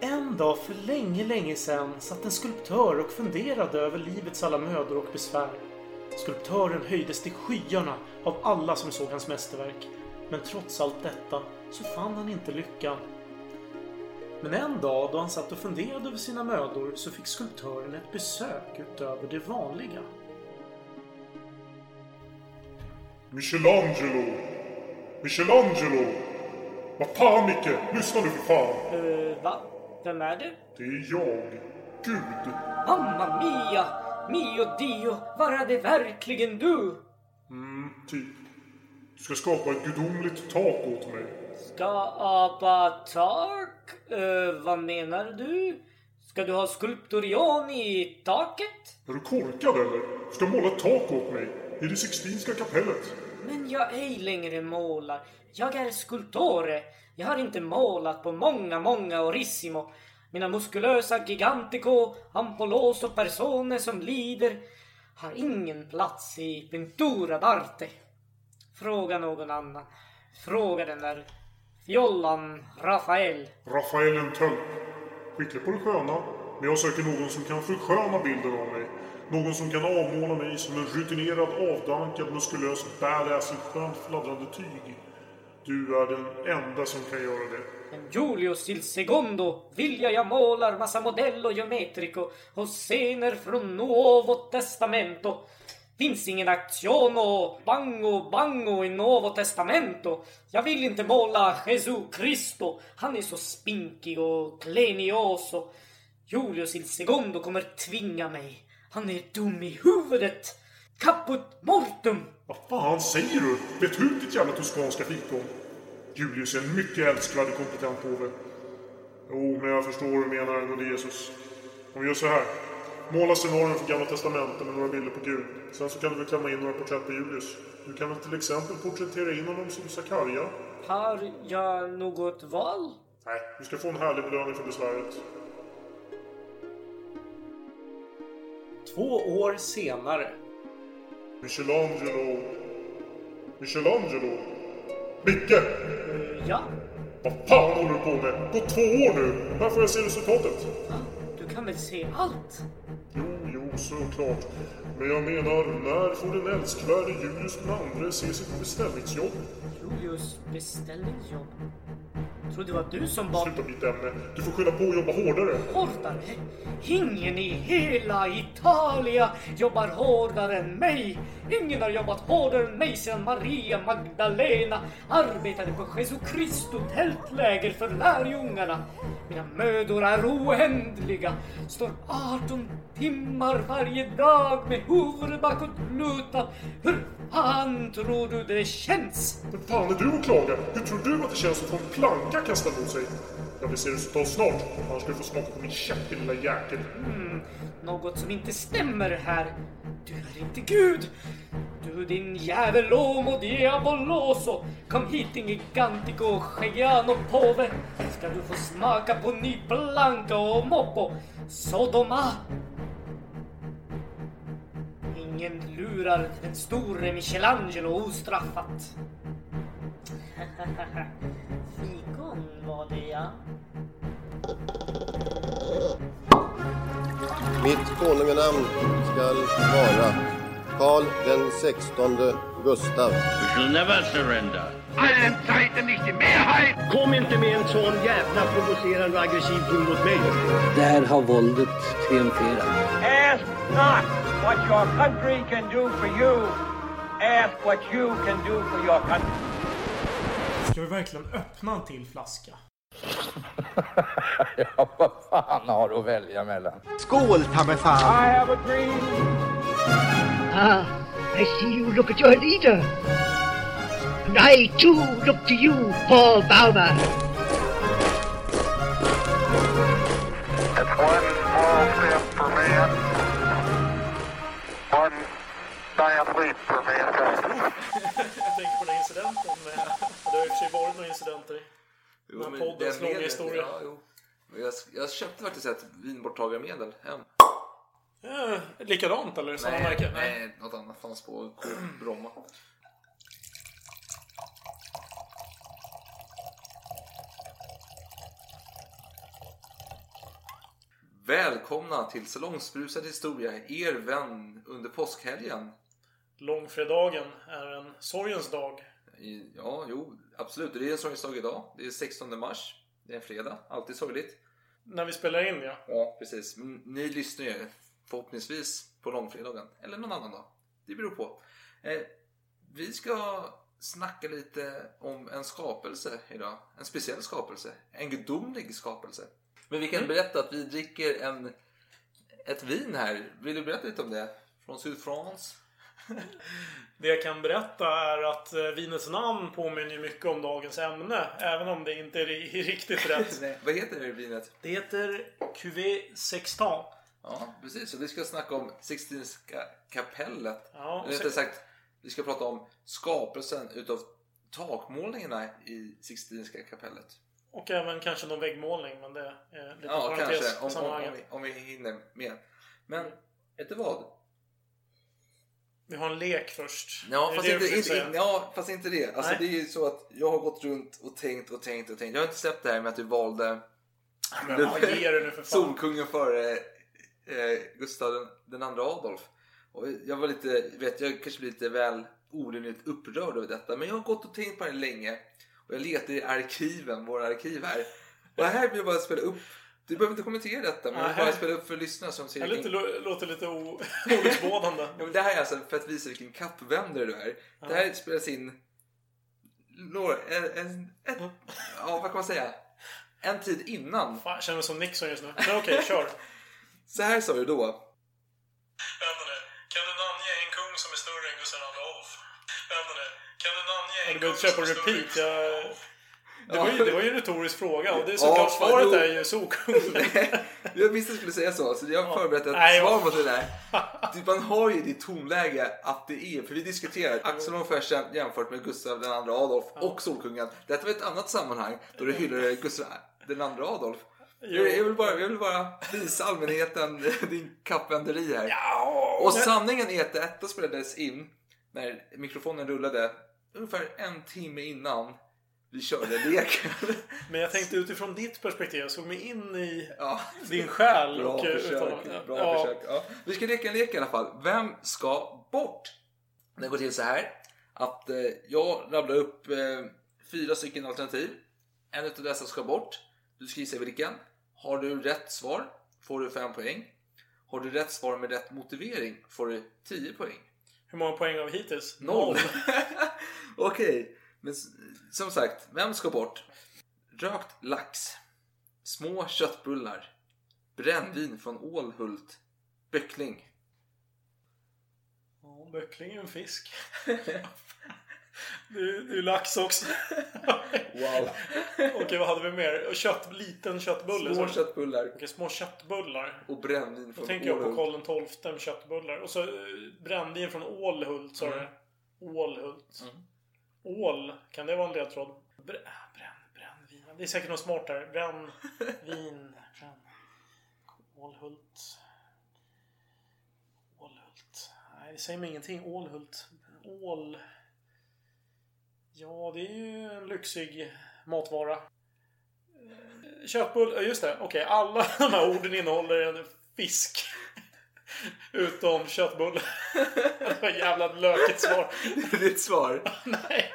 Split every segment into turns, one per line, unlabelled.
En dag för länge, länge sedan satt en skulptör och funderade över livets alla mödor och besvär. Skulptören höjdes till skyarna av alla som såg hans mästerverk. Men trots allt detta så fann han inte lyckan. Men en dag då han satt och funderade över sina mödor så fick skulptören ett besök utöver det vanliga.
Michelangelo! Michelangelo! Vad fan Micke, lyssna nu för fan!
Uh, va? Vem är du?
Det är jag, Gud.
Mamma mia! Mio dio! Var är det verkligen du?
Mm, typ. Du ska skapa ett gudomligt tak åt mig.
Skapa tak? Uh, vad menar du? Ska du ha skulpturion i taket?
Är du korkad eller? Du ska måla tak åt mig. I det Sixtinska kapellet.
Men jag ej längre målar. Jag är skulptore. Jag har inte målat på många, många orissimo. Mina muskulösa gigantico, ampoloso personer som lider har ingen plats i pintura d'arte. Fråga någon annan. Fråga den där fjollan Rafael.
Rafael en tölp. Skicklig på det sköna. Men jag söker någon som kan försköna bilden av mig. Någon som kan avmåla mig som en rutinerad, avdankad, muskulös badass i skönt fladdrande tyg. Du är den enda som kan göra det.
Men Julius il secondo vilja jag målar massa modello geometrico och scener från Nuovo Testamento. Finns ingen actiono, bango, bango i Nuovo Testamento. Jag vill inte måla Jesu Cristo. Han är så spinkig och klenioso. Julius il secondo kommer tvinga mig. Han är dum i huvudet. Caput mortum.
Vad fan säger du? Vet ut ditt jävla toskanska fikon. Julius är en mycket älskvärd och kompetent påve. Jo, men jag förstår vad du menar angående Jesus. Om vi gör så här. Måla scenarion för Gamla Testamentet med några bilder på Gud. Sen så kan du väl klämma in några porträtt på Julius. Du kan väl till exempel porträttera in honom som Sakarja?
Har jag något val?
Nej, du ska få en härlig belöning för besväret.
Två år senare.
Michelangelo. Michelangelo. Micke!
Ja?
Vad fan håller du på med? Gå två år nu! Här får jag se resultatet.
Du kan väl se allt?
Jo, jo, såklart. Men jag menar, när får den älskvärde Julius II se sitt beställningsjobb?
Julius beställningsjobb? Trodde det var du som bad...
Sluta byta ämne. Du får skylla på och jobba hårdare.
Hårdare? Ingen i hela Italia jobbar hårdare än mig. Ingen har jobbat hårdare än mig sedan Maria Magdalena arbetade på Jesu Kristo tältläger för lärjungarna. Mina mödor är oändliga. Står 18 timmar varje dag med huvudet bakåt lutat. Hur fan tror du det känns?
Men fan är du att klaga? Hur tror du att det känns att få en planka kastad mot sig? Jag vill se resultat snart, annars ska du få smaka på min käpp lilla jäkel.
Mm, något som inte stämmer här. Du är inte Gud! Du din jävel Lomo Diaboloso! Kom hit din gigantico Giano påve! Ska du få smaka på ny Blanca och Moppo! Sodoma! Ingen lurar den store Michelangelo ostraffat. Fikon var det ja.
Mitt konunganamn skall vara Karl den sextonde Gustav.
We shall never surrender.
Allen Zeiten nicht die Mehrheit!
Kom inte med en sån jävla provocerande och aggressiv ton mot mig.
Där har våldet triumferat.
Ask not what your country can do for you. Ask what you can do for your country.
Ska vi verkligen öppna en till flaska?
ja, vad fan har du att välja mellan?
Skål, ta mig fan!
I have a dream.
Ah, I see you look at your leader. And I too look to you, Paul Bauma.
It's one small step for man, giant leap for mankind.
jag tänker på den incidenten med... Det har i och för sig varit några incidenter.
Jo,
med
men
poddens
den
långa historia.
Ja, jo. Jag, jag köpte faktiskt ett vinborttagarmedel hem.
Eh, likadant eller? Samma märke?
nej, något annat fanns på Bromma. Välkomna till Salongsbrusad historia, er vän under påskhelgen.
Långfredagen är en sorgens dag.
Ja, jo, absolut. Det är en sorgens dag idag. Det är 16 mars. Det är en fredag. Alltid sorgligt.
När vi spelar in ja.
Ja, precis. Ni lyssnar ju förhoppningsvis på långfredagen. Eller någon annan dag. Det beror på. Eh, vi ska snacka lite om en skapelse idag. En speciell skapelse. En gudomlig skapelse. Men vi kan berätta att vi dricker en, ett vin här. Vill du berätta lite om det? Från Sydfrans?
Det jag kan berätta är att eh, vinets namn påminner mycket om dagens ämne. Även om det inte är riktigt rätt.
Nej, vad heter det vinet?
Det heter Cuvée Sextant.
Ja, precis. Så vi ska snacka om Sixtinska kapellet.
Ja,
Eller rättare sagt, vi ska prata om skapelsen utav takmålningarna i Sixtinska kapellet.
Och även kanske någon väggmålning. Men det är lite
Ja, kanske. Om, om, om, vi, om vi hinner med. Men, vet du vad?
Vi har en lek först.
Ja, fast inte, inte, ja, fast inte det. Alltså,
Nej.
det är ju så att jag har gått runt och tänkt och tänkt och tänkt. Jag har inte släppt det här med att du valde
Men vad ger du nu för fan?
Solkungen före eh, Gustav den, den andra Adolf. Och jag var lite, vet jag kanske blir lite väl orimligt upprörd över detta. Men jag har gått och tänkt på det länge. Och jag letar i arkiven, våra arkiv här. Och här vill jag bara spela upp. Du behöver inte kommentera detta, men jag vill bara spela upp för lyssnare som ser
Det
vilken-
låter lite olycksbådande.
Ja, men det här är alltså för att visa vilken kappvändare du är. Det här spelas in några, en, en, en, ja, vad kan man säga? En tid innan.
Fan, jag känner mig som Nixon just nu. Men okej, kör.
Så här sa du då.
Vänta nu. Kan du namnge en kung som är större än Gustav II Adolf? Vänta nu. Kan du namnge en kung som är
på
större
repeat.
Jag... Det, var ju, det var ju en retorisk fråga och det är
Ja,
såklart
fan,
svaret är ju Solkungen.
Jag visste att du skulle säga så, så jag har förberett ett
Nej,
svar mot det där. Typ, man har ju det tonläge att det är, för vi diskuterar Axel von Fersen jämfört med Gustav den andra Adolf och Solkungen. Detta var ett annat sammanhang då du hyllade Gustav den andra Adolf.
Jo.
Jag, vill bara, jag vill bara visa allmänheten din kappvänderi här.
Ja,
och sanningen är att detta spelades in när mikrofonen rullade ungefär en timme innan vi körde leken.
Men jag tänkte utifrån ditt perspektiv, jag såg mig in i
Ja.
din själ.
Bra
och, eh,
försök.
utan-
Bra
ja.
försök. Ja. Vi ska leka en lek i alla fall. Vem ska bort? Det går till så här att eh, jag rabblar upp eh, fyra stycken alternativ. En utav dessa ska bort. Du ska gissa vilken. Har du rätt svar får du fem poäng. Har du rätt svar med rätt motivering får du 10 poäng.
Hur många poäng har vi hittills?
Noll. Okej, men som sagt, vem ska bort? Rökt lax, små köttbullar, brännvin från Ålhult, böckling.
Ja, böckling är en fisk. Det är, det är lax också.
Wow.
Okej, vad hade vi mer? Kött, liten köttbulle.
Små
så-
köttbullar
Okej, små köttbullar.
och brännvin
Då
från
tänker jag på
Ålhult.
Karl XII med köttbullar. Och så eh, brännvin från Ålhult, sa du?
Mm.
Ål, kan det vara en ledtråd? Brä, bränn, brännvin. Det är säkert något smart där. Bränn, vin, bränn. Ålhult. Ålhult. Nej, det säger mig ingenting. Ålhult. Ål. Ja, det är ju en lyxig matvara. Eh, Köttbull, just det. Okej, alla de här orden innehåller en fisk. Utom köttbulle. Det var ett jävla lökigt svar.
Det är ditt svar.
Nej.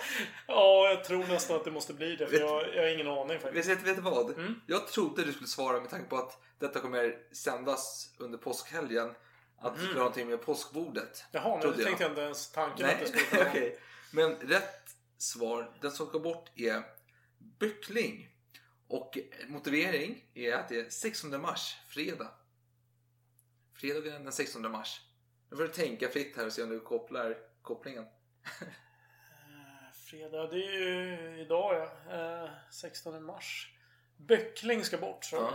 Ja, jag tror nästan att det måste bli det. För jag, jag har ingen aning faktiskt.
Vet, vet du vad?
Mm.
Jag trodde du skulle svara med tanke på att detta kommer sändas under påskhelgen. Att det skulle ha någonting med påskbordet.
Jaha, nu
Trodde
tänkte jag inte ens tanken att det
Nej,
skulle kunna
okej. Men rätt svar, den som ska bort är böckling. Och motivering är att det är 16 mars, fredag. Fredagen den 16 mars. Nu får du tänka fritt här och se om du kopplar kopplingen.
Fredag, det är ju idag ja. Eh, 16 mars. Böckling ska bort så.
Ja.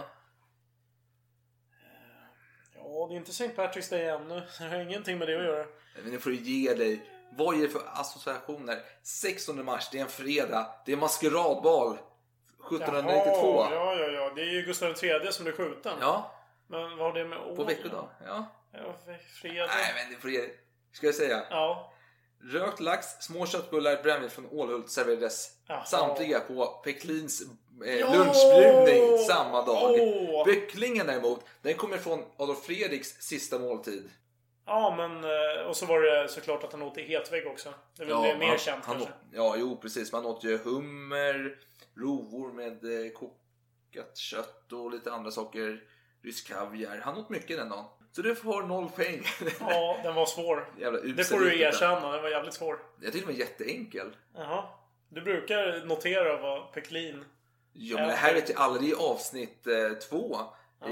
Ja, det är inte St. Patrick's Day ännu. Det har ingenting med det att göra.
Men nu får du ge dig. Vad är det för associationer? 16 mars, det är en fredag. Det är maskeradbal. 1792.
Jaha, ja, ja, ja. Det är ju Gustav III som blir skjuten.
Ja,
Men vad har det med år?
på veckodag. Ja.
Ja, fredag.
Nej, men det får ge. Ska jag säga?
Ja.
Rökt lax, små köttbullar, brännvin från Ålhult serverades
Jaha.
samtliga på Peklins eh,
Ja!
lunchbjudning samma dag.
Åh!
Böcklingen däremot, den kommer från Adolf Fredriks sista måltid.
Ja, men... eh, Och så var det såklart att han åt i hetvägg också. Det väl det mer
han-
känt
han,
kanske.
Ja, jo precis. Man åt ju hummer, rovor med eh, kokat kött och lite andra saker. Rysk kaviar. Han åt mycket den dagen. Så du får noll poäng.
Ja, den var svår.
Jävla
Det får du erkänna. Den var jävligt svår.
Jag tyckte den var jätteenkel.
Jaha. Du brukar notera vad Peklin...
Ja, men det här vet alla. Det är avsnitt eh, två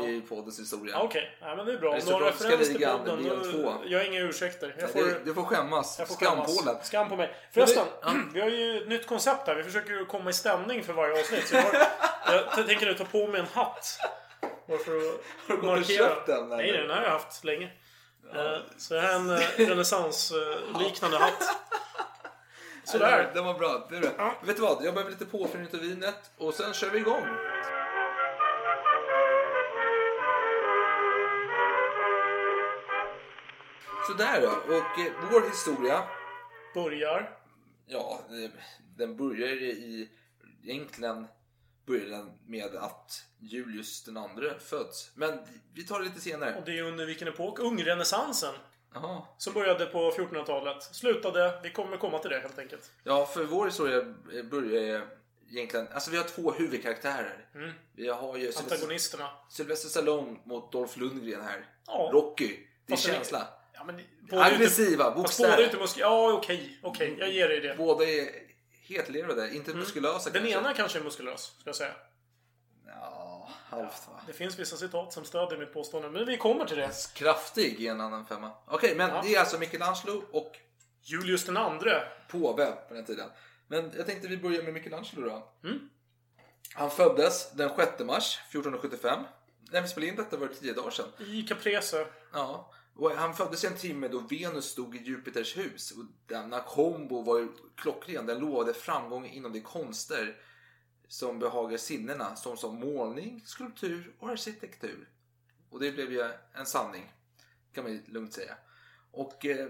i poddens historia.
Ja, Okej, ja, men det är bra. Om du har
Aristokratiska
referens till podden,
del två.
jag har inga ursäkter. Jag
Nej,
får,
det- Du får skämmas.
jag får skämmas.
Skampålen.
Skam på mig. Förresten,
Ja.
vi har ju ett nytt koncept här. Vi försöker ju komma i stämning för varje avsnitt. Så jag, jag tänker nu ta på mig en hatt. Bara för att
Har du gått och köpt den, eller?
Nej, den har jag haft länge. Eh, Så det här är en eh, renässansliknande hatt. Sådär.
Den var bra. Det är bra. Vet du vad? Jag behöver lite påfyllning av vinet och sen kör vi igång. Sådär då. Och eh, vår historia,
Börjar.
ja, den börjar i... Egentligen börjar den med att Julius den andre föds. Men vi tar det lite senare.
Och det är under vilken epok? Ungrenässansen.
Jaha.
Som började på 1400-talet. Slutade. Vi kommer komma till det helt enkelt.
Ja, för vår historia börjar egentligen... Alltså vi har två huvudkaraktärer.
Mm.
Vi har ju
Antagonisterna.
Sylvester Stallone mot Dolph Lundgren här.
Ja.
Rocky. Det är
Fast det-
känsla.
Ja, men är
Aggressiva, bokstäver.
båda är inte musk... Ja, okej. Okej, jag ger dig det.
Båda är hetlevrade, inte muskulösa
Den
kanske.
ena kanske är muskulös, ska jag säga.
Ja, halvt va.
Det finns vissa citat som stödjer mitt påstående, men vi kommer till det.
Kraftig i en annan femma. Okej, men
Ja.
det är alltså Michelangelo och
Julius den andre.
påve på den tiden. Men jag tänkte vi börjar med Michelangelo då.
Mm.
Han föddes den 6 mars 1475. När vi spelade in detta var det 10 dagar sedan.
I Caprese.
Ja. Och han föddes i en timme då Venus stod i Jupiters hus. Och denna kombo var klockren. Den lovade framgång inom de konster som behagar sinnena. Som som målning, skulptur och arkitektur. Och det blev ju en sanning. Kan man lugnt säga. Och eh,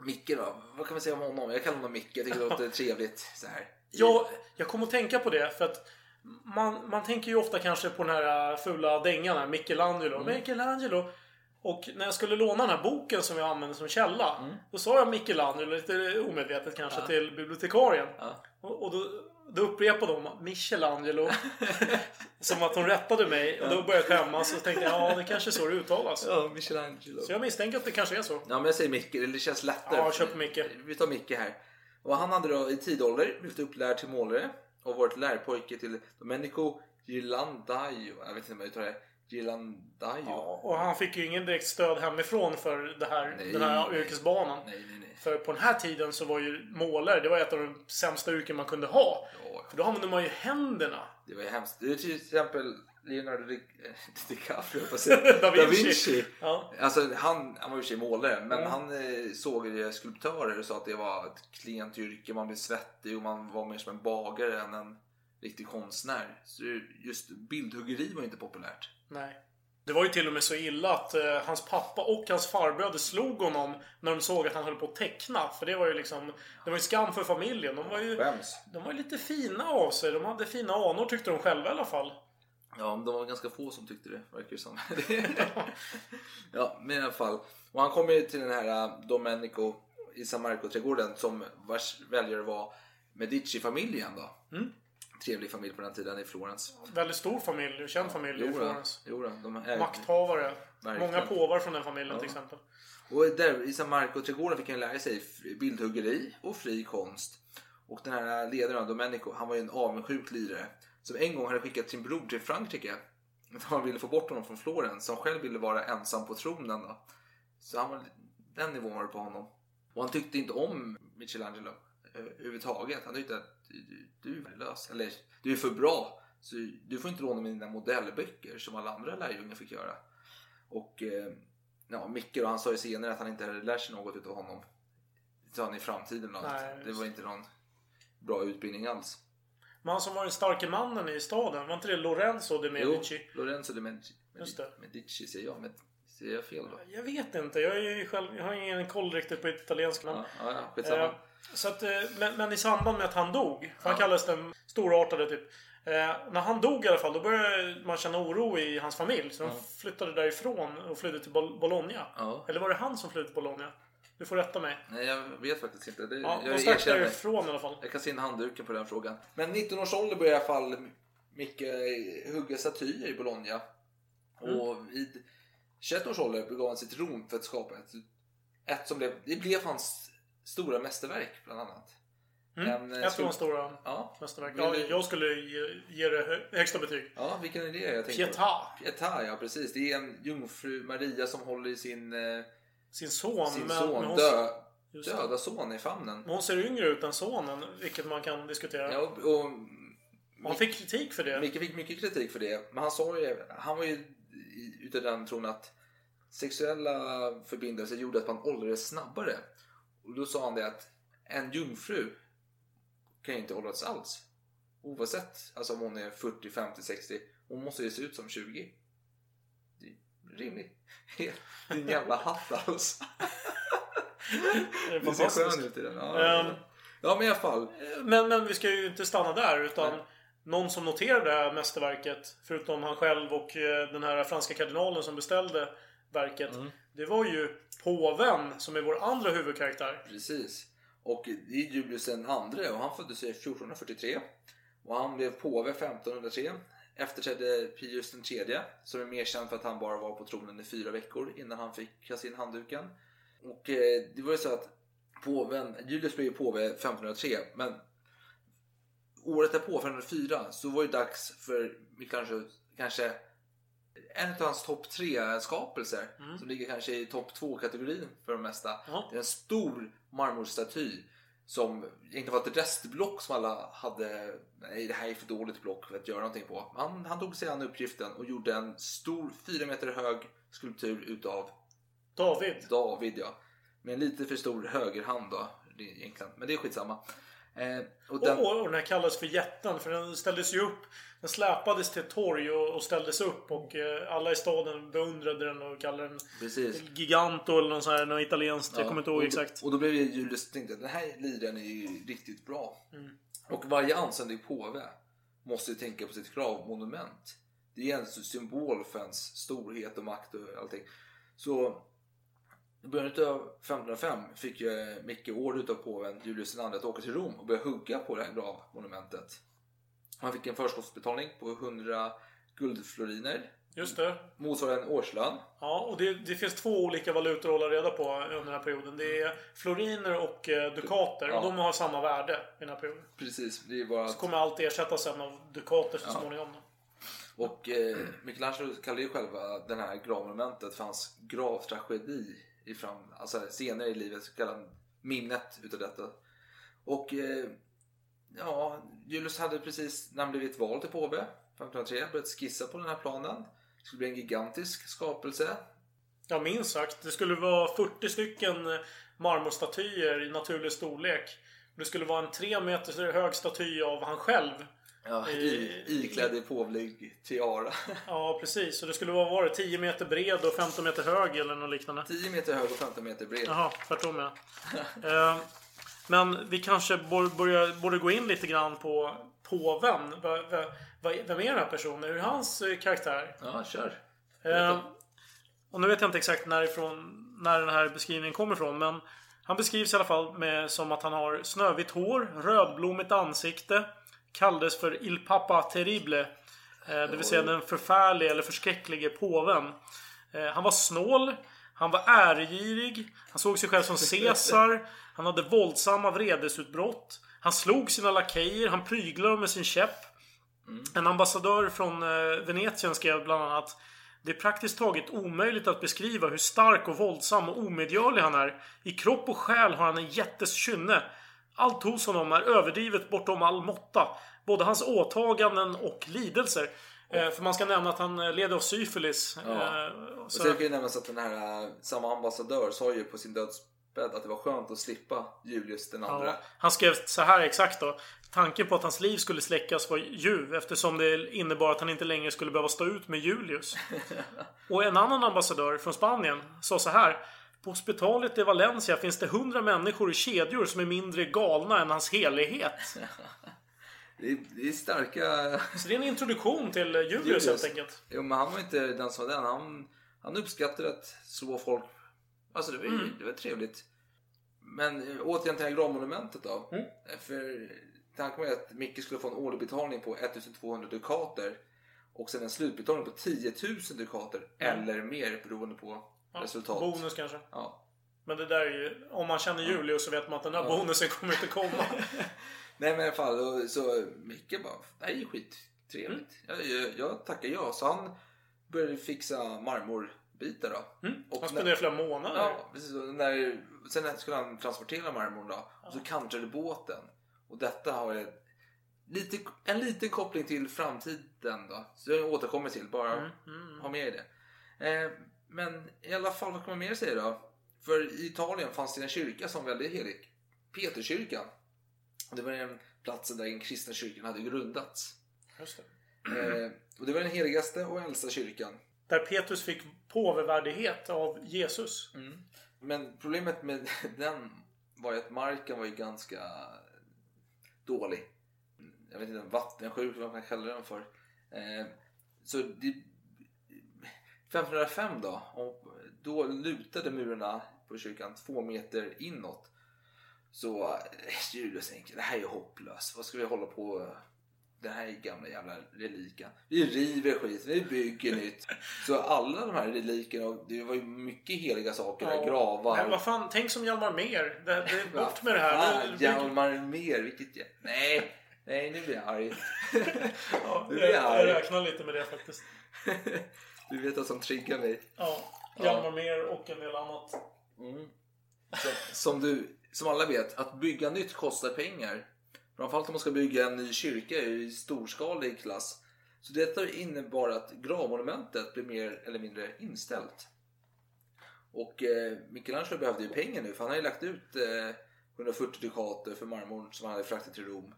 Micke då? Vad kan man säga om honom? Jag kallar honom Micke. Jag tycker det låter trevligt så här.
Ja, jag kom att tänka på det för att man, man tänker ju ofta kanske på den här äh, fula dängan här, Michelangelo.
Mm.
Michelangelo. Och när jag skulle låna den här boken som jag använde som källa. Då sa jag Michelangelo, lite omedvetet kanske,
Mm. Ja.
till bibliotekarien.
Ja.
Och, och då, då upprepade hon Michelangelo. som att hon rättade mig. Och då började jag skämmas och tänkte ja, det kanske är så det uttalas.
Ja, Michelangelo.
Så jag misstänker att det kanske är så.
Ja, men jag säger Micke. Det känns lättare.
Ja, kör på Micke.
Vi tar Micke här. Och han hade då i tid ålder blivit upplärd till målare och varit lärpojke till Domenico Ghirlandaio. Jag vet inte om jag uttalar det. Ghirlandaio.
Ja, och han fick ju ingen direkt stöd hemifrån för det här,
Nej.
den här yrkesbanan.
Nej, nej, nej.
För på den här tiden så var ju målare, det var ett av de sämsta yrken man kunde ha.
Ja,
För då använde man ju händerna.
det var ju hemskt. Det är till exempel Leonardo Di- eh, DiCaprio, på att säga.
Da
da
Vinci.
Vinci.
Ja.
Alltså, han, han var ju sig målare, men
Mm.
han eh, såg ju skulptörer och sa att det var ett klent yrke. Man blev svettig och man var mer som en bagare än en riktig konstnär. Så just bildhuggeri var inte populärt.
Nej. Det var ju till och med så illa att eh, hans pappa och hans farbröder slog honom när de såg att han höll på att teckna. För det var ju liksom... Det var ju skam för familjen. De var ju, de var ju lite fina av sig. De hade fina anor tyckte de själva i alla fall.
Ja, men de var ganska få som tyckte det, verkar det som. ja, men i alla fall. Och han kommer ju till den här äh, Domenico i San Marco-trädgården som vars väljare var Medici-familjen då.
Mm.
Trevlig familj på den tiden i Florens.
Väldigt stor familj. Känd familj i
Jo då,
Florens.
jo de är,
Makthavare.
Verkligen.
Många påvar från den familjen
Ja.
till exempel.
Och där i San Marco-trädgården fick han lära sig bildhuggeri och fri konst. Och den här ledaren Domenico, han var ju en avundsjuk lirare. Som en gång hade skickat sin bror till Frankrike. Han ville få bort honom från Florens. Som själv ville vara ensam på tronen då. Så han var, den nivån var det på honom. Och han tyckte inte om Michelangelo eh, överhuvudtaget. Han tyckte att du, du är värdelös. Eller du är för bra. Så du får inte låna mina modellböcker som alla andra lärjungar fick göra. Och eh, ja, Micke då, han sa ju senare att han inte hade lärt sig något utav honom. Sa han i framtiden. Då,
Nej,
det var inte någon bra utbildning alls.
Men han som var den starke mannen i staden, var inte det Lorenzo de Medici?
Jo, Lorenzo de Medici.
Just det.
Medici säger jag. Med, säger jag fel då?
Jag vet inte. Jag, är ju själv, jag har ingen koll riktigt på italiensk namn.
Ja, ja, ja
så att, eh, men, men i samband med att han dog, han kallades den storartade typ. Eh, när han dog i alla fall, då började man känna oro i hans familj. Så de
Ja.
flyttade därifrån och flydde till Bol- Bologna.
Ja.
Eller var det han som flydde till Bologna? Du får rätta mig.
Nej, jag vet faktiskt inte. Det,
Ja,
jag
de stack därifrån i alla fall.
Jag kan se in handduken på den frågan. Men 19 års ålder började i alla fall Micke hugga statyer i Bologna.
Mm.
Och vid 21 års ålder begav han sig till Rom för att skapa ett, ett som blev, det blev hans stora mästerverk bland annat.
Mm.
En, eh,
Ett av de stora
Ja.
mästerverk.
Vill
Ja, jag skulle ge, ge det hö- högsta betyg.
Ja, vilken är det jag
Pietà.
på? Pietà, ja precis. Det är en jungfru Maria som håller i sin, eh,
Sin son.
sin
men,
son
men hon,
dö, döda son i famnen.
men hon ser yngre ut än sonen, vilket man kan diskutera.
Ja, och, och
han fick kritik för det.
Micke fick mycket kritik för det. Men han sa ju, han var ju utav den tron att sexuella förbindelser gjorde att man åldrades snabbare. Och då sa han det att en jungfru kan ju inte åldras alls. Oavsett alltså om hon är 40, 50, 60. Hon måste ju se ut som 20. Det är rimligt. Din jävla hatt alltså.
Det är
Du ser skön ut i den. Ja,
Ehm,
ja men i alla fall.
Men, men vi ska ju inte stanna där utan någon som noterade det här mästerverket, förutom han själv och eh, den här franska kardinalen som beställde verket.
Mm.
Det var ju påven som är vår andra huvudkaraktär.
Precis. Och det är Julius den andre och han föddes 1443. Och han blev påve 1503. Efterträdde Pius den tredje som är mer känd för att han bara var på tronen i fyra veckor innan han fick kasta in handduken. Och eh, det var ju så att påven, Julius blev ju påve 1503 men året därpå, 1504, så var det dags för Michelangelo kanske en av hans topp tre skapelser som ligger kanske i topp två kategorin för det mesta.
Ja.
Det är en stor marmorstaty som inte var ett restblock som alla hade. Nej, det här är för dåligt block för att göra någonting på. Han, han tog sig an uppgiften och gjorde en stor, fyra meter hög skulptur utav
David.
David, ja. Med en lite för stor högerhand då, egentligen. Men det är skitsamma. Eh, och den,
Och, och den här kallades för jätten för den ställdes ju upp. Den släpades till ett torg och, och ställdes upp och eh, alla i staden beundrade den och kallade den
precis.
Giganto eller något sånt här, något italienskt. Jag
Ja,
kommer inte ihåg
och,
exakt.
Och då blev ju Julius tänkte den här liren är ju riktigt bra.
Mm.
Och varje anständig påve måste ju tänka på sitt gravmonument. Det är en symbol för ens storhet och makt och allting. Så i början av 1505 fick ju Micke order utav påven Julius II att åka till Rom och börja hugga på det här gravmonumentet. Han fick en förskottsbetalning på 100 guldfloriner.
Just det.
Motsvarande en årslön.
Ja, och det, det finns två olika valutor att hålla reda på under den här perioden. Det är floriner och eh, dukater.
Ja.
Och de har samma värde i den här perioden.
Precis, det är bara
Så kommer allt ersättas sen av dukater så
Ja.
småningom.
Och eh, Michelangelo kallar ju själva den här gravmonumentet för hans gravtragedi i fram, alltså senare i livet så kallar han minnet utav detta. Och eh, ja, Julius hade precis när han blivit vald till påve 1503 börjat skissa på den här planen. Det skulle bli en gigantisk skapelse.
Ja, minst sagt. Det skulle vara 40 stycken eh, marmorstatyer i naturlig storlek. Det skulle vara en tre meter hög staty av han själv.
Ja,
I-
iklädd i påvlig tiara.
Ja, precis. Och det skulle vara, var det 10 meter bred och 15 meter hög eller något liknande.
10 meter hög och 15 meter bred.
Jaha, tvärtom ja. Eh, Men vi kanske borde, gå in lite grann på påven. Vem är den här personen? Hur är hans eh, karaktär?
Ja, kör.
Eh, och nu vet jag inte exakt närifrån, när den här beskrivningen kommer ifrån. Men han beskrivs i alla fall med, som att han har snövitt hår, rödblommigt ansikte. Kallades för Il Papa Terrible. Eh, det vill säga den förfärlige eller förskräcklige påven. Eh, han var snål. Han var äregirig. Han såg sig själv som Caesar. Han hade våldsamma vredesutbrott. Han slog sina lakejer. Han pryglade dem med sin käpp. En ambassadör från eh, Venetien skrev bland annat Det är praktiskt taget omöjligt att beskriva hur stark och våldsam och omedgörlig han är. I kropp och själ har han en jättes kynne. Allt hos honom är överdrivet bortom all måtta. Både hans åtaganden och lidelser. Eh, för man ska nämna att han eh, led av syfilis.
Ja.
Eh,
Och
så-
sen kan ju nämnas att den här, eh, samma ambassadör sa ju på sin dödsbädd att det var skönt att slippa Julius den andra.
Ja, han skrev så här exakt då. Tanken på att hans liv skulle släckas var ljuv eftersom det innebar att han inte längre skulle behöva stå ut med Julius. Och en annan ambassadör från Spanien sa så här. På hospitalet i Valencia finns det hundra människor i kedjor som är mindre galna än hans helighet.
Det är, det är starka...
Så det är en introduktion till Julius, helt enkelt.
Jo, men han var inte den som var den. Han, han uppskattade att slå folk. Alltså det var,
Mm.
det var trevligt. Men eh, återigen till det här gravmonumentet då.
Mm.
För tanken var att Micke skulle få en årlig betalning på 1200 dukater. Och sen en slutbetalning på 10 000 dukater.
Mm.
Eller mer beroende på
Ja,
resultat.
Bonus kanske.
Ja.
Men det där är ju... Om man känner Julius så vet man att den här
Ja.
bonusen kommer inte komma.
Nej men i alla fall, så Micke bara, det här är ju skittrevligt.
Mm.
Jag, jag, jag tackar ja. Så han började fixa marmorbitar då.
Mm.
Och
Han spenderar flera månader.
Ja, precis. När, sen skulle han transportera marmorn då. Och så kantrade båten. Och detta har jag lite, en liten koppling till framtiden då. Så jag återkommer till, bara
Mm, mm.
ha med i det. Eh, men i alla fall, vad kan man mer säga då? För i Italien fanns det en kyrka som var väldigt helig. Peterskyrkan. Och Det var den platsen där den kristna kyrkan hade grundats.
Just det.
Eh, och det var den heligaste och äldsta kyrkan.
Där Petrus fick påvevärdighet av Jesus.
Mm. Men problemet med den var ju att marken var ju ganska dålig. Jag vet inte, vattensjuk vad man kallar den för. Eh, så det, 1505 då, och då lutade murarna på kyrkan två meter inåt. Så eh, Julius tänkte, det här är hopplöst. Vad ska vi hålla på den här gamla jävla reliken. Vi river skit, vi bygger nytt. Så alla de här relikerna, det var ju mycket heliga saker där, gravar.
Men vad fan, tänk som Hjalmar Mer. Det, det, bort med det här.
Fan, Hjalmar Mer, vilket... jä- Nej, nej nu blir jag arg.
Ja,
nu
jag,
blir jag
jag
arg.
räknar lite med det faktiskt.
Du vet vad som triggar mig.
Ja,
Ja.
Hjalmar Mer och en del annat.
Mm. Som, som, du, som alla vet, att bygga nytt kostar pengar. Framförallt om man ska bygga en ny kyrka i storskalig klass. Så detta innebar att gravmonumentet blev mer eller mindre inställt. Och eh, Michelangelo behövde ju pengar nu för han har ju lagt ut eh, 140 dukater för marmorn som han hade fraktat till Rom.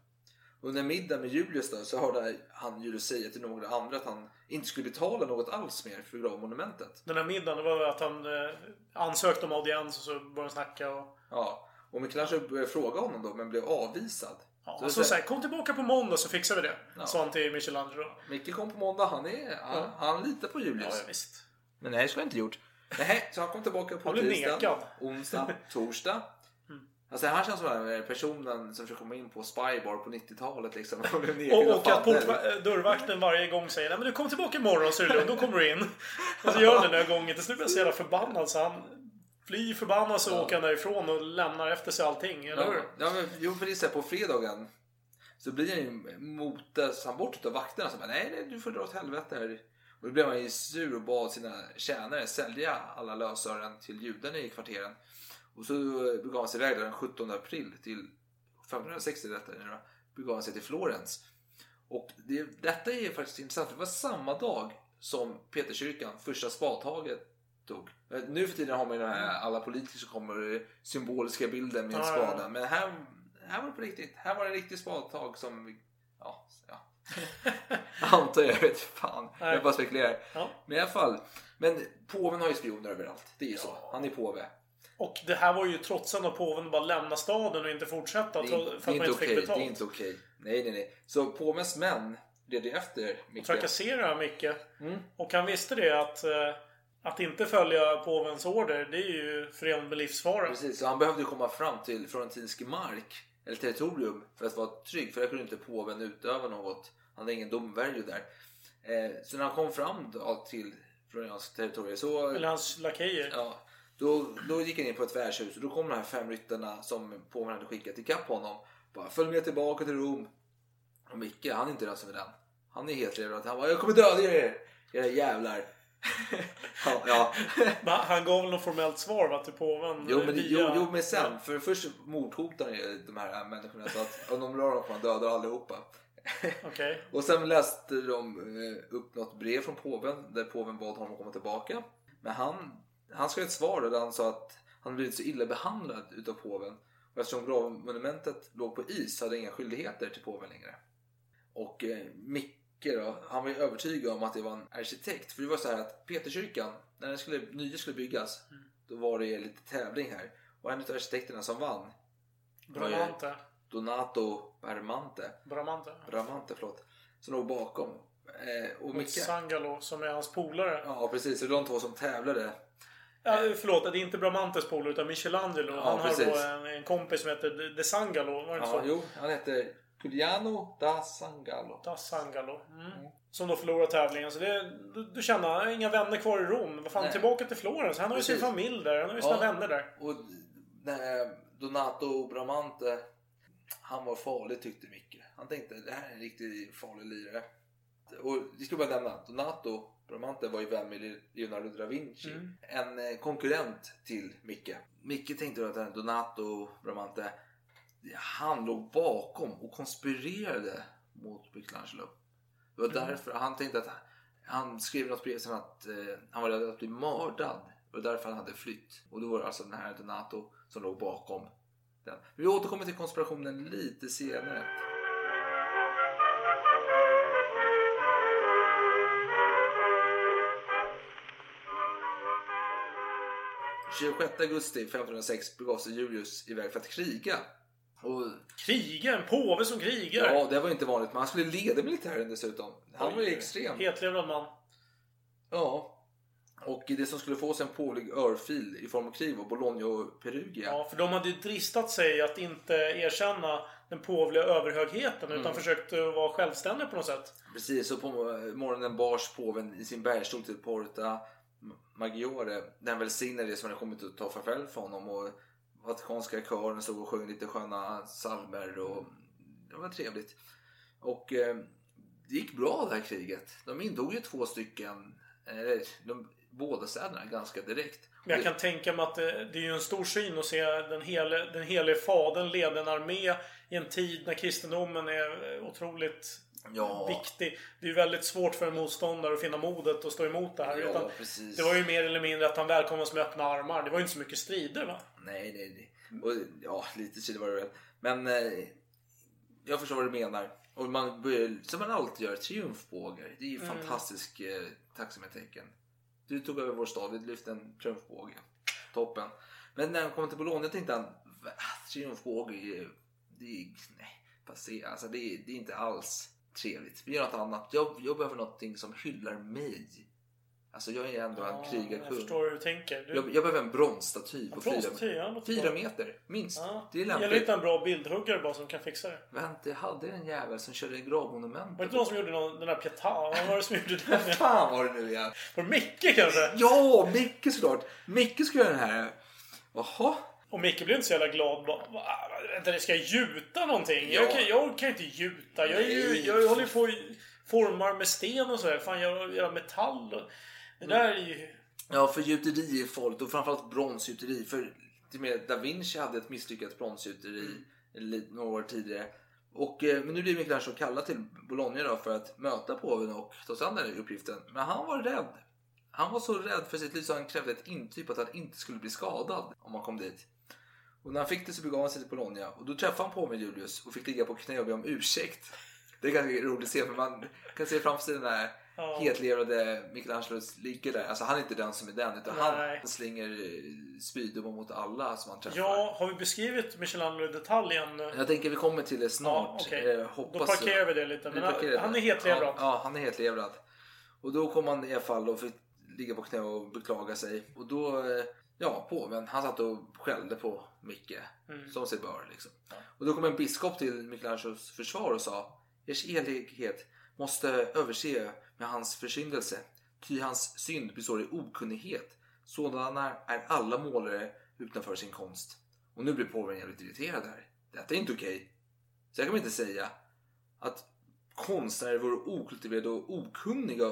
Under middagen med Julius då, så hörde han Julius säga till några andra att han inte skulle betala något alls mer för gravmonumentet.
Den här middagen, det var att han eh, ansökte om audiens och så började han snacka och...
Ja, och Michelangelo började fråga honom då men blev avvisad.
Ja,
Så
så,
det-
så här, kom tillbaka på måndag så fixar vi det.
Ja.
Sa han till Michelangelo.
Micke kom på måndag, han, är, han,
Ja.
han litar på Julius.
Ja, visst.
Men det här skulle han inte gjort. Nej, så han kom tillbaka på
Han
tisdag, onsdag, torsdag. Alltså han känns som den här personen som försöker komma in på Spybar på 90-talet liksom. Och,
Och, och att dörrvakten varje gång säger Nej men du kom tillbaka imorgon så är det lugnt, då kommer du in. Och så gör han det några gånger. Till slut blir han så jävla förbannad så han flyr förbannad så åker han därifrån och lämnar efter sig allting. Eller hur?
Ja, ja, men, jo, för det är så här, på fredagen så blir han ju motas han bort av vakterna. Så bara, nej, nej, du får dra åt helvete här. Och då blev han ju sur och bad sina tjänare sälja alla lösören till judarna i kvarteren. Och så begav han sig iväg den 17 april till 1560 detta begav han sig till Florens. Och det, detta är faktiskt intressant, för det var samma dag som Peterskyrkan, första spadtaget tog. Eh, Nu för tiden har man ju den här, alla politiker som kommer symboliska bilden med
ja.
spaden. Men här, här var det på riktigt. Här var det riktigt spadtag som... Ja, ja. Antar jag vet fan.
Nej.
Jag bara spekulerar.
Ja.
Men i alla fall. Men påven har ju spioner överallt. Det är ju så. Han är påve.
Och det här var ju trotsande av påven bara lämna staden och inte fortsätta
Det
för att man
inte
inte fick
okej. Det
betalt.
är inte okej. Nej, nej, nej. Så påvens män red efter Micke.
Trakasserar mycket.
Mm.
Och han visste det att eh, att inte följa påvens order, det är ju förenat med livsfara.
Precis, så han behövde komma fram till florentinsk mark eller territorium för att vara trygg. För där kunde inte påven utöva något. Han hade ingen domvärjo där. Eh, så när han kom fram då till florentinskt territorium så...
Eller hans lakejer.
Ja, då, då gick han in på ett värdshus och då kom de här fem ryttarna som påven hade skickat ikapp honom. Bara följ med tillbaka till Rom. Och Micke, han är inte rädd för den. Han är helt redo att han bara, jag kommer döda er! Era jävlar! ja, ja.
Han gav väl något formellt svar va, till påven?
Jo men,
via-
jo, jo men sen, för först mordhotar han de här människorna så att om de rör dem kommer han döda allihopa.
Okej.
Och sen läste de eh, upp något brev från påven där påven bad honom att komma tillbaka. Men han, han skrev ett svar där han sa att han blivit så illa behandlad utav påven. Och eftersom gravmonumentet låg på is så hade inga skyldigheter till påven längre. Och eh, Micke då, han var ju övertygad om att det var en arkitekt. För det var så här att Peterskyrkan, när den skulle, nya skulle byggas, då var det lite tävling här. Och en av arkitekterna som vann var
Bramante.
Donato Bramante.
Bramante.
Bramante, förlåt. Som låg bakom. Eh, och
Och
Micke...
Sangalo som är hans polare.
Ja, precis. Det är de två som tävlade.
Ja, förlåt, det är inte Bramantes polare utan Michelangelo.
Ja,
han har
precis.
då en, en kompis som heter De- Sangalo. Var det inte
Ja,
så?
jo, han heter Giuliano da Sangalo.
Da Sangalo. Mm. Som då förlorar tävlingen. Så det, du, du känner, han har inga vänner kvar i Rom. Vad fan,
Nej.
tillbaka till Florens. Han har ju sin
Precis.
familj där. Han har ju sina
Ja.
vänner där.
Och Donato Bramante, han var farlig tyckte Micke. Han tänkte det här är en riktigt farlig lirare. Och vi ska bara nämna, Donato Bramante var ju vän med Leonardo da Vinci.
Mm.
En eh, konkurrent till Micke. Micke tänkte då att Donato Bramante, han låg bakom och konspirerade mot Michelangelo. Det var
Mm.
därför han tänkte att han skrev något brev som att eh, han var rädd att bli mördad. Det var därför han hade flytt. Och då var det alltså den här Donato som låg bakom den. Vi återkommer till konspirationen lite senare. 26 augusti 1506 begav sig Julius iväg för att kriga. Och
Kriga, en påve som krigar.
Ja, det var inte vanligt. Men han skulle leda militären dessutom. Han var ju extrem.
Hetlevrad man.
Ja. Och det som skulle få oss en påvlig örfil i form av krig var Bologna och Perugia.
Ja, för de hade ju dristat sig att inte erkänna den påvliga överhögheten utan
Mm.
försökte vara självständiga på något sätt.
Precis, och på morgonen bars påven i sin bergstol till Porta Maggiore. Den välsignade det som hade kommit att ta farväl för honom. Och Vatikanska kören stod och sjöng lite sköna psalmer och det var trevligt. Och eh, det gick bra det här kriget. De intog ju två stycken, eller de, båda städerna ganska direkt.
Men jag kan tänka mig att det, det är ju en stor syn att se den, hele, den helige fadern leda en armé i en tid när kristendomen är eh, otroligt
Ja.
viktig. Det är ju väldigt svårt för en motståndare att finna modet att stå emot det här.
Ja,
utan
precis.
det var ju mer eller mindre att han välkomnas med öppna armar. Det var ju inte så mycket strider va?
Nej, nej, nej. Och, ja, lite strider var det väl. Men eh, jag förstår vad du menar. Och man börjar, som man alltid gör, triumfbågar. Det är ju
Mm.
fantastiskt eh, tacksamhetstecken. Du tog över vår stad, vi lyfte en triumfbåge. Toppen. Men när han kom till Bologna tänkte han, "Va, triumfbåge, det är, nej, passé, alltså det är, det är inte alls trevligt. Vi gör något annat. Jag, jag behöver någonting som hyllar mig. Alltså jag är ändå en
Jag
krigarkung.
förstår hur du tänker. Du,
Jag, jag behöver en bronsstaty på
En
fyra,
bronsstaty, ja,
fyra
bra.
meter minst.
ja.
Det är
Gäller
lämpligt.
inte en bra bildhuggare bara som kan fixa det?
Vänta, jag hade en jävel som körde gravmonument.
Var det inte någon som gjorde någon, den där Pietà? Vad var det som gjorde den?
Vad fan var det nu igen?
Var det Micke kanske?
Ja, Micke såklart. Micke ska göra den här. Jaha.
Och Micke blev inte så jävla glad. Bara, "Va, Vänta, ska jag gjuta någonting?
Ja.
Jag, kan, jag kan inte gjuta. Jag, är ju, jag håller ju på och formar med sten och sådär. Fan, jag gör metall. Och, det där är ju...
Ja, för gjuteri är farligt och framförallt bronsgjuteri. För till och med Da Vinci hade ett misslyckat bronsgjuteri lite- några år tidigare. Och, eh, men nu blir Michelangelo kallad till Bologna då för att möta påven och ta sig an den här uppgiften. Men han var rädd. Han var så rädd för sitt liv så han krävde ett intyg på att han inte skulle bli skadad om han kom dit. Och när han fick det så begav han sig till Bologna och då träffade han påven Julius och fick ligga på knä och be om ursäkt. Det är ganska roligt att se för man kan se framför sig den här
Ja.
hetlevrade Michelangelos ligger där. Alltså han är inte den som är den utan
Nej.
han slänger eh, spydomar mot alla som han träffar.
Ja, har vi beskrivit Michelangelo i detalj än?
Jag tänker vi kommer till det snart.
Ja, okej.
Eh, hoppas
Då parkerar vi det lite. Men han
det.
är hetlevrad.
Ja, ja, han är hetlevrad. Och då kom han i alla fall och fick ligga på knä och beklaga sig. Och då, eh, ja, påven, han satt och skällde på Micke.
Mm.
Som sig bör liksom. Och då kom en biskop till Michelangelos försvar och sa Ers helighet måste överse med hans försyndelse. Ty hans synd består i okunnighet. Sådana är alla målare utanför sin konst. Och nu blir påven jävligt irriterad här. Detta är inte okej. Så jag kan inte säga att konstnärer vore okultiverade och okunniga.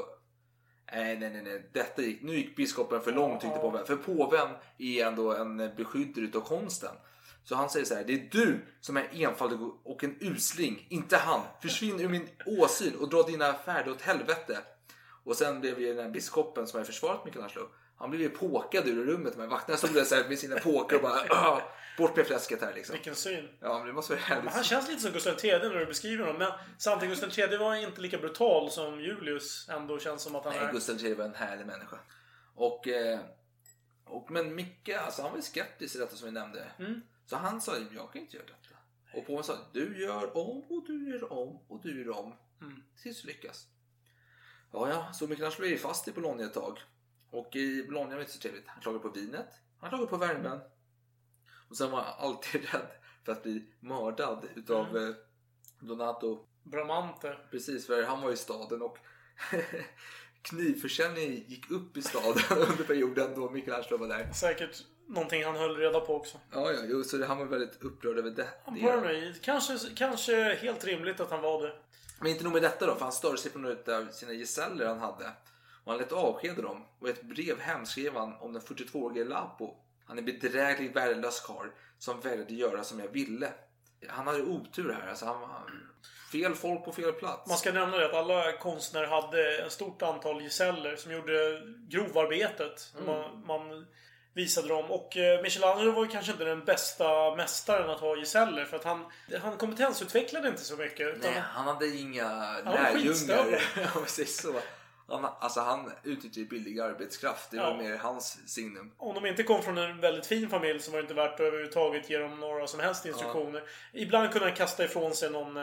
Nej, nej, nej, nej. Detta gick, nu gick biskopen för långt tyckte påven. För påven är ändå en beskyddare utav konsten. Så han säger så här, det är du som är enfaldig och en usling, inte han. Försvinn ur min åsyn och dra dina färder åt helvete. Och sen blev ju den här biskopen som har försvarat Michelangelo, han blev ju påkad ur rummet. Men vakterna stod där så här med sina påkar och bara "Ah, bort med fläsket här liksom.
Vilken syn.
Ja, men det måste vara
Men
härligt.
han känns lite som Gustav III när du beskriver honom. Men samtidigt, Gustav III var inte lika brutal som Julius ändå känns som att han
Nej,
är.
Gustav III var en härlig människa. Och, eh, och, men Micke, alltså han var ju skeptisk till detta som vi nämnde.
Mm.
Så han sa ju, jag kan inte göra detta. Och påven sa du gör om och du gör om och du gör om.
Mm.
Tills du lyckas. Ja, ja, så Michelangelo är ju fast i Bologna ett tag. Och i Bologna var det inte så trevligt. Han klagade på vinet, han klagade på värmen. Och sen var han alltid rädd för att bli mördad utav
Mm.
eh, Donato.
Bramante.
Precis, för han var i staden och knivförsäljningen gick upp i staden under perioden då Michelangelo var där.
Säkert någonting han höll reda på också.
Ja, ja, jo, så han var väldigt upprörd över det.
Mig, kanske, kanske helt rimligt att han var det.
Men inte nog med detta då, för han störde sig på några av sina gesäller han hade. Och han lät avskeda dem. Och i ett brev hemskrev han om den 42-årige Lapo. Han är en bedräglig, värdelös karl som vägrade göra som jag ville. Han hade otur här. Alltså han fel folk på fel plats.
Man ska nämna det att alla konstnärer hade ett stort antal gesäller som gjorde grovarbetet.
Mm.
Man, man visade dem. Och eh, Michelangelo var ju kanske inte den bästa mästaren att ha gesäller. För att han, han kompetensutvecklade inte så mycket.
Nej, han hade inga lärjungar. Om man säger så. Han, alltså han utnyttjade billig arbetskraft. Det var
Ja.
mer hans signum.
Om de inte kom från en väldigt fin familj så var det inte värt att överhuvudtaget ge dem några som helst instruktioner. Ibland kunde han kasta ifrån sig någon eh,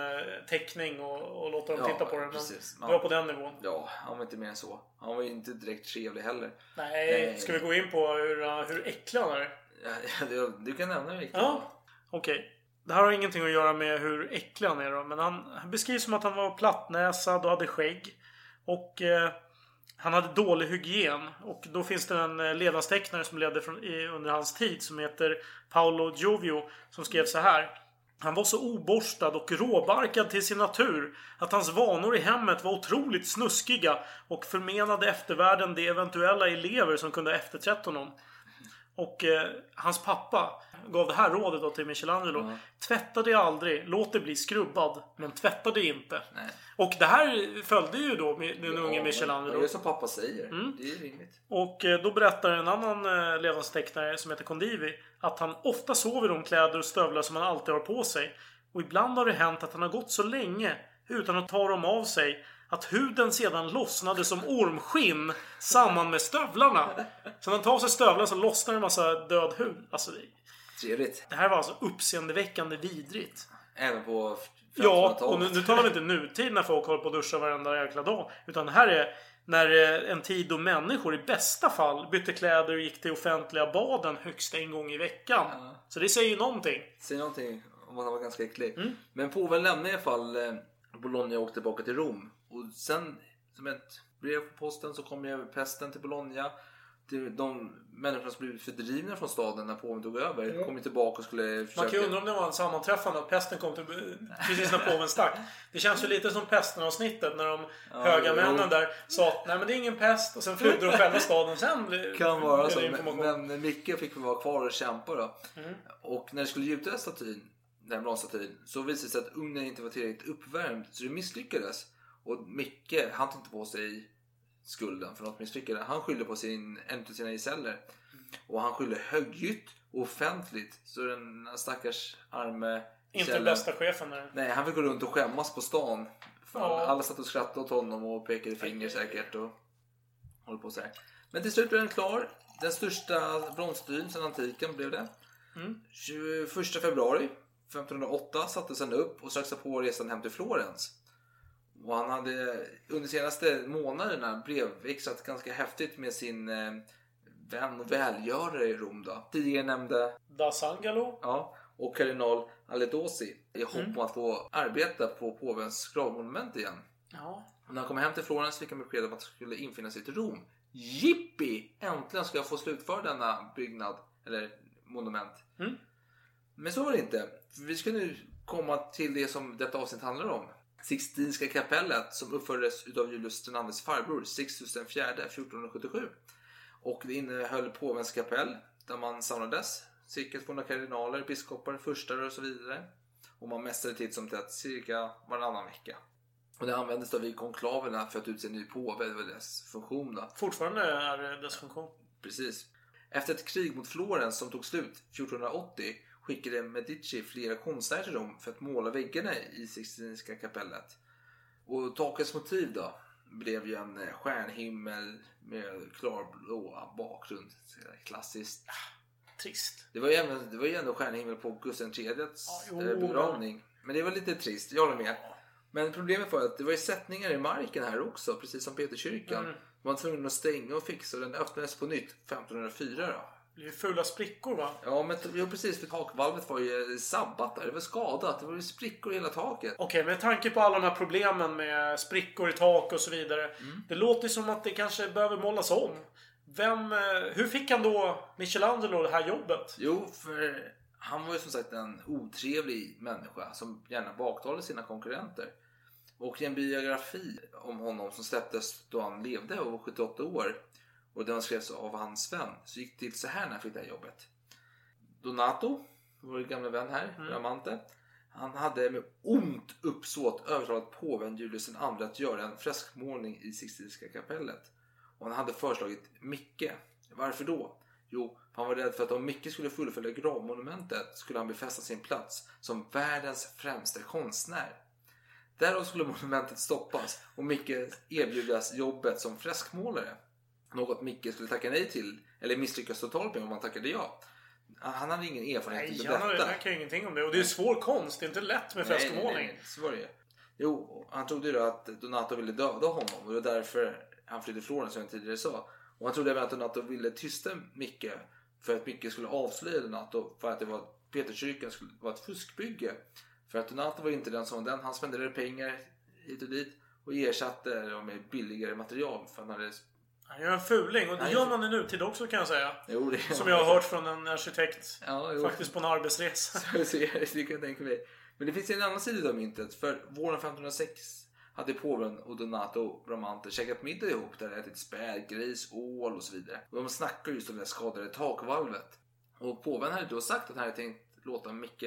teckning och, och låta dem
Ja,
titta på den. Men det var på den nivån.
Ja, han var inte mer än så. Han var ju inte direkt trevlig heller.
Nej,
Nej.
ska vi gå in på hur, hur äcklig han är?
Ja, du, kan nämna det riktigt.
Ja, okej. Det här har ingenting att göra med hur äcklig han är då. Men han, han beskrivs som att han var plattnäsad och hade skägg. Och eh, han hade dålig hygien. Och då finns det en eh, ledarstecknare levnadstecknare som ledde från, i, under hans tid som heter Paolo Giovio. Som skrev så här. Han var så oborstad och råbarkad till sin natur att hans vanor i hemmet var otroligt snuskiga och förmenade eftervärlden de eventuella elever som kunde ha efterträtt honom. Och eh, hans pappa gav det här rådet då till Michelangelo. Tvätta dig aldrig, låt dig bli skrubbad, men tvätta dig inte.
Nej.
Och det här följde ju då den unge
Ja,
Michelangelo.
Det är som pappa säger.
Mm.
Det är rimligt.
Och eh, då berättar en annan eh, levnadstecknare som heter Condivi att han ofta sover i de kläder och stövlar som han alltid har på sig. Och ibland har det hänt att han har gått så länge utan att ta dem av sig att huden sedan lossnade som ormskinn samman med stövlarna. Så när han tar av sig stövlarna så lossnar en massa död hud. Alltså,
Trevligt.
det här var alltså uppseendeväckande vidrigt.
Även på
Ja,
1500-talet.
och nu, nu talar vi inte nutid när folk håller på att duscha varenda jäkla dag. Utan det här är när eh, en tid då människor i bästa fall bytte kläder och gick till offentliga baden högst en gång i veckan. Så det säger ju någonting.
Säg någonting om att han var ganska äcklig.
Mm.
Men påven lämnade i alla fall eh, Bologna och åkte tillbaka till Rom. Och sen som ett brev på posten så kom ju pesten till Bologna. De människorna som blivit fördrivna från staden när påven tog över kom ju tillbaka och skulle försöka...
Man kan ju undra om det var en sammanträffande att pesten kom till, precis när påven stack. Det känns ju lite som pesten-avsnittet när de
Ja,
höga männen där sa att nej men det är ingen pest och sen flydde de själva staden. Sen blev,
Kan vara
blev
så, men, men Micke fick vara kvar och kämpa då.
Mm.
Och när det skulle gjuta statyn, den här bronstatyn, så visade det sig att ugnen inte var tillräckligt uppvärmd så det misslyckades. Och Micke, han tog inte på sig skulden för något misslyckande. Han skyllde på sin, en av sina gesäller. Och han skyllde högljutt och offentligt. Så den stackars arme
Inte
gesällen-
bästa chefen där.
Nej, han fick gå runt och skämmas på stan.
Ja.
Alla satt och skrattade åt honom och pekade finger säkert. Och håller på så här. Men till slut blev den klar. Den största bronsstatyn sedan antiken blev det.
Mm.
21 februari 1508 sattes han upp och strax på resan hem till Florens. Och han hade under de senaste månaderna brevväxlat ganska häftigt med sin eh, vän och välgörare i Rom. Då. Tidigare nämnde
Da Sangalo.
Ja, och kardinal Aledosi i hopp
Mm.
om att få arbeta på påvens gravmonument igen.
Ja.
Och när han kom hem till Florens fick han besked om att han skulle infinna sig till Rom. Jippi! Äntligen ska jag få slutföra denna byggnad, eller monument.
Mm.
Men så var det inte. Vi ska nu komma till det som detta avsnitt handlar om. Sixtinska kapellet som uppfördes utav Julius IIs farbror Sixtus fjärde 1477. Och det innehöll påvens kapell där man samlades. Cirka 200 kardinaler, biskopar, furstar och så vidare. Och man mästade titt som tätt cirka varannan vecka. Och det användes då vid konklaverna för att utse en ny påve. Det var dess funktion då.
Fortfarande är det dess funktion.
Precis. Efter ett krig mot Florens som tog slut 1480 skickade Medici flera konstnärer till Rom för att måla väggarna i Sixtinska kapellet. Och takets motiv då blev ju en eh, stjärnhimmel med klarblå bakgrund. Klassiskt.
trist.
Det var ju även, det var ju ändå stjärnhimmel på Gustav IIIs eh, begravning. Men det var lite trist, jag håller med. Men problemet var att det var ju sättningar i marken här också, precis som Peterskyrkan.
Mm.
Man var tvungen att stänga och fixa och den öppnades på nytt 1504 då.
Blir fula sprickor va?
Ja, men jo, precis. För takvalvet var ju sabbat där. Det var skadat. Det var ju sprickor i hela taket.
Okej, med tanke på alla de här problemen med sprickor i tak och så vidare.
Mm.
Det låter som att det kanske behöver målas om. Vem, eh, hur fick han då Michelangelo det här jobbet?
Jo, för han var ju som sagt en otrevlig människa som gärna baktalade sina konkurrenter. Och i en biografi om honom som släpptes då han levde och var 78 år och den skrevs av hans vän så gick det till så här när han fick det här jobbet. Donato, vår gamla vän här,
Mm.
Bramante. Han hade med ont uppsåt övertalat påven Julius II att göra en freskmålning i Sixtinska kapellet. Och han hade föreslagit Micke. Varför då? Jo, han var rädd för att om Micke skulle fullfölja gravmonumentet skulle han befästa sin plats som världens främsta konstnär. Därav skulle monumentet stoppas och Micke erbjudas jobbet som freskmålare. Något Micke skulle tacka nej till, eller misslyckas totalt med om han tackade ja. Han hade ingen erfarenhet
Nej,
av detta.
han kan ju ingenting om det. Och det är svår konst. Det är inte lätt med
Nej, nej,
freskomålning.
nej, det. Jo, han trodde ju att Donato ville döda honom och det var därför han flydde Florens som jag tidigare sa. Och han trodde även att Donato ville tysta Micke för att Micke skulle avslöja Donato för att det var Peterskyrkan skulle vara ett fuskbygge. För att Donato var inte den som var den. Han spenderade pengar hit och dit och ersatte dem med billigare material för han hade
Han gör en fuling. Och det
Nej,
gör man i nutid också kan jag säga.
Jo, det
Som jag har hört från en arkitekt.
Ja, jo.
Faktiskt på en arbetsresa.
Så, så, det kan jag tänka mig. Men det finns en annan sida av myntet. För våren 1506 hade påven och Donato Bramante käkat middag ihop där de ätit späd, gris, ål och så vidare. Och de snackar just om det skadade takvalvet. Och påven hade då sagt att han hade tänkt låta Micke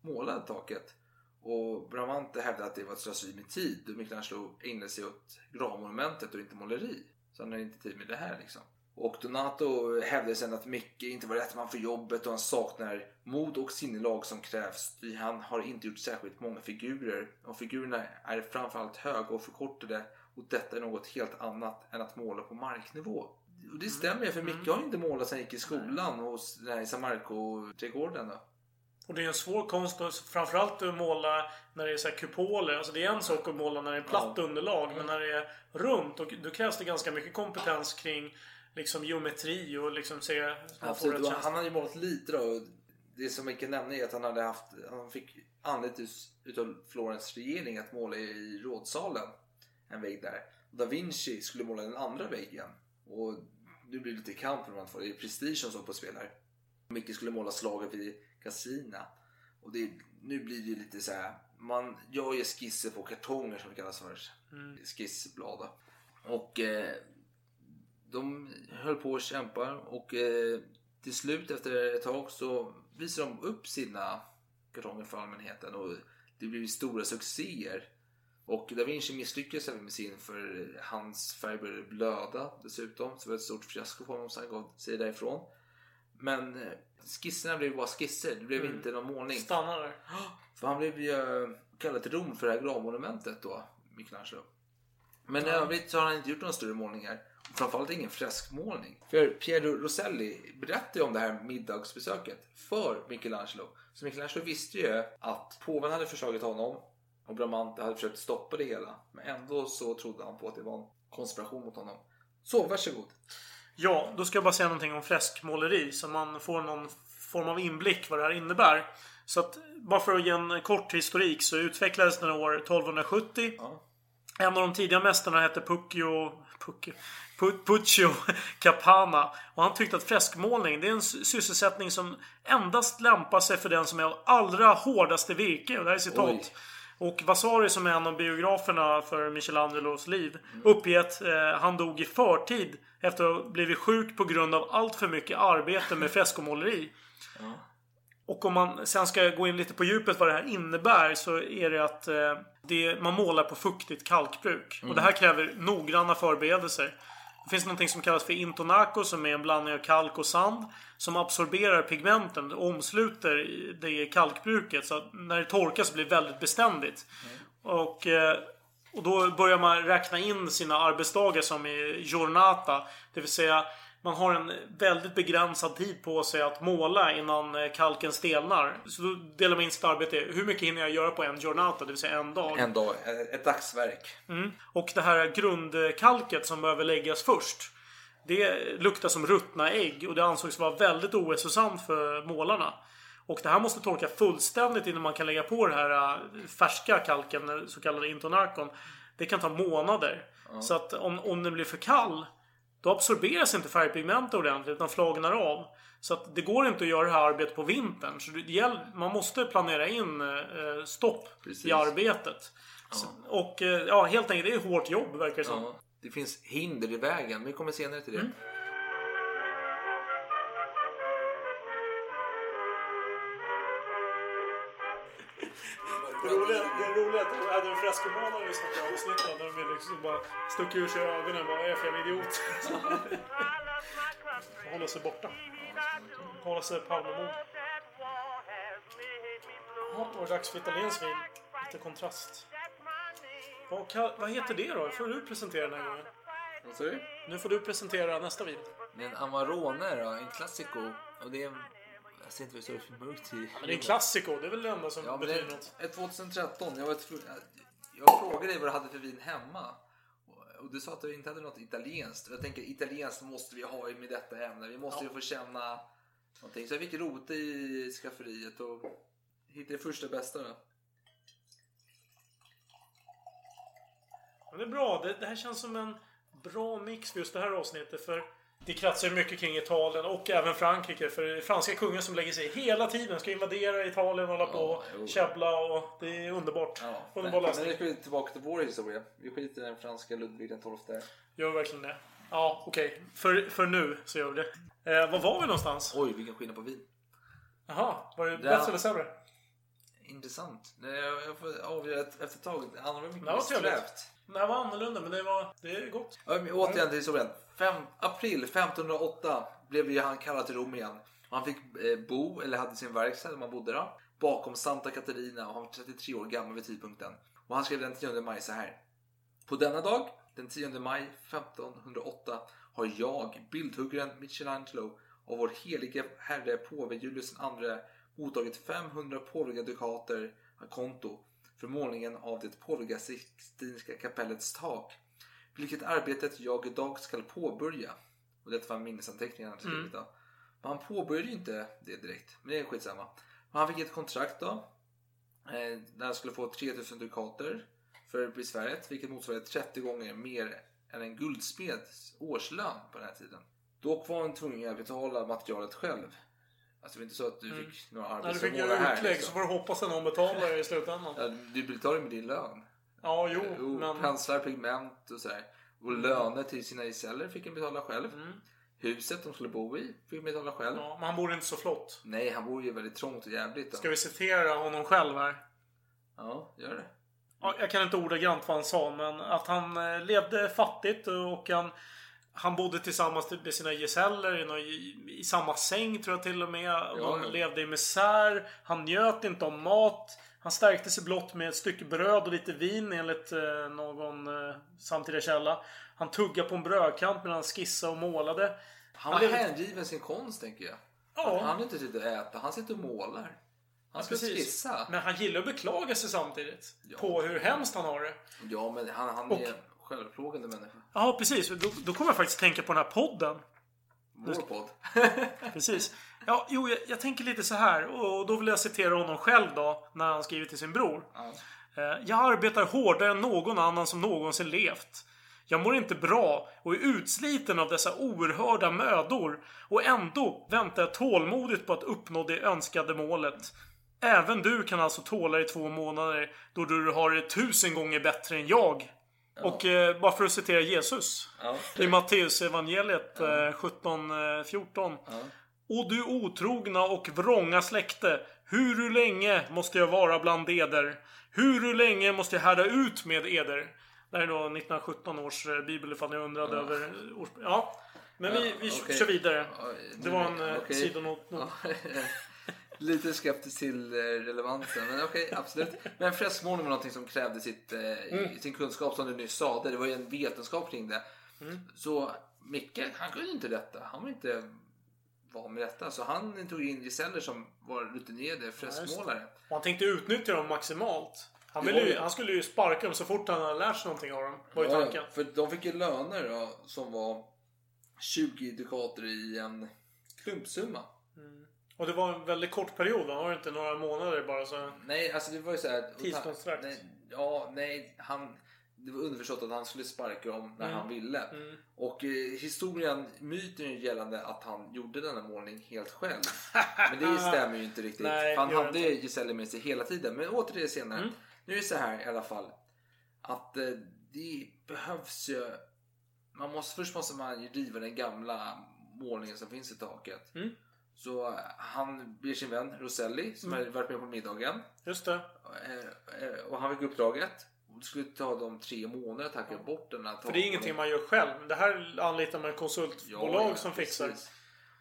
måla taket. Och Bramante hävdade att det var ett slöseri med tid och Michelangelo ägnade sig åt gravmonumentet och inte måleri. Så han hade inte tid med det här liksom. Och Donato hävdade sen att Micke inte var rätt man för jobbet och han saknar mod och sinnelag som krävs. Han har inte gjort särskilt många figurer och figurerna är framförallt höga och förkortade och detta är något helt annat än att måla på marknivå. Och det stämmer ju för Micke har ju inte målat sen han gick i skolan hos den här San Marco-trädgården.
Och det är en svår konst och framförallt att måla när det är så kupoler. Alltså det är en sak att måla när det är platt underlag. Men när det är runt och då krävs det ganska mycket kompetens kring liksom geometri och liksom se...
Absolut, och han hade ju målat lite då. Det som kan nämna är att han hade haft, han fick anlitat utav Florens regering att måla i rådsalen. En vägg där. Da Vinci skulle måla den andra väggen. Och nu blir det lite kamp om man får det är prestige som står på spel här. Micke skulle måla slaget vid Cassina. Och det, nu blir det lite så här. Man gör ju skisser på kartonger som det kallas för.
Mm.
Skissblad. Och eh, de höll på att kämpa och eh, till slut efter ett tag så visade de upp sina kartonger för allmänheten och det blev stora succéer. Och Da Vinci misslyckades även med sin för hans färg började blöda dessutom. Så det var ett stort fiasko för honom så han gav sig därifrån. Men eh, skisserna blev bara skisser. Det blev
Mm.
inte någon målning.
Stannar där.
För han blev ju eh, kallad till Rom för det här gravmonumentet då, Michelangelo. Men i
Ja.
övrigt så har han inte gjort några större målningar. Framförallt ingen freskmålning. För Piero Rosselli berättade ju om det här middagsbesöket för Michelangelo. Så Michelangelo visste ju att påven hade försökt honom och Bramante hade försökt stoppa det hela. Men ändå så trodde han på att det var en konspiration mot honom. Så varsågod.
Ja, då ska jag bara säga någonting om freskmåleri så man får någon form av inblick vad det här innebär. Så att, bara för att ge en kort historik så utvecklades den år 1270. En av de tidiga mästarna hette Puccio... Puccio... Pu- Puccio Capana. Och han tyckte att freskmålning det är en sysselsättning som endast lämpar sig för den som är av allra hårdaste virke. Och det här är citat.
Oj.
Och Vasari som är en av biograferna för Michelangelos liv uppgett eh, han dog i förtid efter att ha blivit sjuk på grund av allt för mycket arbete med freskomåleri. Och om man sen ska gå in lite på djupet vad det här innebär så är det att eh, det, man målar på fuktigt kalkbruk. Och det här kräver noggranna förberedelser. Det finns någonting som kallas för intonaco som är en blandning av kalk och sand. Som absorberar pigmenten och omsluter det kalkbruket. Så att när det torkar så blir det väldigt beständigt. Och, eh, och då börjar man räkna in sina arbetsdagar som i giornata. Det vill säga man har en väldigt begränsad tid på sig att måla innan eh, kalken stelnar. Så då delar man in sitt arbete hur mycket hinner jag göra på en giornata, det vill säga en dag.
En dag, eh, ett dagsverk.
Mm. Och det här grundkalket som behöver läggas först. Det luktar som ruttna ägg och det ansågs vara väldigt ohälsosamt för målarna. Och det här måste torka fullständigt innan man kan lägga på det här äh, färska kalken, den så kallade intonarkon. Det kan ta månader. Så att om, om den blir för kall då absorberas inte färgpigmentet ordentligt utan flagnar av. Så att det går inte att göra det här arbetet på vintern. Så gäller, man måste planera in eh, stopp
Precis.
i arbetet. Så, och eh, ja, helt enkelt, det är hårt jobb verkar det som.
Ja, det finns hinder i vägen, vi kommer senare till det.
Mm. Det roliga, det roliga är att jag hade en freskomålare lyssnat på avsnittet där de liksom bara stuck ur sig ögonen. Vad är jag för jävla idiot? Hålla sig borta. Hålla sig Palmemord. Ja, var det dags för italiensk vin. Lite kontrast. Vad, ka- vad heter det då? får du presentera den här gången.
Vad sa du?
Nu får du presentera nästa vin.
Det är en Amarone då, en Classico. Och det är en... Jag ser inte vad det står för mörkt i.
Men det är en klassiker. Det är väl det enda som
Ja,
betyder något.
ett 2013. Jag, var jag, frågade dig vad du hade för vin hemma. Och- du sa att du inte hade något italienskt. Jag tänker italienskt måste vi ha med detta ämne. Vi måste ju få känna någonting. Så jag fick rota i skafferiet och hittade det första bästa då.
Men det är bra. Det, det här känns som en bra mix för just det här avsnittet. För det kretsar ju mycket kring Italien och även Frankrike. För det är franska kungen som lägger sig hela tiden. Ska invadera Italien och hålla på och käbbla. Och det är underbart.
Men,
Underbar
men
läsning.
nu ska vi tillbaka till vår historia. Vi skiter i den franska Ludvig den XII.
Gör vi verkligen det? Ja, okej. För, för nu så gör vi det. Eh, var var vi någonstans?
Oj, vilken skillnad på vin.
Jaha, var det
Ja.
bättre eller sämre?
Intressant. Jag får avgöra efter ett tag. Det andra var mycket
Det trevligt.
slöpt.
Det här var annorlunda, men det var... Det är gott.
Ja, men återigen till historien. Fem, april 1508 blev ju han kallad till Rom igen. Och Han fick eh, bo, eller hade sin verkstad där man bodde då, bakom Santa Caterina och han var 33 år gammal vid tidpunkten. Och han skrev den 10 maj så här. På denna dag, den 10 maj 1508, har jag, bildhuggaren Michelangelo och vår helige herre påve Julius II mottagit 500 påvliga dukater a konto för målningen av det påviga Sixtinska kapellets tak vilket arbetet jag idag ska påbörja. Och detta var minnesanteckningarna han skrivit då. Men han påbörjade ju inte det direkt. Men det är skitsamma. Men han fick ett kontrakt då. Eh, där han skulle få 3000 dukater för besväret. Vilket motsvarade 30 gånger mer än en guldsmeds årslön på den här tiden. Dock var han tvungen att betala materialet själv. Alltså det var inte så att du
Mm.
fick några
När du fick
här.
utlägg
liksom.
så får du hoppas att någon betalar det i slutändan.
Ja, du betalar ju med din lön.
Ja, jo,
Jo,
men...
Penslar, pigment och så här. Och löner till sina gesäller fick han betala själv.
Mm.
Huset de skulle bo i fick han betala själv.
Ja, men han bor inte så flott.
Nej, han bor ju väldigt trångt och jävligt. Då.
Ska vi citera honom själv här?
Ja, gör det.
Ja, jag kan inte ordagrant vad han sa, men att han eh, levde fattigt och han, han bodde tillsammans med sina gesäller i, någon- i, samma säng tror jag till och med. Och
Ja,
de
ja.
levde i misär. Han njöt inte om mat. Han stärkte sig blott med ett stycke bröd och lite vin enligt eh, någon eh, samtida källa. Han tuggade på en brödkant medan han skissade och målade.
Han var
levde-
hängiven sin konst, tänker jag.
Ja.
Han har inte tid att äta, han sitter och målar. Han ska
Precis.
skissa.
Men han gillar att beklaga sig samtidigt. På hur hemskt han har det.
Ja, men han, han
Och-
är självplågande människa.
Ja, precis. Då, då kommer jag faktiskt tänka på den här podden.
Vår podd.
Precis. Ja, jo, jag, jag tänker lite så här. Och då vill jag citera honom själv då. När han skriver till sin bror. Eh, Jag arbetar hårdare än någon annan som någonsin levt. Jag mår inte bra och är utsliten av dessa oerhörda mödor. Och ändå väntar jag tålmodigt på att uppnå det önskade målet. Även du kan alltså tåla i två månader då du har det tusen gånger bättre än jag. Och eh, bara för att citera Jesus. I Matteus evangeliet eh, 17-14. Och du otrogna och vrånga släkte. Hur länge måste jag vara bland eder? Hur länge måste jag härda ut med eder? Det här är då 1917 års eh, bibel ifall ni undrade
Ja.
över års... Ja. Men vi, vi
okej.
kör vidare.
Ja,
Det var en eh,
okej.
sidonot.
Ja. Lite skeptisk till eh, relevansen, men okej, absolut. Men freskmålning var någonting som krävde sitt, eh,
Mm.
sin kunskap som du nyss sa. Det var ju en vetenskap kring det.
Mm.
Så Micke, han kunde inte detta. Han var inte van med detta. Så han tog in gesäller som var rutinerade freskmålare.
Och han tänkte utnyttja dem maximalt. Han, ju,
ju-
han skulle ju sparka dem så fort han hade lärt sig någonting av dem. Var ju
Ja,
tanken.
för de fick ju löner då, som var 20 dukater i en klumpsumma.
Och det var en väldigt kort period va? Var det inte några månader bara så?
Nej, alltså det var ju så här...
Tidskontrakt.
Nej, ja, nej. Han, det var underförstått att han skulle sparka dem när
Mm.
han ville.
Mm.
Och eh, historien, myten gällande att han gjorde denna målning helt själv. Men det stämmer ju inte riktigt.
Nej,
han hade
inte.
Giselle med sig hela tiden. Men åter till det senare.
Mm.
Nu är det så här i alla fall. Att eh, det behövs ju... Man måste, först måste man ju riva den gamla målningen som finns i taket. Så eh, han ber sin vän Roselli som
Mm.
har varit med på middagen.
Just det.
Eh, eh, Och han fick uppdraget. Det skulle ta dem tre månader att tacka bort den här
För det är ingenting man gör själv. Det här anlitar man konsultbolag
Ja, ja,
som fixar.
precis.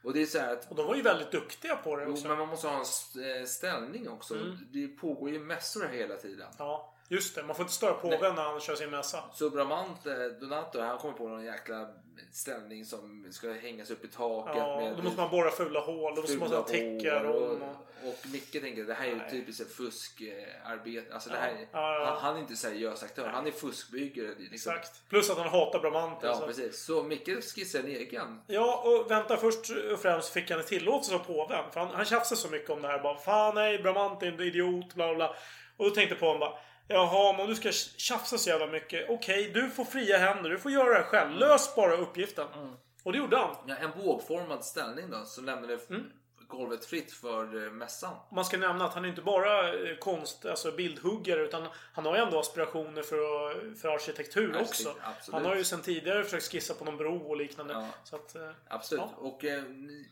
Och det är så att
Och de var ju väldigt duktiga på det
Jo,
också.
men man måste ha en st- ställning också.
Mm.
Det pågår ju mässor hela tiden.
Ja, just det. Man får inte störa påven när han kör sin mässa.
Så Bramante Donato, han kommer på någon jäkla ställning som ska hängas upp i taket.
Ja,
med
då måste man borra fula hål. Då måste man ha täckar
och, och, Micke tänker det här är ju
Nej.
typiskt ett fuskarbete. Alltså det
Ja.
här, är-
Ja.
Han, han är inte seriös aktör, han är fuskbyggare. Liksom.
Exakt. Plus att han hatar Bramante.
Ja,
så.
precis. Så Micke skissar en egen.
Ja, och vänta först och främst fick han en tillåtelse av påven. För han, han tjafsade så mycket om det här. Bara, Fan nej, Bramante är en idiot, bla bla. Och då tänkte påven bara Jaha, men om du ska tjafsa så jävla mycket. Okej, du får fria händer. Du får göra det här själv. Lös bara uppgiften. Och det gjorde han.
Ja, en bågformad ställning då, som lämnade
Mm.
golvet fritt för eh, mässan.
Man ska nämna att han är inte bara eh, konst, alltså bildhuggare utan han har ju ändå aspirationer för, för arkitektur
Arkitek-
också.
absolut.
Han har ju sedan tidigare försökt skissa på någon bro och liknande.
Ja.
Att, eh,
Absolut.
Ja.
Och eh,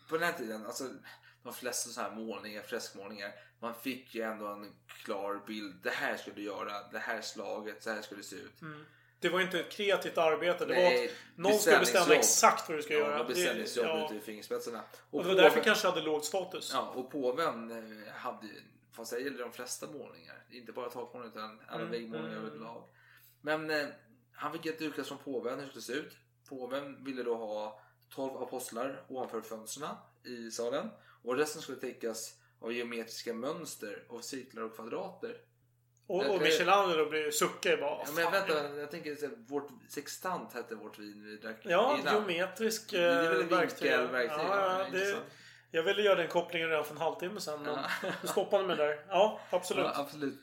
på den här tiden, alltså de flesta så här målningar, freskmålningar, man fick ju ändå en klar bild. Det här skulle du göra, det här slaget, så här skulle det se ut.
Mm. Det var inte ett kreativt arbete. Det
Nej,
var att någon skulle bestämma exakt vad du ska
ja,
göra.
Beställningsjobb
ja.
ute i fingerspetsarna.
Och det var därför kanske hade låg status.
Ja, och påven eh, hade fast det gäller de flesta målningar. Inte bara takmålningar utan alla
Mm,
väggmålningar
mm.
överlag. Men eh, han fick ett utkast från påven hur det skulle se ut. Påven ville då ha 12 apostlar ovanför fönstren i salen. Och resten skulle täckas av geometriska mönster och cirklar och kvadrater.
Och,
Eh,
och Michelangelo blev suckar bara.
Ja, men vänta, jag tänker så här, vårt sextant hette vårt vin vi drack
Ja,
innan.
geometrisk
Det är
eh,
väl en
verktyg.
vinkelverktyg,
Ja,
ja,
det, jag ville göra den kopplingen redan för en halvtimme sedan. Men
Ja.
du stoppade mig där. Ja, absolut.
Ja, absolut.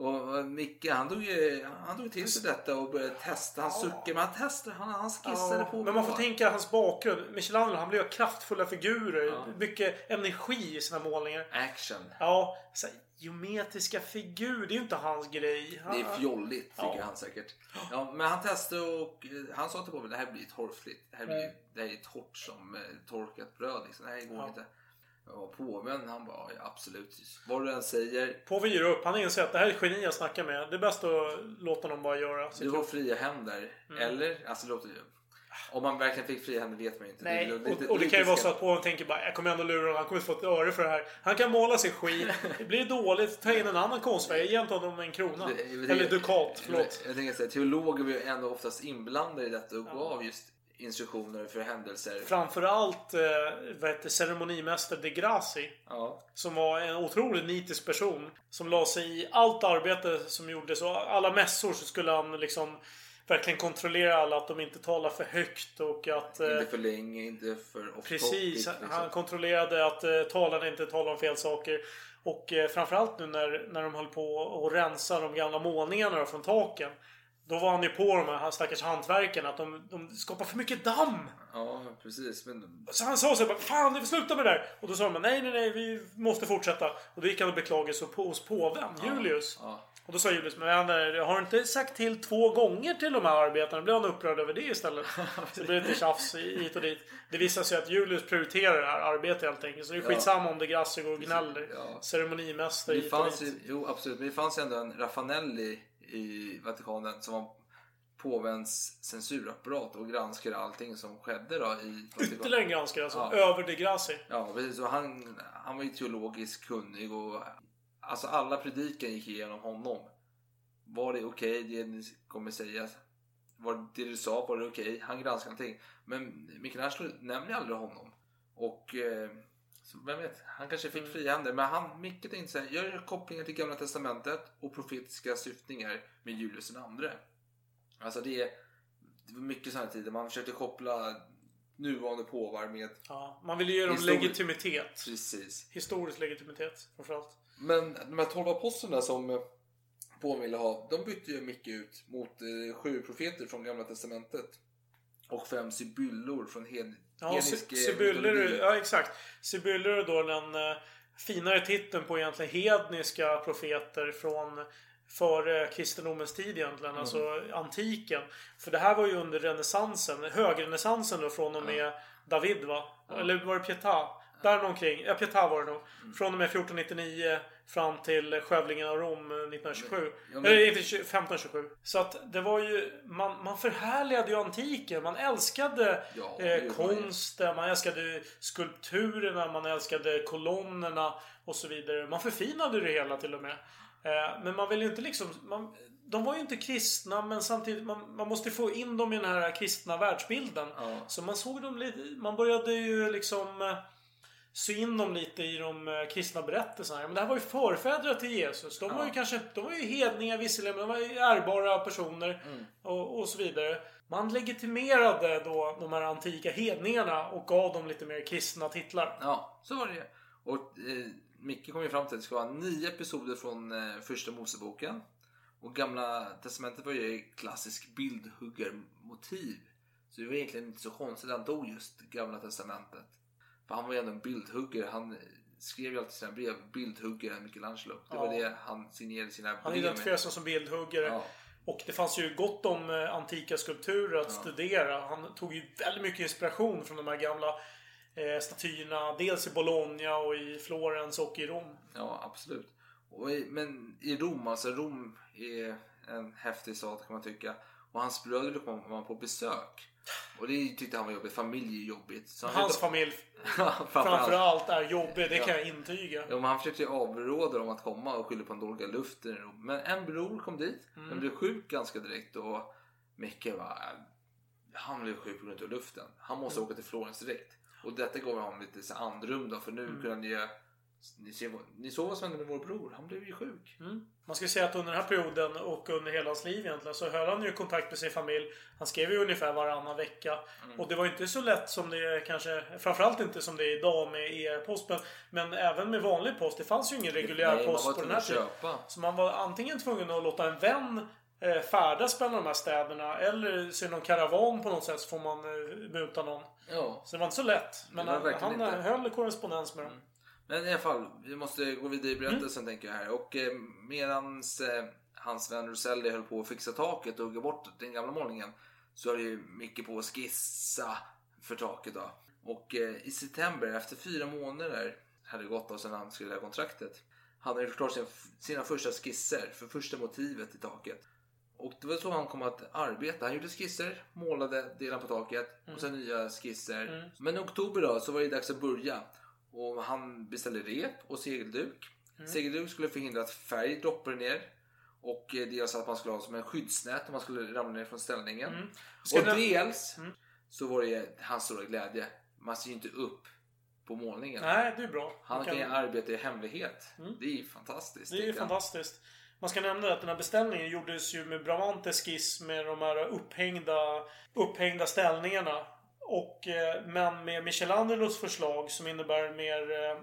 Och Micke han tog, ju, han tog till sig detta och började testa. Han suckade, men han testade, han, han skissade
Ja,
på.
men man får tänka hans bakgrund. Michelangelo han blev kraftfulla figurer.
Ja.
Mycket energi i sina målningar.
Action.
Ja, så här, geometriska figurer, det är ju inte hans grej.
Det är
Han-
fjolligt tycker
Ja.
han säkert. Ja, men han testade och eh, han sa till påven det här blir torftigt. Det här, blir,
Mm.
det här är torrt som eh, torkat bröd. Liksom. Det här går
Ja.
inte. Ja, påven han bara ja, absolut. Vad du än säger.
Påven ger upp. Han inser att det här är ett geni jag snackar med. Det är bäst att låta dem bara göra.
Du har fria händer.
Mm.
Eller? Alltså det låter ju... Om man verkligen fick fria händer vet man ju inte.
Nej,
Det lite-
och, och det
lite
kan ju vara så att påven tänker bara jag kommer ändå lura honom. Han kommer få ett öre för det här. Han kan måla sig skit. Det blir dåligt. Ta in en annan konstnär. Ge inte honom en krona.
Det- det-
Eller dukat. Förlåt.
Jag tänker säga, teologer var ju ändå oftast inblandade i detta och gav just instruktioner för händelser.
Framförallt eh, vad heter, ceremonimäster de Grassi.
Ja.
Som var en otroligt nitisk person. Som la sig i allt arbete som gjordes. Och alla mässor så skulle han liksom verkligen kontrollera alla att de inte talar för högt och att... eh,
Inte för länge, inte för off
Precis. Han-
liksom.
Han kontrollerade att eh, talarna inte talar om fel saker. Och eh, framförallt nu när, när de höll på att rensa de gamla målningarna från taken. Då var han ju på de här stackars hantverkarna att de, de skapar för mycket damm.
Ja, precis. Men
Så han sa så här, bara, Fan, vi får sluta med det där. Och då sa de nej, nej, nej, vi måste fortsätta. Och då gick han och beklagade sig på, hos påven, Julius.
ja.
Och då sa Julius, men har du inte sagt till två gånger till de här arbetarna? Då blev han upprörd över det istället. Så det blev lite tjafs hit och dit. Det visar sig att Julius prioriterar det här arbetet helt enkelt. Så det är
Ja.
skitsamma om det Grassi går och gnäller.
Ja.
Ceremonimästare hit och dit.
ju, jo absolut, men det fanns ju ändå en Raffanelli i Vatikanen som var påvens censurapparat och granskade allting som skedde då i.
Ytterligare en granskare alltså.
Ja.
Över de Grassi.
Ja, precis. Och han, han var ju teologiskt kunnig och alltså alla predikan gick igenom honom. Var det okej det ni kommer säga? var det du sa, var det okej? Han granskade allting. Men Michelangelo nämner aldrig honom. Och eh, vem vet, han kanske fick frihandel. Men han, Micke tänkte säga, gör kopplingar till Gamla Testamentet och profetiska syftningar med Julius den andre. Alltså det, det var mycket sådana tider. Man försökte koppla nuvarande påvar med
Ja, man ville ge dem legitimitet.
Precis.
Historisk legitimitet framförallt.
Men de här tolv apostlarna som eh, påven ville ha, de bytte ju Micke ut mot eh, sju profeter från Gamla Testamentet. Och fem sibyllor från hed,
Ja,
eh,
Sibyller,
mytologi.
ja exakt. Sibyller är då den eh, finare titeln på egentligen hedniska profeter från före kristendomens tid egentligen.
Mm.
Alltså antiken. För det här var ju under renässansen. Högrenässansen då från och med David va? Eller var det Pietà? Där omkring. Ja, Pietà var det nog.
Mm.
Från och med 1499 fram till skövlingen av Rom eh, 1927.
Ja, men-
Eller inte 20 1527. Så att det var ju... Man, man förhärligade ju antiken. Man älskade
Ja,
eh, konsten, man älskade skulpturerna, man älskade kolonnerna och så vidare. Man förfinade det hela till och med. Eh, men man vill ju inte liksom... Man, de var ju inte kristna men samtidigt man, man måste få in dem i den här kristna världsbilden.
Ja.
Så man såg dem lite... Man började ju liksom... sy in dem lite i de eh, kristna berättelserna. Men det här var ju förfäder till Jesus. De var ju kanske... De var ju hedningar visserligen, men de var ju ärbara personer. Och, och så vidare. Man legitimerade då de här antika hedningarna och gav dem lite mer kristna titlar.
Ja, så var det. Och eh, Micke kom ju fram till att det ska vara nio episoder från eh, första Moseboken. Och Gamla Testamentet var ju klassisk bildhuggarmotiv. Så det var egentligen inte så konstigt att han tog just Gamla Testamentet. För han var ju ändå en bildhuggare. Han skrev ju alltid sina brev bildhuggare Michelangelo. Det var
Ja.
det han signerade sina brev
Han identifierade sig som bildhuggare.
Ja.
Och det fanns ju gott om eh, antika skulpturer att studera. Han tog ju väldigt mycket inspiration från de här gamla eh, statyerna. Dels i Bologna och i Florens och i Rom.
Ja, absolut. Och i, men i Rom, alltså Rom är en häftig stad kan man tycka. Och hans bröder kom man på besök. Och det tyckte han var jobbigt. Familj är jobbigt. Så han
Hans
försökte-
familj framförallt är jobbig, det
Ja.
kan jag intyga.
Ja, men han försökte ju avråda dem att komma och skylla på den dåliga luften. Men en bror kom dit.
Mm.
Men blev sjuk ganska direkt. Och Micke var... Han blev sjuk på grund av luften. Han måste
Mm.
åka till Florens direkt. Och detta gav honom lite så andrum då. För nu
Mm.
kunde han ge... Ni, ser, ni såg vad som hände med vår bror. Han blev ju sjuk.
Mm. Man ska säga att under den här perioden och under hela hans liv egentligen så höll han ju kontakt med sin familj. Han skrev ju ungefär varannan vecka.
Mm.
Och det var ju inte så lätt som det är kanske... Framförallt inte som det är idag med e-post. Men, men även med vanlig post. Det fanns ju ingen reguljär
Nej,
post på den här tiden. Så man var antingen tvungen att låta en vän eh, färdas mellan de här städerna. Eller se någon karavan på något sätt så får man eh, muta någon.
Ja.
Så det var inte så lätt. Men han, han
inte.
höll korrespondens med dem.
Men i alla fall, vi måste gå vidare i
Mm.
berättelsen tänker jag här. Och eh, medans eh, hans vän Roselli höll på att fixa taket och hugga bort den gamla målningen så höll ju Micke på att skissa för taket då. Och eh, i september, efter fyra månader hade gått då sedan han skulle ha kontraktet, hade han gjort klart sin, sina första skisser för första motivet till taket. Och det var så han kom att arbeta. Han gjorde skisser, målade delar på taket och sen nya skisser.
Mm.
Men i oktober då så var det dags att börja. Och han beställde rep och segelduk.
Mm.
Segelduk skulle förhindra att färg droppade ner. Och eh, dels att man skulle ha som en skyddsnät om man skulle ramla ner från ställningen.
Mm.
Och dels
Mm.
så var det hans stora glädje. Man ser ju inte upp på målningen.
Nej, det är bra.
Han kan ju
kan-
arbeta i hemlighet.
Mm.
Det är fantastiskt.
Det är fantastiskt. Man ska nämna att den här beställningen gjordes ju med Bramantes skiss med de här upphängda, upphängda ställningarna. Och, eh, men med Michelangelos förslag som innebär mer... Eh,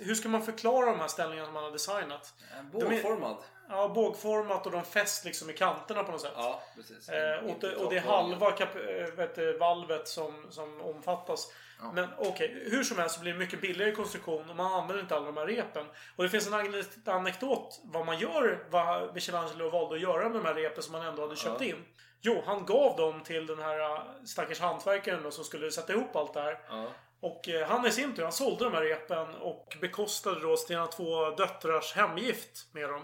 hur ska man förklara de här ställningarna som han har designat?
En
De är-
bågformad.
Ja, bågformat och de fäst liksom i kanterna på något sätt.
Ja, precis.
Eh, och, det, och det är halva kap, eh, vet, valvet som, som omfattas. Men okej, hur som helst så blir det mycket billigare konstruktion och man använder inte alla de här repen. Och det finns en ane- anekdot vad man gör, vad Michelangelo valde att göra med de här repen som man ändå hade köpt
Ja.
in. Jo, han gav dem till den här eh, stackars hantverkaren då, som skulle sätta ihop allt det här.
Ja.
Och eh, han i sin tur, han sålde de här repen och bekostade då sina två döttrars hemgift med dem.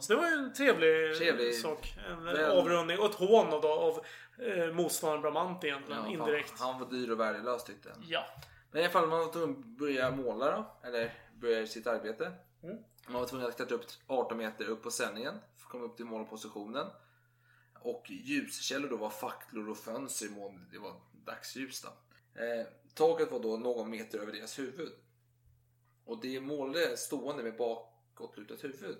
Så det var ju en trevlig,
Trevlig.
sak. En
Väl-
avrundning och ett hån då, av eh, motståndaren Bramante egentligen,
Ja,
indirekt.
Han, han var dyr och värdelös tyckte han.
Ja.
Men i alla fall, man var tvungen att börja måla då. Eller börja sitt arbete.
Mm.
Man var tvungen att klättra upp 18 meter upp på sändningen. För att komma upp till målpositionen. Och ljuskällor då var facklor och fönster i mån det var dagsljus. Då. Eh, taket var då någon meter över deras huvud. Och det målade stående med bakåtlutat huvud.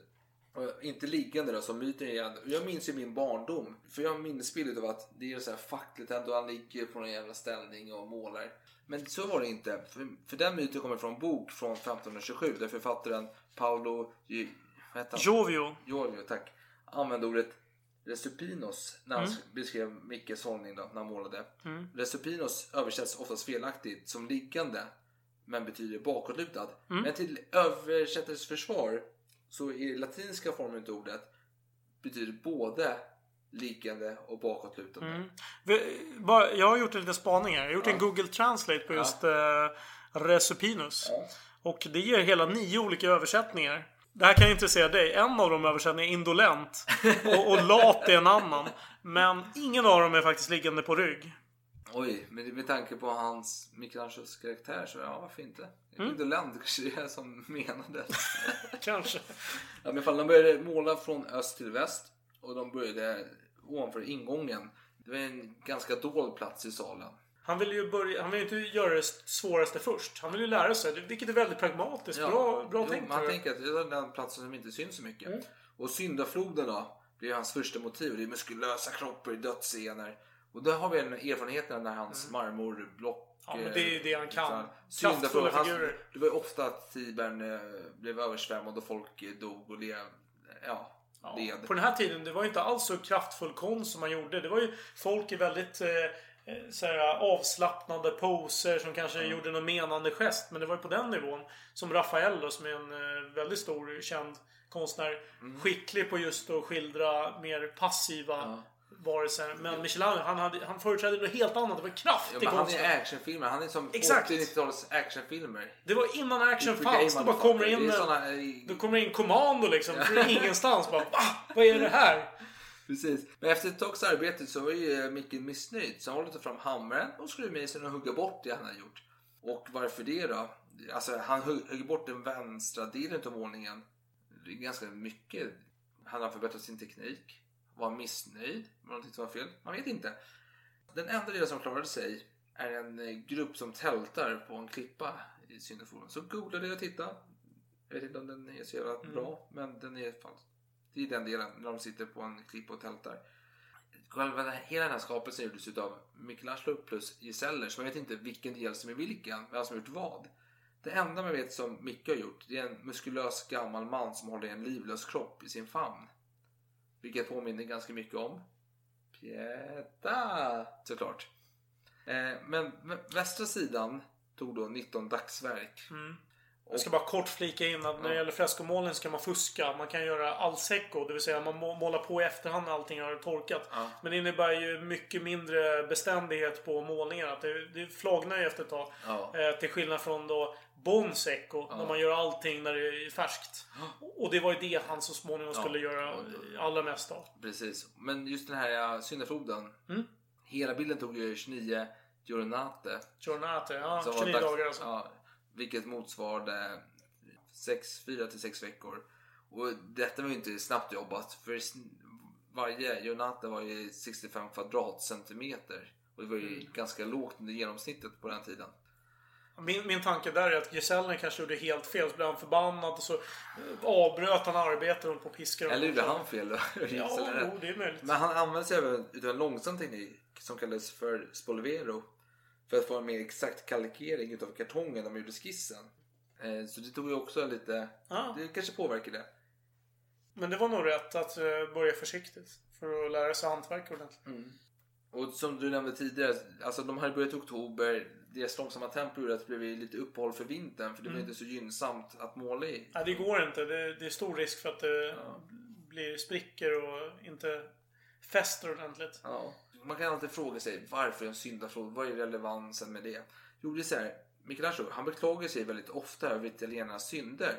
Och inte liggande då som myten igen. Jag minns ju min barndom. För jag har minnesbilder av att det är så här fackligt ändå. Han ligger på någon jävla ställning och målar. Men så var det inte. För, för den myten kommer från en bok från 1527 där författaren Paolo Gi- vad heter han? Tack. Använde ordet Resupinos när han
Mm.
beskrev Mickes hållning då, när han målade.
Mm.
Resupinos översätts oftast felaktigt som liggande men betyder bakåtlutad.
Mm.
Men till översättares försvar så i latinska formen av ordet betyder både liggande och bakåtlutande.
Mm. Jag har gjort en liten spaning här. Jag har gjort
Ja.
en Google Translate på
Ja.
just eh, Resupinus. Och det ger hela nio olika översättningar. Det här kan intressera dig. En av de översättningarna är indolent. Och, och lat är en annan. Men ingen av dem är faktiskt liggande på rygg.
Oj, men med tanke på hans Michelangelos karaktär så ja, varför inte?
Mm.
Indolent kanske det är som menades.
Kanske.
Ja, men fall, de började måla från öst till väst och de började ovanför ingången. Det var en ganska dold plats i salen.
Han vill ju börja, han vill inte göra det svåraste först. Han vill ju lära sig. Vilket är väldigt pragmatiskt. bra bra
jo,
tänkt.
Man tänker att det är den platsen som inte syns så mycket.
Mm.
Och syndafloden då blir hans första motiv. Det är muskulösa kroppar i dödsscener. Och där har vi en erfarenhet när hans marmorblock
Mm. Ja, men det är ju det han kan.
här,
Kraftfulla figurer.
Det var ju ofta att Tibern eh, blev översvämmad och folk dog och lev, ja, led.
På den här tiden, det var ju inte alls så kraftfull konst som man gjorde. Det var ju folk i väldigt eh, så här, avslappnade poser som kanske gjorde någon menande gest. Men det var ju på den nivån. Som Rafael då, som är en eh, väldigt stor känd konstnär.
Mm.
Skicklig på just att skildra mer passiva varelser. Men Michelangelo, han, hade, han företrädde något helt annat. Det var kraft
Ja,
i
men han
konsten.
är actionfilmer. Han är som
Exakt.
80-90-talets actionfilmer.
Det var innan action fanns. Det bara kommer in,
såna, eh,
då kommer in kommando liksom. Från ingenstans. Bara, Va? Vad är det här?
Precis. Men efter ett tags arbete så var ju Micke missnöjd. Så han håller fram hammaren och skruvmejseln och hugga bort det han hade gjort. Och varför det då? Alltså han hugg- hugger bort den vänstra delen av målningen. Det är ganska mycket. Han har förbättrat sin teknik. Var missnöjd? Var någonting som var fel? Man vet inte. Den enda delen som klarade sig är en eh, grupp som tältar på en klippa i Syndaforum. Så googlade jag och tittade. Jag vet inte om den är så jävla
Mm.
bra, men den är i alla fall det är den delen när de sitter på en klippa och tältar. Själva hela den här skapelsen gjordes utav Michelangelo plus gesäller så man vet inte vilken del som är vilken, vem som har gjort vad. Det enda man vet som Micke har gjort det är en muskulös gammal man som håller en livlös kropp i sin famn. Vilket påminner ganska mycket om Pieta såklart. Eh, men men västra sidan tog då 19 dagsverk.
Mm. Jag ska bara kort flika in att när det gäller freskomålning kan man fuska. Man kan göra al secco, det vill säga man må- målar på i efterhand när allting har torkat. Men det innebär ju mycket mindre beständighet på målningen. Att det, det flagnar ju efter ett tag.
Ja.
Eh, till skillnad från då bon secco, när man gör allting när det är färskt. Och det var ju det han så småningom
Ja.
skulle göra allra mest av.
Precis. Men just den här syndafloden.
Mm.
Hela bilden tog ju 29 giornate.
Giornate, ja.
Som var
29
dags-
dagar alltså.
Vilket motsvarade 4 till 6 veckor. Och detta var ju inte snabbt jobbat. För varje giornate var ju 65 kvadratcentimeter. Och det var ju
Mm.
ganska lågt under genomsnittet på den tiden.
Min, min tanke där är att gesällen kanske gjorde helt fel. Så blev han förbannad och så eh, avbröt han arbetet och på och piskade
Eller gjorde han fel då?
Ja, jo, det är möjligt.
Men han använde sig även utav en långsam teknik som kallades för spolvero. För att få en mer exakt kalkering utav kartongen när man gjorde skissen. Eh, Så det tog ju också lite...
Ja.
Det kanske påverkade.
Men det var nog rätt att eh, börja försiktigt. För att lära sig hantverk ordentligt.
Och som du nämnde tidigare, alltså de hade börjat i oktober. Deras långsamma tempo gjorde att det blev lite uppehåll för vintern. För det var
Mm.
inte så gynnsamt att måla i.
Nej, det går inte. Det, det är stor risk för att det blir sprickor och inte fäster ordentligt.
Ja. Man kan alltid fråga sig varför en syndaflod? Vad är relevansen med det? Jo, det är så här. Michelangelo, han beklagar sig väldigt ofta över italienarnas synder.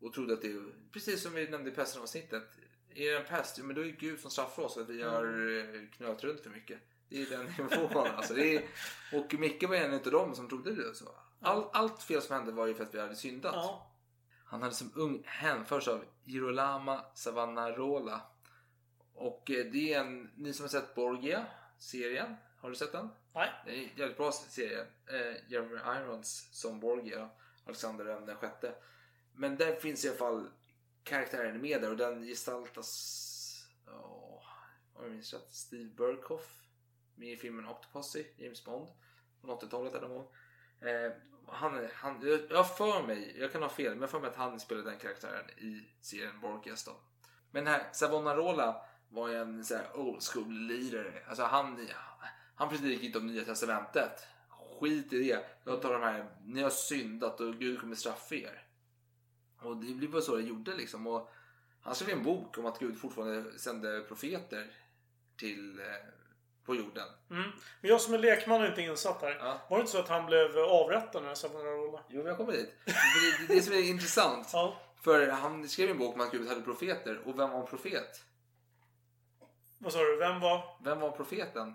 Och trodde att det precis som vi nämnde i pesten-avsnittet. Är det en pest? Men då är det Gud som straffar oss för att vi har eh, knöt runt för mycket. Det är den nivån. alltså, det är, och Micke var en av dem som trodde det. Så. All, allt fel som hände var ju för att vi hade syndat. Han hade som ung hänförts av Girolama Savonarola. Och eh, det är en, ni som har sett Borgia-serien, har du sett den?
Nej.
Det är en jävligt bra serie. Eh, Jeremy Irons som Borgia, Alexander den sjätte. Men där finns i alla fall karaktären med där och den gestaltas... Oh, om jag minns rätt, Steve Burkhoff. Med i filmen Octopussy, James Bond. På 80-talet eller någon. Eh, han, han, jag för mig, jag kan ha fel, men jag för mig att han spelade den karaktären i serien Borgias då. Men här, Savonarola var ju en så här old school leader. Alltså han, han predikade inte om Nya Testamentet. Skit i det. Jag tar de här, ni har syndat och Gud kommer straffa er. Och det blev bara så det gjorde liksom. Och han skrev en bok om att Gud fortfarande sände profeter till, eh, på jorden.
Mm. Men jag som är lekman är inte insatt här.
Ja.
Var det inte så att han blev avrättad när Savonarola?
Jo, men jag kommer dit. Det, det, det som är intressant.
Ja.
För han skrev en bok om att Gud hade profeter. Och vem var en profet?
Vad sa du? Vem var?
Vem var profeten?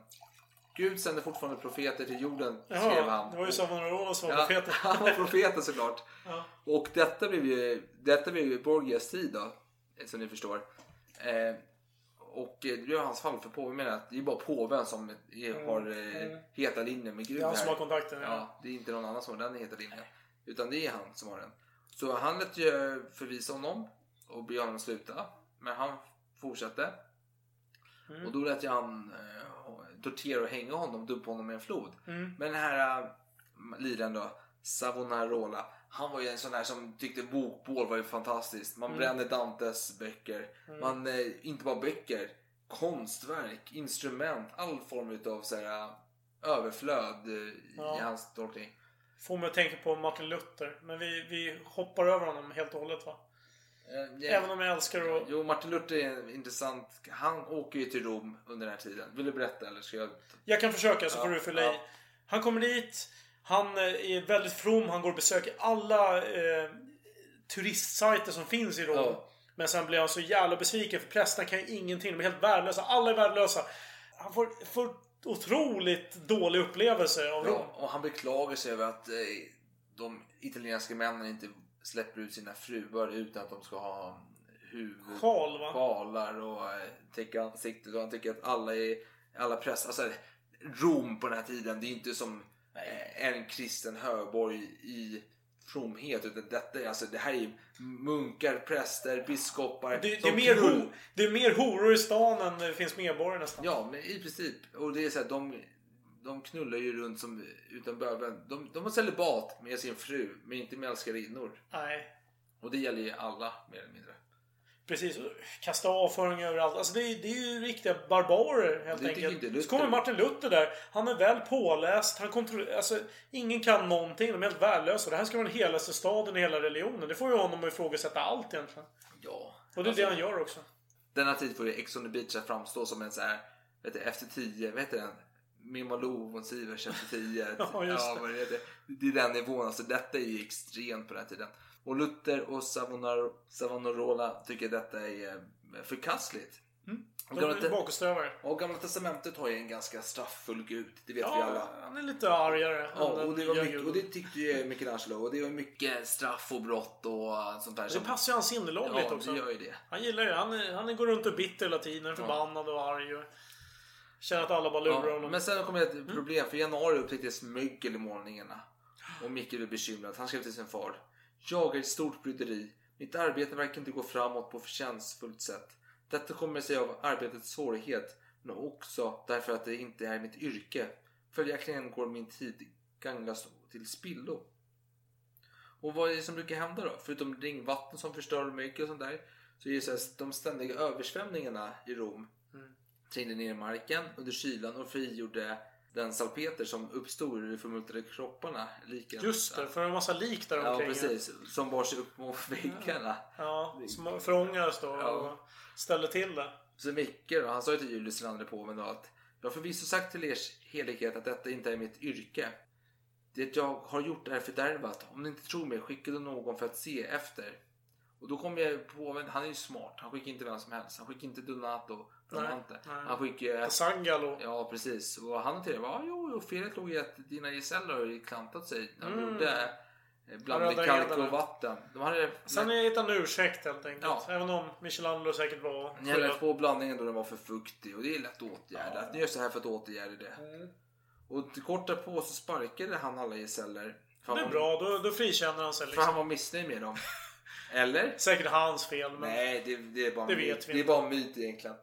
Gud sände fortfarande profeter till jorden, skrev
Jaha,
han.
det var ju Savonarola som var
Ja,
profeten.
han var profeten såklart.
Ja.
Och detta blev ju, detta blev ju Borgias tid då, som ni förstår. Eh, och det blev hans fall för påven menar att det är bara påven som är, har eh, heta linjen med Gud
Det är han som har kontakten, ja.
Ja, det är inte någon annan som har den heta linjen. Utan det är han som har den. Så han lät ju förvisa honom och be honom sluta. Men han fortsatte.
Mm.
Och då lät jag han eh, och hänga honom, duppa honom i en flod.
Mm.
Men den här äh, liren då, Savonarola. Han var ju en sån där som tyckte bokbål var ju fantastiskt. Man
Mm.
brände Dantes böcker.
Mm.
Man, eh, inte bara böcker, konstverk, instrument, all form utav så här, äh, överflöd eh, i
Ja.
hans tolkning.
Får mig att tänka på Martin Luther. Men vi, vi hoppar över honom helt och hållet va?
Eh, ja.
Även om jag älskar att...
Jo, Martin Luther är intressant. Han åker ju till Rom under den här tiden. Vill du berätta eller ska jag?
Jag kan försöka så
Ja,
får du fylla i.
ja.
Han kommer dit. Han eh, är väldigt from. Han går och besöker alla eh, turistsajter som finns i Rom.
Ja.
Men sen blir han så jävla besviken för prästerna kan ju ingenting. De är helt värdelösa. Alla är värdelösa. Han får, får otroligt dålig upplevelse av Rom.
Ja, och han beklagar sig över att eh, de italienska männen inte släpper ut sina fruar utan att de ska ha huvud...
Sjal, va?
Sjalar och eh, täcka ansiktet. Och han tycker att alla är... Alla präster... Alltså, Rom på den här tiden, det är inte som eh, en kristen höborg i fromhet. Utan detta är, alltså, det här är munkar, präster, biskopar.
Det, det, är
som
mer
knull-
ho, det är mer horor i stan än det finns medborgare nästan.
Ja, men i princip. Och det är så här, de, de knullar ju runt som utan böven. De, de har celibat med sin fru, men inte med älskarinnor.
Nej.
Och det gäller ju alla, mer eller mindre.
Precis. Kasta avföring överallt. Alltså det, är, det är ju riktiga barbarer helt
Det
enkelt. Så kommer Martin Luther där. Han är väl påläst. Han kontrollerar... Alltså, ingen kan någonting. De är helt värdelösa. Det här ska vara den helaste staden i hela religionen. Det får ju honom att ifrågasätta allt egentligen.
Ja.
Och det är
Alltså-
det han gör också.
Denna tid får ju Ex on the Beach att framstå som en så här, vet du, efter tio, vad heter den? Mimma Lo von efter tio.
Ja, just det.
vad heter. Det är den nivån, alltså detta är ju extremt på den här tiden. Och Luther och Savonar, Savonarola tycker detta är eh, förkastligt. Och
De är bakåtsträvare.
och Gamla Testamentet har ju en ganska strafffull gud, det vet vi
Ja,
alla.
han är lite argare.
Ja, och det, mycket, och det tyckte ju Michelangelo. Och det var mycket straff och brott och eh, sånt där.
Det
som-
passar ju hans sinnelag
Ja,
lite också.
det gör ju det.
Han gillar ju han, är, han går runt och bitter hela tiden. Förbannad och arg. Och känner att alla bara lurar
Ja,
honom.
men sen kommer ett problem. För i januari upptäcktes mögel i målningarna. Och Micke blev bekymrad. Han skrev till sin far. Jag är ett stort bryderi. Mitt arbete verkar inte gå framåt på förtjänstfullt sätt. Detta kommer sig av arbetets svårighet. Men också därför att det inte är mitt yrke. Följaktligen går min tid gagnas till spillo. Och vad är det som brukar hända då? Förutom ringvatten som förstör mycket och sånt där. Så är det så här, de ständiga översvämningarna i Rom trängde ner i marken under kylan och frigjorde den salpeter som uppstod ur de förmultnade kropparna. Liken.
Just det, för en massa lik där
Ja,
omkring.
precis. Som bar sig upp mot väggarna.
Ja, som förångades då
Ja.
och ställde till det.
Så Micke då, han sa ju till Julius den andre påven då att Jag har förvisso sagt till ers helighet att detta inte är mitt yrke. Det jag har gjort är fördärvat. Om ni inte tror mig, skicka då någon för att se efter. Och då kom jag på, han är ju smart. Han skickar inte vem som helst. Han skickar inte Donato.
Nej, nej.
Han skickar...
Sangalo.
Ja, precis. Och han till det var, jo, jo, felet låg i att dina gesäller har ju klantat sig när de
Mm.
gjorde blandade kalk och vatten. De hade,
Sen är det en ursäkt helt enkelt.
Ja.
Även om Michelangelo säkert var...
Ni hade på blandningen då den var för fuktig och det är lätt att åtgärda. Ni gör så här för att åtgärda det.
Mm.
Och till kort därpå så sparkade han alla gesäller. För
Det är bra, då, då frikänner han sig
För
liksom.
han var missnöjd med dem. Eller?
Säkert hans fel, men...
Nej, det, det är bara
Det
myt. Det är bara en myt egentligen.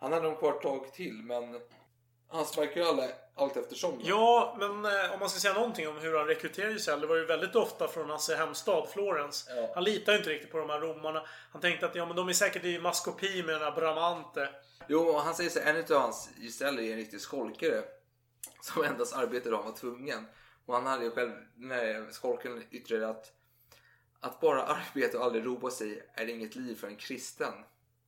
Han hade nog kvar ett tag till men han sparkade ju alla allt eftersom.
Ja, men eh, om man ska säga någonting om hur han rekryterade Giselle. Det var ju väldigt ofta från hans hemstad Florens.
Ja.
Han litade ju inte riktigt på de här romarna. Han tänkte att ja, men de är säkert i maskopi med den här Bramante.
Jo, han säger så en av hans gesäller är en riktig skolkare. Som endast arbetade om var tvungen. Och han hade ju själv, den här skolkaren yttrade att att bara arbeta och aldrig roa sig är inget liv för en kristen.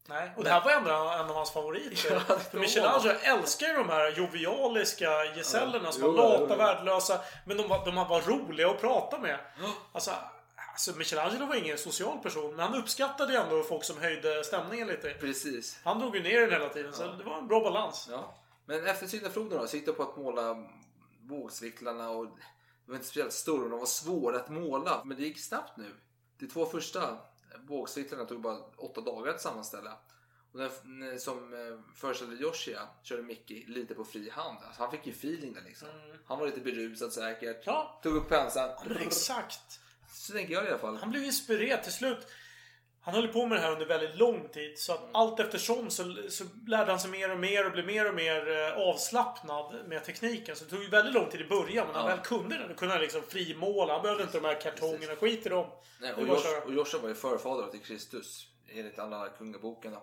Nej, och det här var ändå en av hans favoriter.
Ja,
För. Michelangelo älskar ju de här jovialiska gesällerna som var lata,
jo, jo.
värdelösa. Men de, var- de var roliga att prata med. Alltså, alltså, Michelangelo var ingen social person, men han uppskattade ju ändå folk som höjde stämningen lite.
Precis.
Han drog ju ner den hela tiden, så det var en bra balans.
Ja. Men efter syndafloden då, så gick på att måla vågcyklarna och de var inte speciellt stora, de var svåra att måla. Men det gick snabbt nu. De två första vågcyklarna tog bara åtta dagar att sammanställa. Och den som eh, föreställde Joshua körde Micke lite på fri hand. Alltså, han fick ju feeling där liksom. Han var lite berusad säkert.
Ja.
Tog upp penseln.
Exakt.
Så tänker jag i alla fall.
Han blev inspirerad till slut. Han höll på med det här under väldigt lång tid. Så att allt eftersom så, så lärde han sig mer och mer och blev mer och mer eh, avslappnad med tekniken. Så det tog ju väldigt lång tid i början. Men när han
Ja.
väl kunde det, då kunde han liksom frimåla. Han behövde inte de här kartongerna. Skit i dem.
Nej, och, Josh, och Joshua var ju förfader till Kristus enligt alla kungaboken.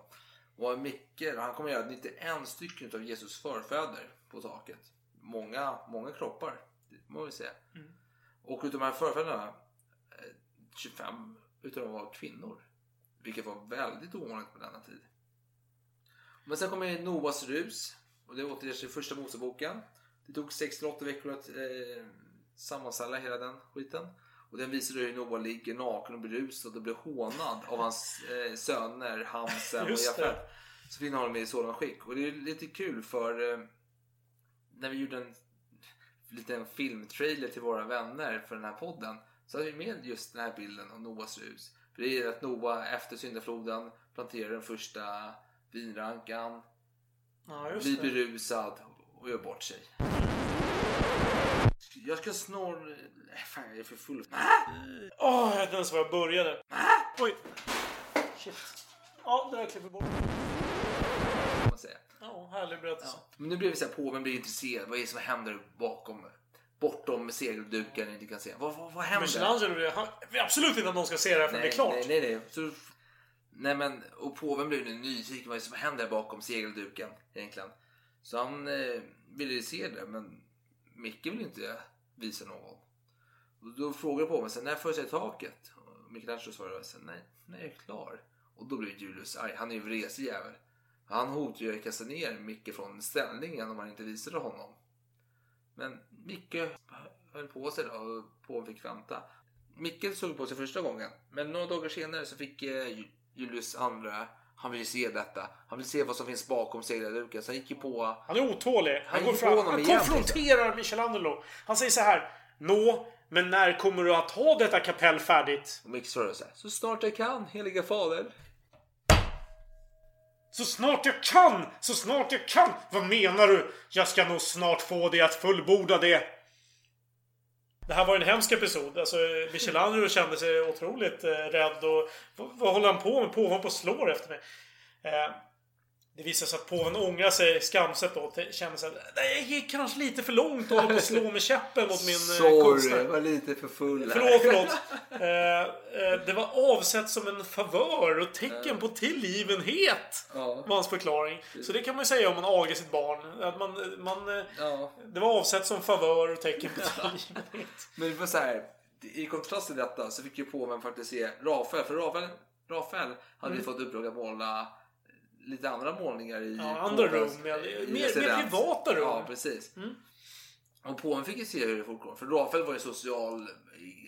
Och Micke, han kommer göra 91 stycken av Jesus förfäder på taket. Många, många kroppar, det må vi säga.
Mm.
Och utav de här förfäderna, eh, 25 utav dem var kvinnor. Vilket var väldigt ovanligt på denna tid. Men sen kommer Noas rus. Och det återges i första Moseboken. Det tog 6-8 veckor att eh, sammanställa hela den skiten. Och den visar hur Noa ligger naken och berusad och blir hånad av hans eh, söner Hamsen och. Jafet. Så finner honom i sådan skick. Och det är lite kul för eh, när vi gjorde en liten filmtrailer till våra vänner för den här podden så hade vi med just den här bilden av Noas rus. För det är att Noa efter syndafloden planterar den första vinrankan,
Ja,
blir
det.
berusad och gör bort sig. Jag ska snor... Fan, jag är för full.
Åh, jag vet inte ens var jag började. Oj. Shit. Ja, det där klipper bort. Ja, härlig berättelse.
Men nu blev vi så här, påven blir intresserad. Vad är det som händer bakom, bortom segelduken? Inte kan se. Vad, vad, vad händer?
Michelangelo, han vill absolut inte att någon ska se det här förrän det är klart.
Nej, nej, nej. Så, nej men, och påven blev nu nyfiken vad som händer bakom segelduken egentligen. Så han eh, ville ju se det, men Micke vill inte visa någon. Och då frågade påven sen, när får jag se taket? Och Michelangelo svarade sen, nej, nej, jag är klar. Och då blev Julius arg. Han är ju vresig jävel. Han hotade ju att kasta ner Micke från ställningen om han inte visade honom. Men Micke höll på sig då och påven fick vänta. Micke såg på sig första gången, men några dagar senare så fick eh, Julius andra, han ville se detta. Han vill se vad som finns bakom seglarduken. Så han gick ju på...
Han är otålig. Han,
Han
går fram. Han
igen,
konfronterar Michelangelo. Han säger så här. Nå, men när kommer du att ha detta kapell färdigt?
Och så här, så snart jag kan, heliga fader.
Så snart jag kan! Så snart jag kan! Vad menar du? Jag ska nog snart få dig att fullborda det. Det här var en hemsk episod. Alltså, Michelangelo kände sig otroligt eh, rädd och vad, vad håller han på med? Påhopp på och slår efter mig. Eh, det visar sig att påven ångrar sig skamset då. och Känner sig att "Nej, jag gick kanske lite för långt och höll på att slå med käppen mot min eh,
Sorry,
konstnär.
var lite för full här.
Förlåt, förlåt. Eh, eh, det var avsett som en favör och tecken på tillgivenhet.
Ja.
Var hans förklaring. Så det kan man ju säga om man agar sitt barn. Att man, man, eh,
Ja.
Det var avsett som favör och tecken på tillgivenhet.
Men det var så här, i kontrast till detta så fick ju påven faktiskt se Rafael. För Rafael, Rafael hade
Mm.
fått uppdrag att måla lite andra målningar i
Ja, andra rum, ja. Mer- mer privata rum.
Ja, precis.
Mm.
Och påven fick ju se hur det fortgår. För Rafael var ju social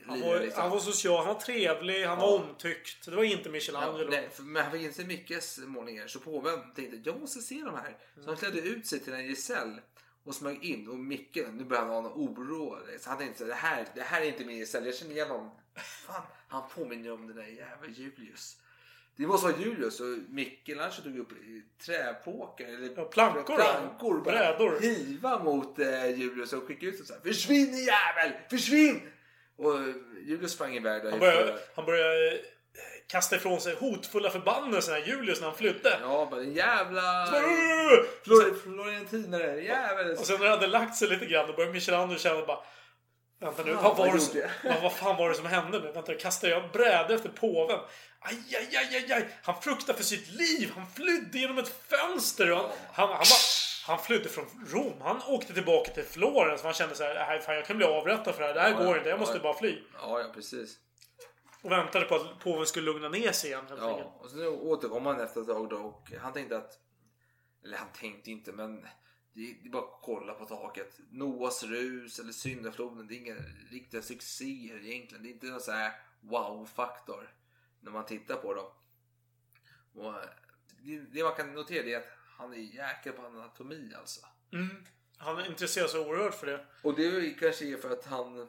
Han
livet,
var,
liksom.
han var social, han var trevlig, han
Ja.
var omtyckt. Det var inte
Ja,
Michelangelo.
nej, för- men han fick inte se Mickes målningar så påven tänkte jag måste se de här. Så han klädde ut sig till en gesäll och smög in och Micke, nu börjar han ha någon oro. Så han tänkte det här, det här är inte min gesäll, jag känner igen honom. Fan, han påminner om den där jävla Julius. Det måste vara Julius och Michelangelo tog upp träpåkar eller
Ja, plankor,
plankor
Brädor.
hiva mot eh, Julius och skicka ut honom så här. Försvinn jävel! Försvinn! Och Julius sprang iväg där.
Han började, han började eh, kasta ifrån sig hotfulla förbannelser här, Julius när han flydde.
Ja, bara en jävla! Flor- florentinare. Jävel.
Och sen när det hade lagt sig lite grann då började Michelangelo känna bara Vänta nu, vad, var det som, vad, vad fan var det som hände nu? Vänta, kastade jag bräde efter påven? Aj, aj, aj, aj, aj. Han fruktade för sitt liv. Han flydde genom ett fönster. Och han, han, han, han flydde från Rom. Han åkte tillbaka till Florens. Han kände så här, "Nej, fan, jag kan bli avrättad för det här. Det här
Ja,
går inte. Jag måste
ja.
bara fly.
Ja, ja, precis.
Och väntade på att påven skulle lugna ner sig igen. Enkelt.
Ja, och sen återkom han efter ett tag då och han tänkte att... Eller han tänkte inte, men det är bara att kolla på taket. Noahs rus eller syndafloden, det är inga riktiga succéer egentligen. Det är inte någon så här wow-faktor när man tittar på dem. Och det, det man kan notera är att han är jäkel på anatomi alltså.
Mm. Han intresserar sig oerhört för det.
Och det är kanske är för att han...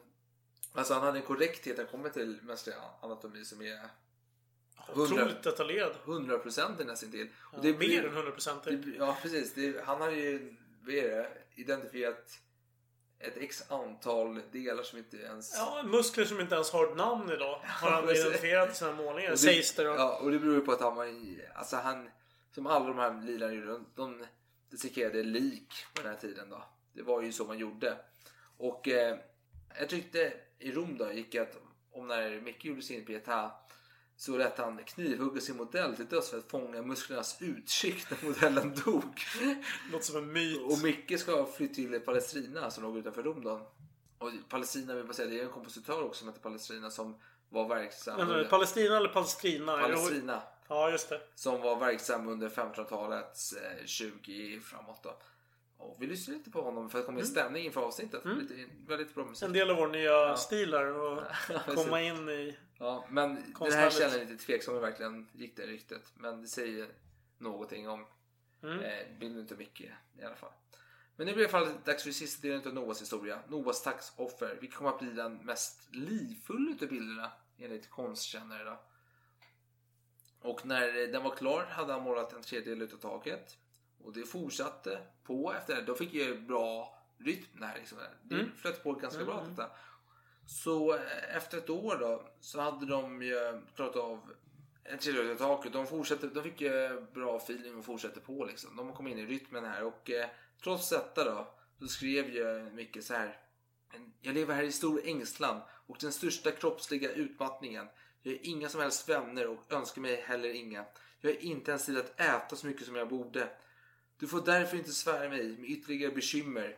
Alltså han hade en korrekthet när det kommer till mänsklig anatomi som är...
Otroligt detaljerad.
100% nästintill.
Ja,
Och det
mer
blir-
än 100%.
det- Ja, precis. Det, han har ju vad är det, identifierat ett x antal delar som inte ens...
Ja, muskler som inte ens har ett namn idag. Har han identifierat i sina målningar.
Och
Sägs det då.
Ja, och det beror ju på att han var i, Alltså han... Som alla de här lilarna gjorde, de, de dissekerade lik på den här tiden då. Det var ju så man gjorde. Och eh, jag tyckte i Rom då gick att om när Micke gjorde sin Pietà så lät han knivhugga sin modell till döds för att fånga musklernas utskick när modellen dog.
Låter som en myt.
Och Micke ska flytta till Palestrina som låg utanför Rom då. Och Palestina vill bara säga, det är en kompositör också som heter Palestrina som var verksam
Men,
under-
Palestina eller Palestrina?
Palestrina.
Ja, just det.
Som var verksam under 1500-talets eh, 20 framåt då. Och vi lyssnar lite på honom för att komma i stämning inför avsnittet. Lite, väldigt bra musik.
En del av vår nya stil där. Och
precis.
komma in i...
Ja, men den här känner jag lite tveksam om det verkligen gick det ryktet. Men det säger någonting om
Mm.
eh, bilden inte mycket i alla fall. Men nu blir det i alla fall dags för sista delen av Noahs historia. Noahs taxoffer. Vilket kommer att bli den mest livfulla utav bilderna enligt konstkännare. Då. Och när den var klar hade han målat en tredjedel utav taket. Och det fortsatte på efter det. De fick ju bra rytm där. Liksom. Det
Mm.
flöt på ganska bra
Mm.
detta. Så eh, efter ett år då så hade de ju klarat av en tredjedel av taket. De, fortsatte, de fick ju bra feeling och fortsatte på liksom. De kom in i rytmen här och eh, trots detta då så skrev ju Micke så här. Jag lever här i stor ängslan och den största kroppsliga utmattningen. Jag har inga som helst vänner och önskar mig heller inga. Jag har inte ens tid att äta så mycket som jag borde. Du får därför inte svära mig med ytterligare bekymmer.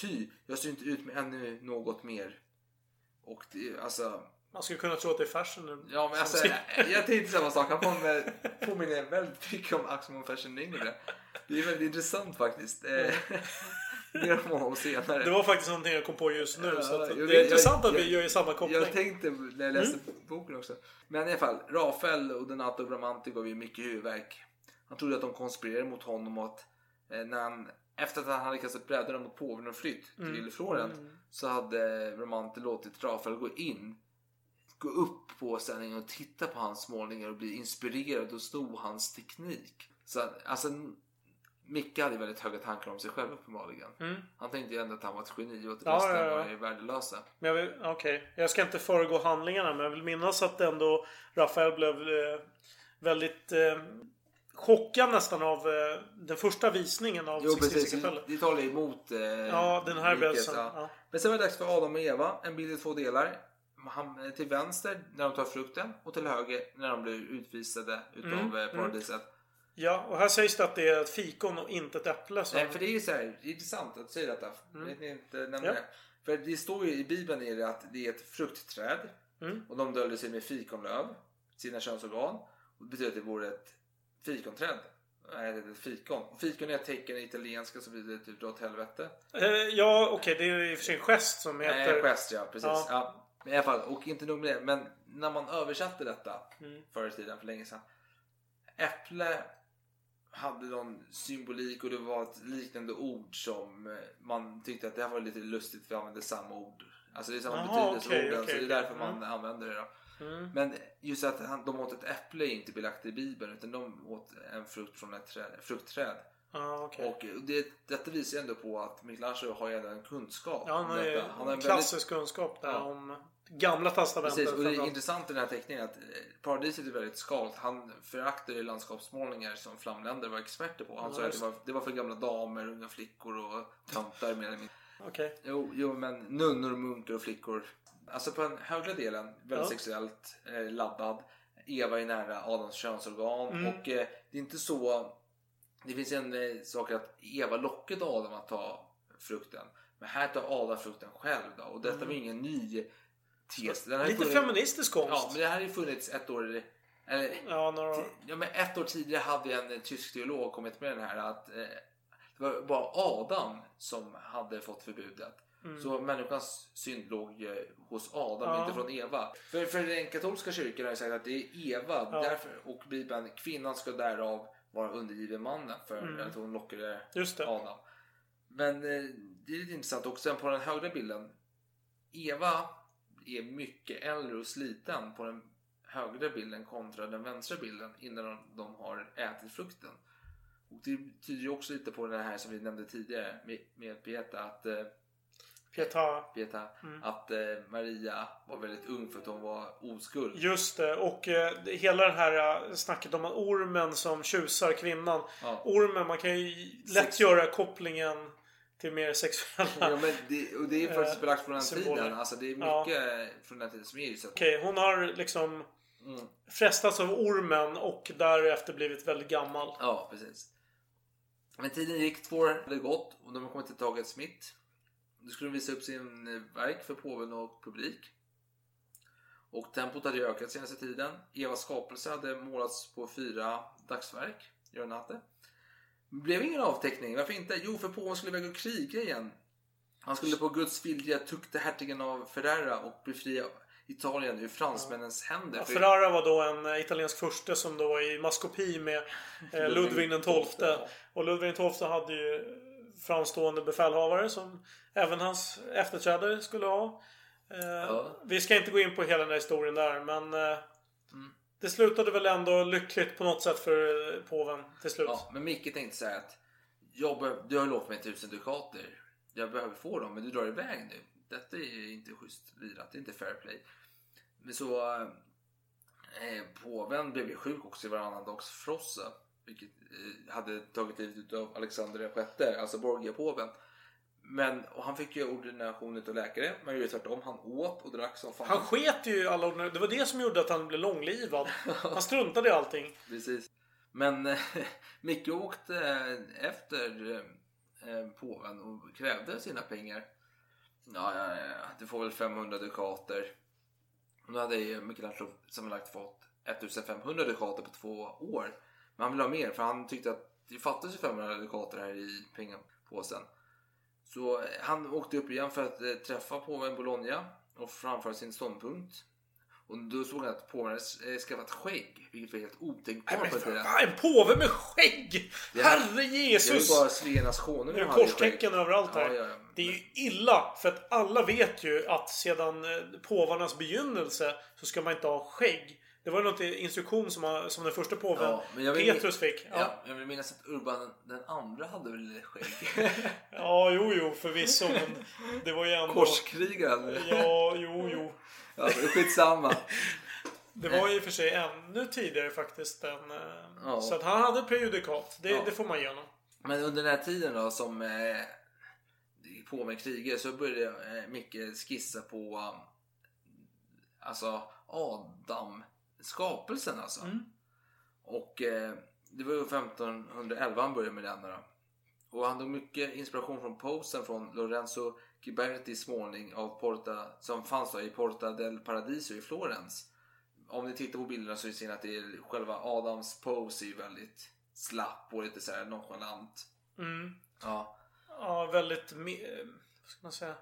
Ty, jag ser inte ut med ännu något mer. Och det, alltså...
Man skulle kunna tro att det är fashion.
Ja, men alltså, jag, jag tänkte samma sak. Han påminner, påminner väldigt mycket om Axel Fashion yngre. Det är väldigt intressant faktiskt. Eh, Mer om honom senare.
Det var faktiskt någonting jag kom på just nu. så att
jo,
det är
jag-
intressant att
jag-
vi gör samma koppling.
Jag tänkte när jag läste boken också. Men i alla fall, Rafael och Donato Bramante gav ju mycket huvudvärk. Han trodde att de konspirerade mot honom och att eh, när han, efter att han hade kastat brädorna mot påven och flytt till
Mm.
Florent
Mm.
så hade Bramante låtit Rafael gå in gå upp på ställningen och titta på hans målningar och bli inspirerad och sno hans teknik. Så alltså Micke hade väldigt höga tankar om sig själv uppenbarligen.
Mm.
Han tänkte ju ändå att han var ett geni och att
Ja,
resten
ja, ja.
var ju värdelösa.
Men jag, vill, okej. jag ska inte föregå handlingarna men jag vill minnas att ändå Rafael blev eh, väldigt eh, chockad nästan av eh, den första visningen av
Jo
Sixtinska
precis,
kapellet.
det, det talar ju emot eh,
Ja, den här bälsen.
ja.
Ja.
Men sen var det dags för Adam och Eva, en bild i två delar. Han, eh, till vänster när de tar frukten och till höger när de blir utvisade utav
Mm,
eh,
mm.
paradiset.
Ja, och här sägs det att det är ett fikon och inte ett äpple. Som...
Nej, för det är ju så här, det är intressant att du säger detta.
Mm.
Vet ni inte nämna
Ja.
det? För det står ju i Bibeln är det att det är ett fruktträd
Mm.
och de döljer sig med fikonlöv, sina könsorgan. Och det betyder att det vore ett fikonträd. Nej, det är fikon. Fikon är ett tecken i italienska som betyder typ dra åt helvete.
Eh, ja, okej. det är i och för sig en gest som heter...
Nej, gest ja, precis.
Ja.
Ja. Men I alla fall, och inte nog med det, men när man översatte detta
Mm.
förr i tiden, för länge sedan. Äpple hade någon symbolik och det var ett liknande ord som eh, man tyckte att det här var lite lustigt för vi använde samma ord. Alltså det är samma
Jaha,
betydelse
okej,
orden
okej,
så det är därför man
Mm.
använder det då.
Mm.
Men just att han, de åt ett äpple är inte belagt i Bibeln utan de åt en frukt från ett träd, fruktträd.
Ja, okej.
Och det, detta visar ju ändå på att Michelangelo har ändå en kunskap.
Ja, han har ju.
Han har en
klassisk kunskap där
Ja.
om gamla testamentet.
Precis, och det är intressant i den här teckningen att eh, paradiset är väldigt skalt. Han föraktade landskapsmålningar som flamländer var experter på. Han
Ja,
sa att det var, det var för gamla damer, unga flickor och töntar mer eller mindre.
Okej.
Jo, jo, men nunnor, munkar och flickor. Alltså på den högra delen, väldigt
Ja.
sexuellt eh, laddad. Eva är nära Adams könsorgan
Mm.
och eh, det är inte så... Det finns en eh, sak att Eva lockade Adam att ta frukten. Men här tar Adam frukten själv då. Och detta
Mm.
var ingen ny tes.
Lite
funnits-
feministisk konst.
Ja, men det här har ju funnits ett år... Eller,
Ja, några...
ja, men ett år tidigare hade en eh, tysk teolog kommit med den här att eh, det var bara Adam som hade fått förbudet.
Mm.
Så människans synd låg eh, hos Adam,
Ja.
inte från Eva. För, för den katolska kyrkan har ju sagt att det är Eva
Ja.
därför, och Bibeln, kvinnan ska därav vara undergiven mannen för
Mm.
att hon lockade. Adam. Men eh, det är lite intressant också sen på den högra bilden. Eva är mycket äldre och sliten på den högra bilden kontra den vänstra bilden innan de, de har ätit frukten. Och det tyder ju också lite på det här som vi nämnde tidigare med, med Pieta att,
Pieta.
Pieta,
Mm.
att eh, Maria var väldigt ung för att hon var oskuld.
Just det. Och eh, hela det här eh, snacket om ormen som tjusar kvinnan.
Ja.
Ormen, man kan ju lätt
Sex-
göra kopplingen till mer sexuella
Ja, men det, och det är faktiskt belagt från den
symboler.
tiden. Alltså det är
Ja.
mycket från den tiden som är ju så att,
Okej, hon har liksom
mm.
frestats av ormen och därefter blivit väldigt gammal.
Ja, precis. Men tiden gick, två år hade gått och de har kommit till Taget Smith. Nu skulle de visa upp sin eh, verk för påven och publik. Och tempot hade ökat senaste tiden. Evas skapelse hade målats på fyra dagsverk, gör natte. Det blev ingen avteckning. Varför inte? Jo, för påven skulle iväg och kriga igen. Han skulle på Guds vilja tukta hertigen av Ferrara och befria Italien ur fransmännens händer.
Ja, Ferrara var då en eh, italiensk furste som då var i maskopi med eh, Ludvig XII. Och Ludvig XII hade ju framstående befälhavare som även hans efterträdare skulle ha. Eh, Vi ska inte gå in på hela den här historien där men eh,
Mm.
det slutade väl ändå lyckligt på något sätt för eh, påven till slut.
Ja, men Micke tänkte här att jag behöv, du har lovat mig tusen dukater. Jag behöver få dem, men du drar iväg nu. Detta är inte schysst lirat, det är inte fair play. Men så... Eh, påven blev ju sjuk också i varannan dags frossa. Vilket eh, hade tagit livet av Alexander VI, alltså Borgia-påven. Men han fick ju ordination utav läkare. Man gjorde tvärtom. Han åt och drack som fan.
Han sket ju alla ordinarie- Det var det som gjorde att han blev långlivad. Han struntade i allting.
Precis. Men eh, Micke åkte eh, efter eh, påven och krävde sina pengar. Ja, ja, ja, du får väl 500 dukater. Nu hade ju Michelangelo sammanlagt fått 1500 dukater på två år. Men han ville ha mer för han tyckte att det fattades ju 500 dukater här i pengapåsen. Så eh, han åkte upp igen för att eh, träffa påven Bologna och framföra sin ståndpunkt. Och då såg han att påven hade eh, skaffat skägg, vilket var helt otänkbart på tiden.
en påve med skägg!
Det
Herre
Det är
Jesus!
bara Svenas konung
Det är korstecken överallt här.
Ja, ja, ja.
Det är ju illa. För att alla vet ju att sedan påvarnas begynnelse så ska man inte ha skägg. Det var något instruktion som, som den första påven
Ja,
Petrus fick. Ja.
Ja, jag vill minnas att Urban den andra hade väl skägg.
ja, jo, jo, förvisso. Men det var ju ändå...
Korskrigaren.
Ja, jo, jo.
Ja, skitsamma.
Det var ju för sig ännu tidigare faktiskt. Än, eh,
Ja.
Så att han hade prejudikat. Det,
Ja.
det får man ge honom.
Men under den här tiden då som eh, på med kriget så började eh, Micke skissa på um, alltså Adam skapelsen alltså.
Mm.
Och eh, det var ju 1511 han började med den då. Och han tog mycket inspiration från posen från Lorenzo Ghibertis målning av Porta som fanns då i Porta del Paradiso i Florens. Om ni tittar på bilderna så ser ni att det är själva Adams pose är ju väldigt slapp och lite så här nonchalant.
Mm.
Ja.
Ja, väldigt... eh, Vad ska man säga?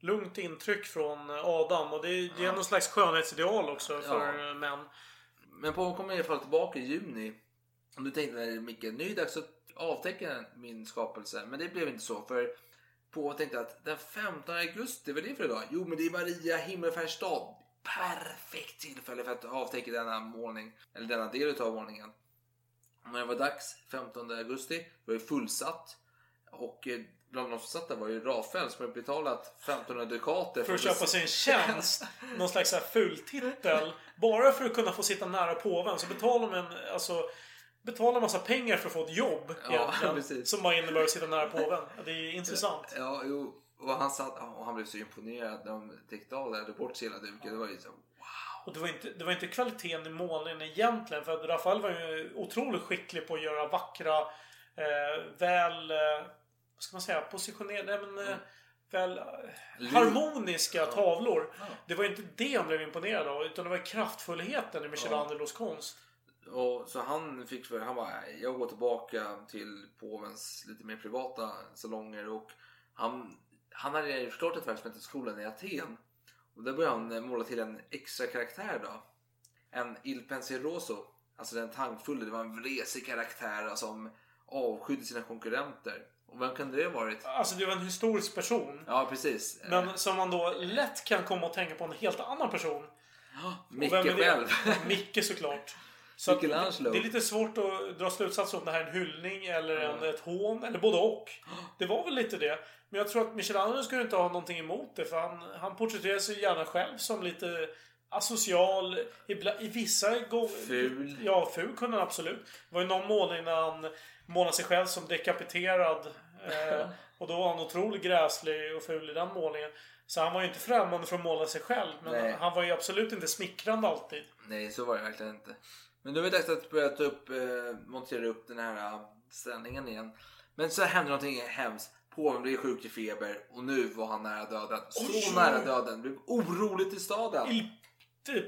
Lugnt intryck från Adam. Och det är, det är någon slags skönhetsideal också för
Ja.
eh, män.
Men påven kommer i alla fall tillbaka i juni Och nu tänkte Micke, nu är det dags att avteckna min skapelse. Men det blev inte så. För på tänkte att den 15 augusti, vad är det för idag? Jo, men det är Maria himmelfärdsdag. Perfekt tillfälle för att avtäcka denna målning. Eller denna del av målningen. Men det var dags, 15 augusti. Det var fullsatt. Och eh, bland de som satt där var ju Rafael som hade betalat 1500 dukater
För att köpa sig en tjänst. Någon slags så här fultitel. Bara för att kunna få sitta nära påven så betalar man alltså Betala en massa pengar för att få ett jobb
Ja.
Som bara innebär att sitta nära påven. Det är intressant.
Ja, jo. Och han, satt, och han blev så imponerad när de täckte av det. Hade bort hela duken. Det var ju så...
Och det var, inte, det var inte kvaliteten i målningen egentligen. För att Rafael var ju otroligt skicklig på att göra vackra, eh, väl... Eh, vad ska man säga? Positionerade... Men, eh, väl eh,
Liv.
harmoniska tavlor. Det var inte det han blev imponerad av. Utan det var kraftfullheten i Michelangelos konst.
Och så han fick för, han bara, jag går tillbaka till påvens lite mer privata salonger och han, han hade ju förstått ett verk som heter Skolan i Aten. Och där började han måla till en extra karaktär då. En Il Pensieroso, alltså den tankfulle, det var en vresig karaktär som avskydde sina konkurrenter. Och vem kan det ha varit?
Alltså det var en historisk person.
Ja, precis.
Men som man då lätt kan komma att tänka på en helt annan person.
Micke
vem är det?
själv.
Micke såklart. Så att det är lite svårt att dra slutsatser om det här är en hyllning eller en, ett hån. Eller både och. Det var väl lite det. Men jag tror att Michelangelo skulle inte ha någonting emot det. För han, han porträtterar sig gärna själv som lite asocial. ibla- I vissa gånger...
Ful.
Ja, ful kunde han absolut. Det var ju någon målning när han målade sig själv som dekapiterad. Eh, och då var han otroligt gräslig och ful i den målningen. Så han var ju inte främmande för att måla sig själv. Men
Nej.
han var ju absolut inte smickrande alltid.
Nej, så var det verkligen inte. Men nu är det dags att börja ta upp, eh, montera upp den här eh, ställningen igen. Men så hände någonting hemskt. Påven blev sjuk i feber och nu var han nära döden. Så
Oj!
nära döden. Det blev oroligt i staden.
Il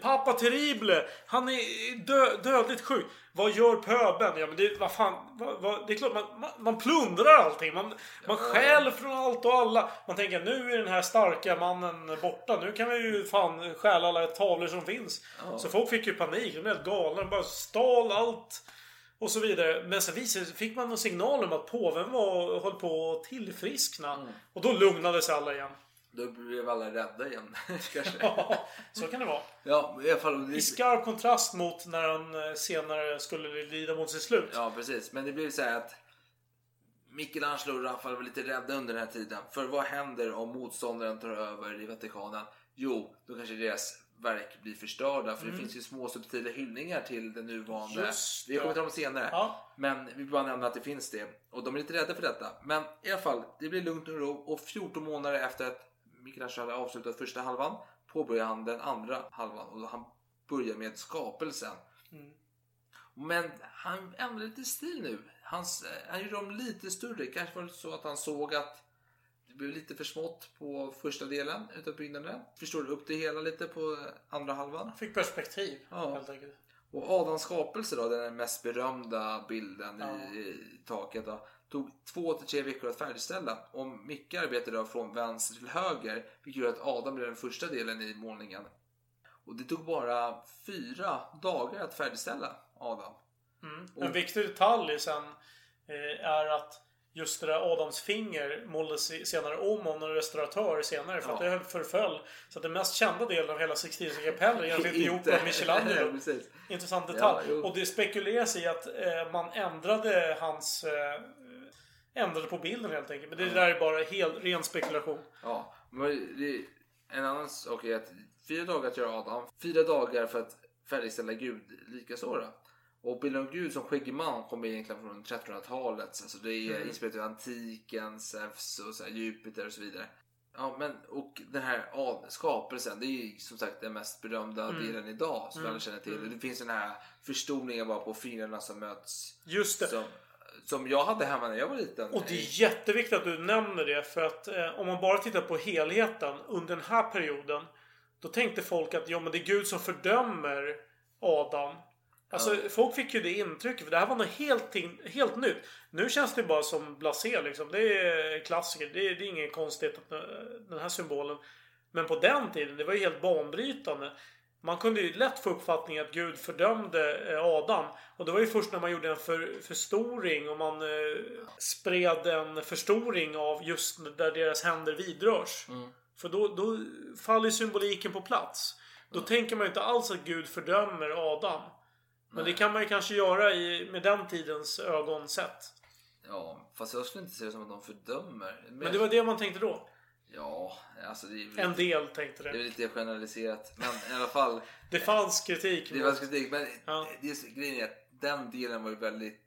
Pappa Terrible! Han är dö dödligt sjuk. Vad gör pöben? Ja men det, vad fan, vad, vad, det är klart man, man, man plundrar allting. Man, man stjäl från allt och alla. Man tänker nu är den här starka mannen borta. Nu kan vi ju fan stjäla alla tavlor som finns.
Ja.
Så folk fick ju panik. De blev helt galna. De bara stal allt. Och så vidare. Men sen visade, fick man en signal om att påven var, höll på att tillfriskna.
Mm.
Och då lugnade sig alla igen.
Då blev alla rädda igen. kanske.
Ja, så kan det vara.
Ja, i alla fall. Det,
I skarp kontrast mot när han eh, senare skulle lida mot sitt slut.
ja, precis. Men det blev så här att Michelangelo och Rafael var lite rädda under den här tiden. För vad händer om motståndaren tar över i Vatikanen? Jo, då kanske deras verk blir förstörda. För det
Mm.
finns ju små subtila hyllningar till den nuvarande.
Just
Vi kommer
det.
till dem senare.
Ja.
Men vi bara nämna att det finns det. Och de är lite rädda för detta. Men i alla fall, det blir lugnt och ro. Och 14 månader efter att Michelangelo hade avslutat första halvan påbörjar han den andra halvan. Och han börjar med skapelsen.
Mm.
Men han ändrade lite stil nu. Hans, han gjorde dem lite större. Kanske var det så att han såg att det blev lite för smått på första delen utav byggnaden. Förstår du upp det hela lite på andra halvan.
Fick perspektiv
Ja.
helt enkelt.
Och Adams skapelse då, den mest berömda bilden
Ja.
i, i taket då, tog två till tre veckor att färdigställa. Och Micke arbetade då från vänster till höger, vilket gör att Adam blev den första delen i målningen. Och det tog bara fyra dagar att färdigställa Adam.
Mm.
Och-
En viktig detalj sen eh, är att just det där Adams finger målades senare om av en restauratör senare för att
Ja.
det förföll. Så att den mest kända delen av hela Sixtinska kapellet är egentligen inte gjort av Michelangelo. Intressant
Ja,
detalj.
jo.
och det spekuleras i att eh, man ändrade hans... Eh, ändrade på bilden helt enkelt. Men det där är bara helt, ren spekulation.
Ja, men det, en annan sak är att fyra dagar att göra Adam, fyra dagar för att färdigställa Gud likaså då. Och bilden av Gud som skäggig man kommer egentligen från 1300-talet. Alltså det är
Mm.
inspirerat av antiken, Zeus och så här, Jupiter och så vidare. Ja, men och den här skapelsen, det är ju som sagt den mest berömda
Mm.
delen idag som
Mm.
alla känner till.
Mm.
Det finns den här förstoringen bara på fingrarna som möts.
Just det.
Som, som jag hade hemma när jag var liten.
Och det är jätteviktigt att du nämner det för att eh, om man bara tittar på helheten under den här perioden. Då tänkte folk att ja, men det är Gud som fördömer Adam. Alltså
Ja.
folk fick ju det intrycket för det här var något helt, helt nytt. Nu känns det bara som blasé liksom. Det är klassiker. Det är, det är ingen konstigt att eh, den här symbolen. Men på den tiden, det var ju helt banbrytande. Man kunde ju lätt få uppfattningen att Gud fördömde eh, Adam. Och det var ju först när man gjorde en för, förstoring och man eh, spred en förstoring av just där deras händer vidrörs. För då, då faller symboliken på plats. Då tänker man ju inte alls att Gud fördömer Adam. Men det kan man ju kanske göra i, med den tidens ögon sett.
Ja, fast jag skulle inte säga det som att de fördömer.
Men det var det man tänkte då.
Ja, alltså det är
En del tänkte
Det är
det.
väl lite generaliserat. Men i alla fall.
Det fanns kritik.
Det var kritik. Men
Ja.
det är, grejen är att den delen var ju väldigt...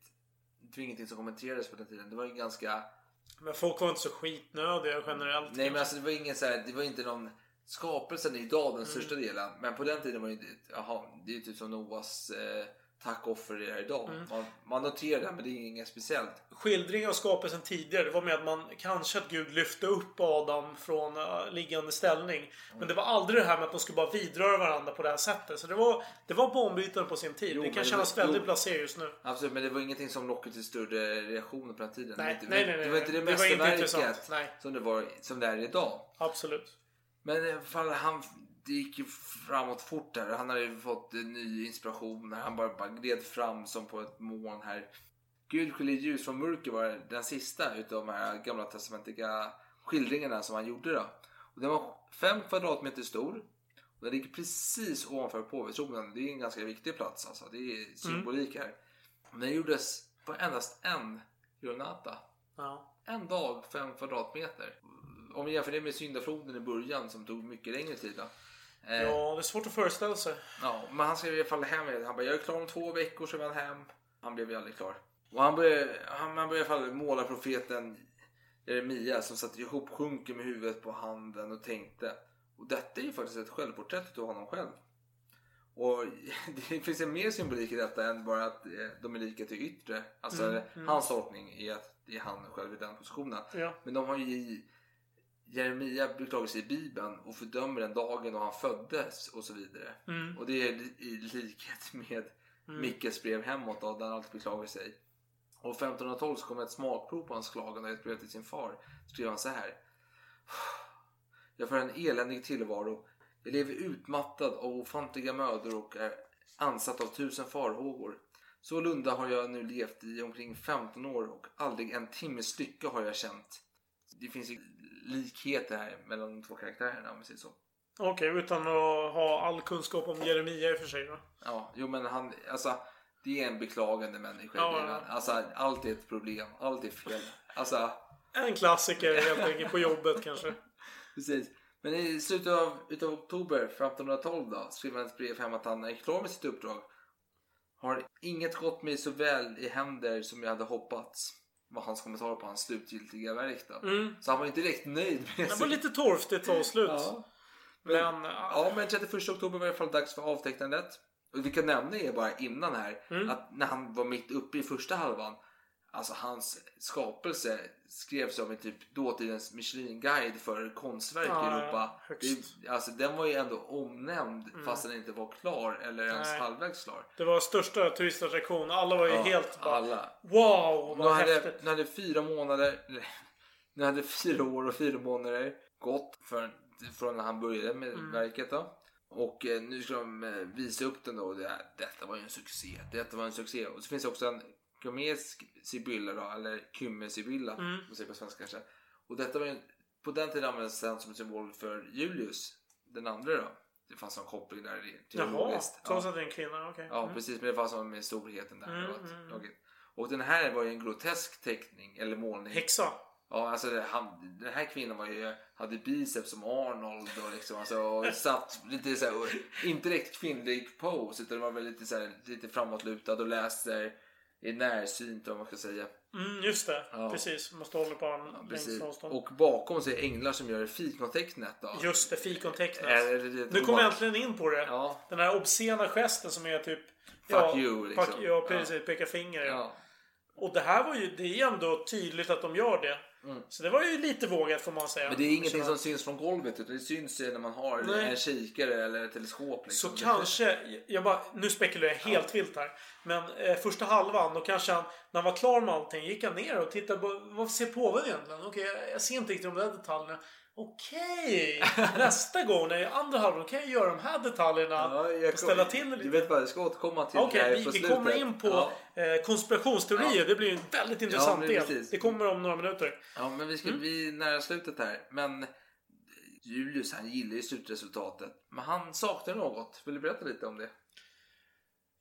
Det var ingenting som kommenterades på den tiden. Det var ju ganska...
Men folk var inte så skitnödiga generellt.
Nej men alltså det var ingen så här, det var inte någon skapelsen är idag
Mm.
den största delen. Men på den tiden var det inte, jaha, det är ju typ som Noas eh, tackoffer är idag.
Mm.
Man, man noterar det men det är inget speciellt.
skildring av skapelsen tidigare. Det var med att man kanske att Gud lyfte upp Adam från uh, liggande ställning. Men det var aldrig det här med att de skulle bara vidröra varandra på det här sättet. Så det var, det var banbrytande på sin tid.
Jo,
det kan
det
kännas
var-
väldigt blasé just nu.
Absolut, men det var ingenting som lockade till större reaktioner på den tiden.
Nej,
det, var
nej,
inte-
nej, nej,
det var inte det,
det
mästerverket som det, var, som det är idag.
Absolut.
Men alla fall, han, det gick ju framåt fort där. Han hade ju fått en ny inspiration när han bara, bara gled fram som på ett moln här. Gud skiljer ljus från mörker var den sista utav de här gamla testamentiska skildringarna som han gjorde då. Och den var fem kvadratmeter stor. Och den ligger precis ovanför påvetronen. Det är en ganska viktig plats alltså. Det är symbolik här. Men den gjordes på endast en giornata.
Ja.
En dag, fem kvadratmeter. Om vi jämför det med syndafloden i början som tog mycket längre tid. Då. Eh,
ja, det är svårt att föreställa sig.
Ja, men han skrev i alla fall hem. Han bara, jag är klar om två veckor så är han hem. Han blev ju aldrig klar. Och han började, han, han började i alla fall måla profeten Jeremia som satt ihop sjunker med huvudet på handen och tänkte. Och detta är ju faktiskt ett självporträtt av honom själv. Och det finns en mer symbolik i detta än bara att eh, de är lika till yttre. Alltså
Mm, mm.
hans tolkning är att det är han själv i den positionen.
Ja.
Men de har ju Jeremia beklagar sig i Bibeln och fördömer den dagen då han föddes och så vidare.
Mm.
Och det är i likhet med
Mm.
Mickes brev hemåt då, där han alltid beklagar sig. Och 1512 så kom ett smakprov på hans klagan och ett brev till sin far. Skrev han så här. Jag får en eländig tillvaro. Jag lever utmattad av ofantliga mödor och är ansatt av tusen farhågor. Sålunda har jag nu levt i omkring 15 år och aldrig en timmes lycka har jag känt. Det finns likheter här mellan de två karaktärerna om vi säger så.
Okej, utan att ha all kunskap om Jeremia i och för sig då.
Ja, jo men han, alltså det är en beklagande människa
Ja, ja.
Alltså allt är ett problem, allt är fel. Alltså,
En klassiker helt enkelt på jobbet kanske.
precis. Men i slutet av utav oktober 1512 då skrev han ett brev hem att han är klar med sitt uppdrag. Har inget gått mig så väl i händer som jag hade hoppats. Var hans kommentar på hans slutgiltiga verk då.
Mm.
Så han var inte direkt nöjd med
Det var lite torftigt avslut.
Ja.
Men,
Ja, men 31 oktober var i alla fall dags för avtecknandet. Och vi kan nämna är bara innan här
Mm.
att när han var mitt uppe i första halvan Alltså hans skapelse skrevs av en typ dåtidens Michelin-guide för konstverk
Ja,
i Europa. Det, alltså den var ju ändå omnämnd
Mm.
fast den inte var klar eller ens
Nej.
halvvägs klar.
Det var största turistattraktion. Alla var ju
Ja,
helt bara
alla.
Wow,
Nu
vad
hade,
häftigt.
nu hade fyra månader, nu hade fyra år och fyra månader gått för, från när han började med
Mm.
verket då. Och eh, nu ska de eh, visa upp den då. Det, detta var ju en succé. Detta var en succé. Och så finns det också en gomesk sibylla då, eller kymmesibylla.
Mm.
Mm. säger på svenska kanske. Och detta var ju, på den tiden användes den som symbol för Julius, den andra då. Det fanns en koppling där i-
Jaha,
teologiskt.
trots att det är en kvinna. Okej.
Ja,
Mm.
precis. Men det fanns som med storheten där.
Mm,
och, att-
mm.
och, och den här var ju en grotesk teckning, eller målning.
Häxa.
Ja, alltså det- han, den här kvinnan var ju, hade biceps som Arnold och liksom, alltså, och satt lite så här, och, inte direkt kvinnlig pose utan det var väl lite så här, lite framåtlutad och läser i närsynt vad man ska säga.
Mm, just det.
Ja.
Precis. Måste hålla på en längst avstånd.
Och bakom sig är änglar som gör fikontecknet då.
Just det, fikontecknet.
Är det
nu kommer jag äntligen in på det.
Ja.
Den här obscena gesten som är typ...
Fuck you, liksom.
fuck- ja, precis. Peka finger.
Ja.
Och det här var ju... Det är ändå tydligt att de gör det. Så det var ju lite vågat får man säga.
Mm. Men det är ingenting som syns från golvet utan det syns ju när man har
Nej.
en kikare eller ett teleskop.
Så
Liksom.
kanske, jag bara, nu spekulerar jag helt vilt här. Men eh, första halvan, då kanske han, när han var klar med allting, gick han ner och tittade på, vad ser påven egentligen? Okej, jag, jag ser inte riktigt de där detaljerna. Okej! Nästa gång, när jag är andra halvan, kan jag göra de här detaljerna
Ja, jag
och ställa till det
Du
lite.
vet vad, jag ska återkomma till
Okej,
det här
vi,
på
vi
slutet.
kommer in på
Ja.
eh, konspirationsteorier.
Ja.
Det blir en väldigt intressant
men
del.
precis.
Det kommer om några minuter.
Ja, men vi ska
Mm.
bli nära slutet här. Men Julius han gillar ju slutresultatet. Men han saknar något. Vill du berätta lite om det?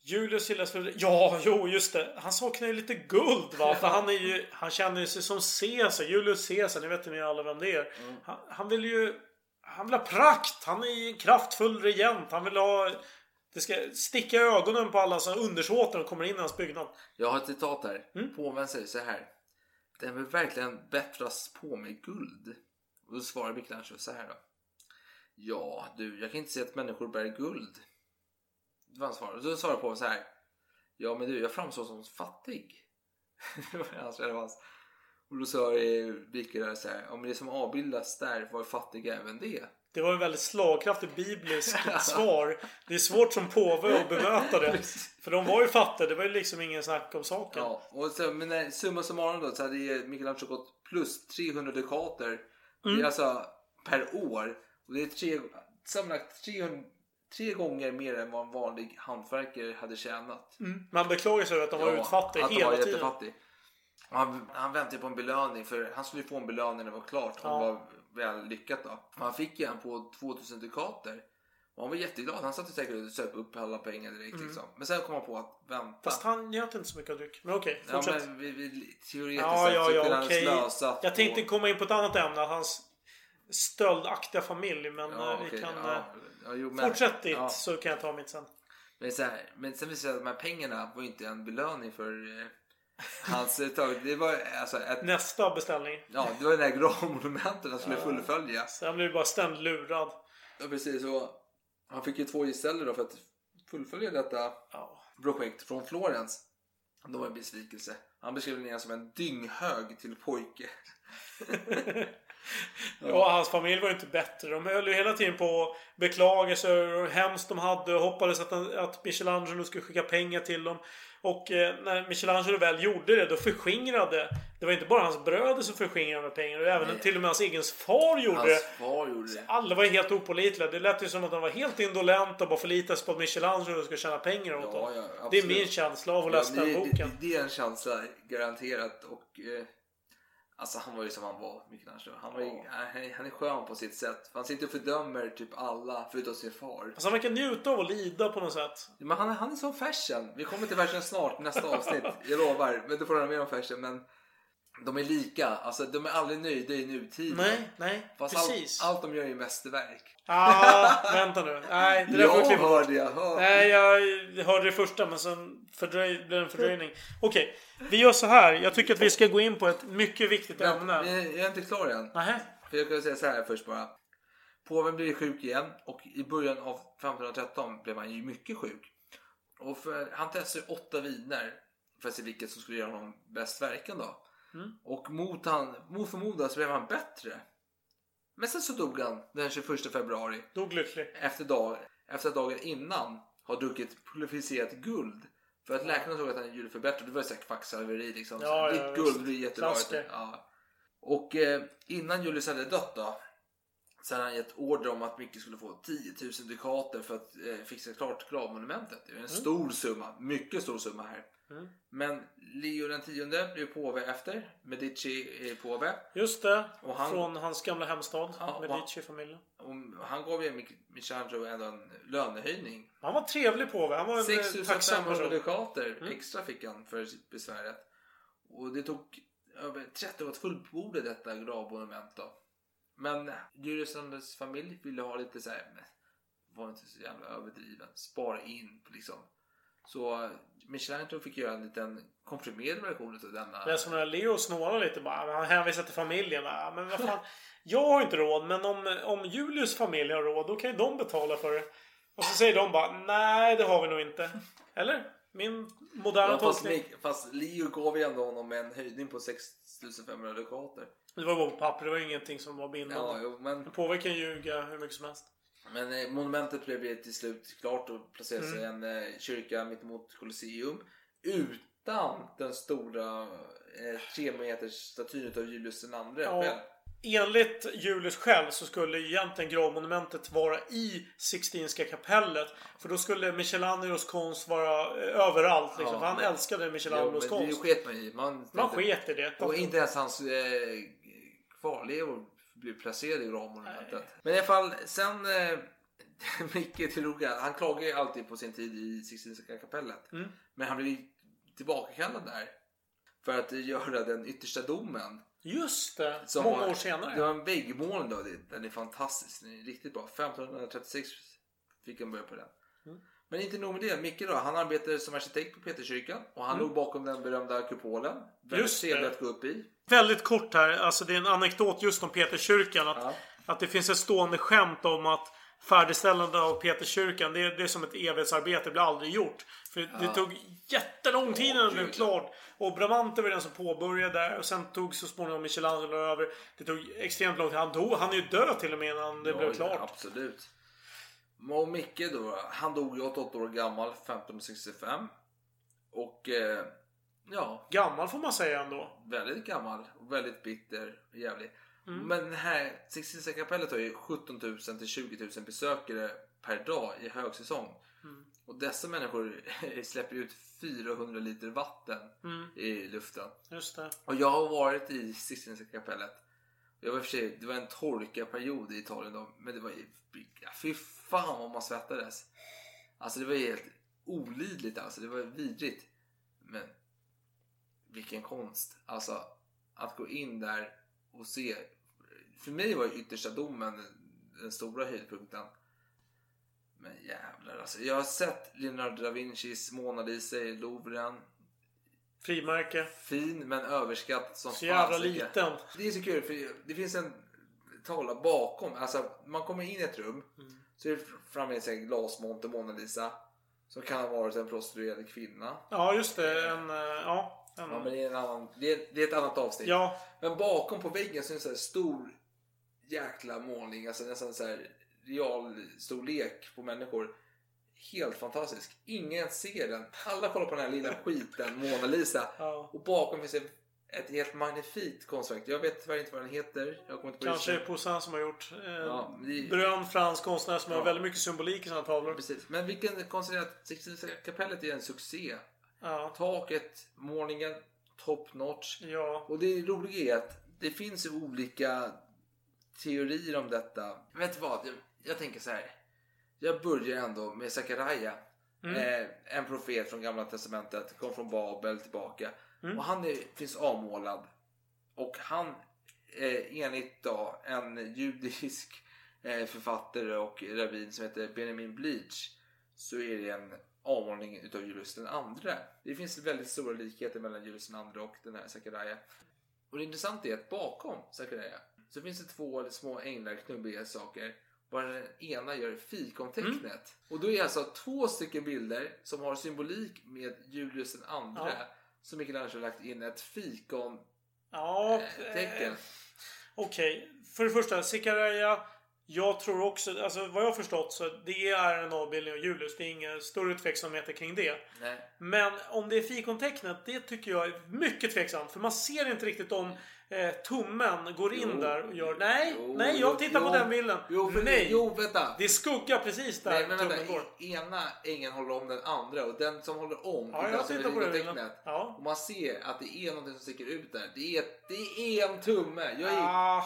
Julius gillar för... Ja, jo, just det. Han saknar ju lite guld va? För han är ju... Han känner ju sig som Caesar. Julius Caesar. Ni vet ju ni alla vem det är.
Mm.
Han, han vill ju... Han vill ha prakt. Han är ju en kraftfull regent. Han vill ha... Det ska sticka ögonen på alla som undersåtar och kommer in i hans byggnad.
Jag har ett citat här.
Mm.
Påven säger så här. Den vill verkligen bättras på med guld. Och då svarar Michelangelo så här då. Ja, du, jag kan inte se att människor bär guld. Det var hans svar. Och då svarar påven så här. Ja, men du, jag framstår som fattig. det var hans relevans. Och då sa Mikael så här. Ja, men det som avbildas där var fattig även det.
Det var en väldigt slagkraftigt bibliskt svar. Det är svårt som påve att bemöta det. För de var ju fattiga. Det var ju liksom ingen snack om saken.
Ja, och så, men när, summa summarum då så hade Michelangelo gått plus 300 dukater. Det
Mm.
är alltså per år. Och det är tre, sammanlagt 300, tre gånger mer än vad en vanlig hantverkare hade tjänat.
Mm. Man beklagar sig över att de var
att de
hela
var
tiden.
jättefattig. Och Han, han väntade på en belöning för han skulle få en belöning när det var klart.
Ja.
det var väl lyckat då. Han fick ju en på 2000 dukater. Och han var jätteglad. Han satt ju säkert och söp upp alla pengar direkt
Mm.
liksom. Men sen kom han på att vänta.
Fast han njöt inte så mycket av dryck. Men okej,
Ja,
fortsätt.
men vi, vi, teoretiskt
Ja,
sett
ja,
så
ja,
kunde han
okej.
slösa
Jag tänkte komma in på ett annat ämne. Hans stöldaktiga familj. Men
Ja,
eh, vi
okej,
kan...
ja.
eh,
Ja, jo, men-
Fortsätt ditt
ja.
så kan jag ta mitt sen.
Men, så här, men sen visade det sig att de här pengarna var ju inte en belöning för eh, hans eh, tag. Det var alltså ett,
Nästa beställning.
ja, det var den här gravmonumentet han skulle
Ja.
fullfölja.
Han blev bara ständigt lurad.
Ja, precis. Och han fick ju två geställer då för att fullfölja detta projekt från Florens. Det var en besvikelse. Han beskrev den som en dynghög till pojke.
Ja. hans familj var ju inte bättre. De höll ju hela tiden på att beklaga sig över hur hemskt de hade och hoppades att, att Michelangelo skulle skicka pengar till dem. Och eh, när Michelangelo väl gjorde det, då förskingrade... Det var inte bara hans bröder som förskingrade pengar, och även
Nej.
till och med hans egen far gjorde
Hans
det.
far gjorde det.
Alla var helt opålitliga. Det lät ju som att de var helt indolenta och bara förlitade sig på att Michelangelo skulle tjäna pengar åt
Ja,
dem.
ja,
det är min känsla av att läsa
Ja,
den
det,
boken.
Det, det är en känsla garanterat. Och, eh, alltså han var ju som han var, Michelangelo. Han, var ju, han, är- han är skön på sitt sätt. Han sitter och fördömer typ alla förutom sin far.
Alltså han verkar njuta av att lida på något sätt.
Men han, han är som fashion. Vi kommer till fashion snart, nästa avsnitt. Jag lovar. Men du får höra mer om fashion. Men de är lika. Alltså de är aldrig nöjda i nutiden.
Nej, nej,
Fast
precis.
Allt, allt de gör är ju mästerverk.
Ah, vänta nu. Nej, det där får
Jag
bort.
hörde jag. Hör.
Nej, jag hörde det första men sen fördröj, blev det en fördröjning. Okej, vi gör så här. Jag tycker att vi ska gå in på ett mycket viktigt
Men,
ämne.
jag är inte klar än.
Nähä.
För jag kan säga så här först bara. Påven blev sjuk igen och i början av 1513 blev han ju mycket sjuk. Och för, han testade åtta viner för att se vilket som skulle göra honom bäst verkan då.
Mm.
Och mot, han, mot förmodan så blev han bättre. Men sen så dog han den 21 februari.
Dog lycklig.
Efter, dag, efter att dagen innan har druckit pulveriserat guld. För att läkarna såg att han gjorde förbättrat. Det var ju såhär kvacksalveri liksom.
Ja,
så
ja,
Ditt guld blir jättebra. Ja. Och eh, innan Julius hade dött då. Så hade han gett order om att Micke skulle få 10 000 dukater för att eh, fixa klart gravmonumentet. Det är en stor summa. Mycket stor summa här.
Mm.
Men Leo den tionde blev påve efter. Medici är påve.
Just det.
Och han-
Från hans gamla hemstad.
Ja,
Medici-familjen.
Han gav ju Mich- Michelangelo ändå en lönehöjning.
Han var trevlig påve. Han var en eh, tacksam
6500
person.
dukater
Mm.
extra fick han för besväret. Och det tog över 30 år att fullborda detta gravmonument då. Men Julius familj ville ha lite så här, var inte så jävla överdriven. Spara in liksom. Så Michelangelo fick göra en liten komprimerad version av denna.
Det är som när Leo snålar lite bara. Han hänvisar till familjen. Men vad fan. Jag har inte råd. Men om, om Julius familj har råd. Då kan ju de betala för det. Och så säger de bara. Nej, det har vi nog inte. Eller? Min moderna
Ja, fast,
tolkning.
Fast Leo gav ju ändå honom en höjning på 6500 dukater.
Det var bara på papper. Det var ingenting som var bindande.
Ja, jo, men
kan ljuga hur mycket som helst.
Men eh, monumentet blev till slut klart och placerades i
Mm.
en eh, kyrka mittemot Colosseum. Utan den stora eh, tre meters statyn av Julius II
Ja.
själv.
Enligt Julius själv så skulle egentligen gravmonumentet vara i Sixtinska kapellet. För då skulle Michelangelos konst vara eh, överallt. Liksom.
Ja,
för han
men-
älskade Michelangelos
Jo,
konst.
Det sket man i. Man,
Man sket i det.
Och inte ens hans eh, kvarlevor blev placerade i gravmonumentet. Men i alla fall, sen eh, Micke till Roga, han klagar ju alltid på sin tid i Sixtinska kapellet.
Mm.
Men han blev ju tillbakakallad där. För att göra den yttersta domen.
Just det.
Som
Många
var-
år senare.
Det var en väggmålning då. Den är fantastisk. Den är riktigt bra. 1536 fick han börja på den.
Mm.
Men inte nog med det. Micke då, han arbetade som arkitekt på Peterskyrkan. Och han
Mm.
låg bakom den berömda kupolen. Väldigt
det.
trevlig att gå upp i.
Väldigt kort här. Alltså det är en anekdot just om Peterskyrkan. Att, att det finns ett stående skämt om att färdigställandet av Peterskyrkan det, är- det är som ett evighetsarbete. Det blir aldrig gjort. För det
Ja.
tog jättelång tid innan det blev klart. Och Bramante var den som påbörjade där. Och sen tog så småningom Michelangelo över. Det tog extremt lång tid. Han dog. Han är ju död till och med innan det
Ja,
blev
ja,
klart.
Absolut. Och Micke då, han dog ju 88 år gammal 1565. Och eh, ja,
Gammal får man säga ändå.
väldigt gammal och väldigt bitter och jävlig.
Mm.
Men det här Sixtinska kapellet har ju 17 000 till 20 000 besökare per dag i högsäsong.
Mm.
Och dessa människor släpper ut 400 liter vatten
Mm.
i luften.
Just det.
Och jag har varit i Sixtinska kapellet. Jag var för sig, det var en torkaperiod i Italien då, men det var ju, fy fan vad man svettades. Alltså det var helt olidligt alltså, det var vidrigt. Men vilken konst. Alltså att gå in där och se. För mig var ju yttersta domen den stora höjdpunkten. Men jävlar alltså. Jag har sett Leonardo da Vincis Mona Lisa i Louvren.
Frimärke.
Fin men överskattad som
Så jävla
fasiken.
liten.
Det är så kul för det finns en tavla bakom. Alltså man kommer in i ett rum.
Mm.
Så är det framme en glasmonter Mona Lisa. Som kan ha varit en prostituerad kvinna.
Ja, just det. En... eh, Ja. En,
Ja, men det är, en annan, det, är, det är ett annat avsnitt.
Ja.
Men bakom på väggen så är det en stor jäkla målning. Alltså nästan så här real storlek på människor. Helt fantastisk. Ingen ser den. Alla kollar på den här lilla skiten, Mona Lisa.
Ja.
Och bakom finns det ett helt magnifikt konstverk. Jag vet tyvärr inte vad den heter. Jag kommer inte på
Kanske. Poussin som har gjort. Eh,
Ja, det-
Berömd fransk konstnär som
Ja.
har väldigt mycket symbolik i sina tavlor.
Precis. Men vilken konstigt att Sixtinska kapellet är en succé.
Ja.
Taket, målningen, top notch.
Ja.
Och det roliga är att det finns olika teorier om detta. Vet du vad? Jag, jag tänker så här. Jag börjar ändå med Sakaraya.
Mm.
Eh, en profet från gamla testamentet. Kom från Babel tillbaka.
Mm.
Och han är, finns avmålad. Och han, eh, enligt då, en judisk eh, författare och rabbin som heter Benjamin Bleach. Så är det en avmålning utav Julius den andre. Det finns väldigt stora likheter mellan Julius den andre och den här Sakaraya. Och det intressanta är att bakom Sakaraya så finns det två små änglar, knubbiga saker. Bara den ena gör fikontecknet.
Mm.
Och då är det alltså två stycken bilder som har symbolik med Julius den andre.
Ja.
Som Michelangelo lagt in ett fikon
Ja.
eh,
eh, Okej. För det första, Sikaraya. Jag tror också, alltså vad jag har förstått så det är en avbildning av Julius. Det är inga större tveksamheter kring det.
Nej.
Men om det är fikontecknet, det tycker jag är mycket tveksamt. För man ser inte riktigt om eh, tummen går in
Jo.
där och gör... Nej,
Jo,
nej, jag tittar
jo.
på den bilden.
Jo, för,
nej,
jo vänta.
det är skugga precis där
Nej, men
tummen
vänta.
går.
Ena ängeln håller om den andra och den som håller om
Ja, jag tittar på
fikontecknet.
Ja.
Och man ser att det är någonting som sticker ut där. Det är, det är en tumme. Jag är,
Ah,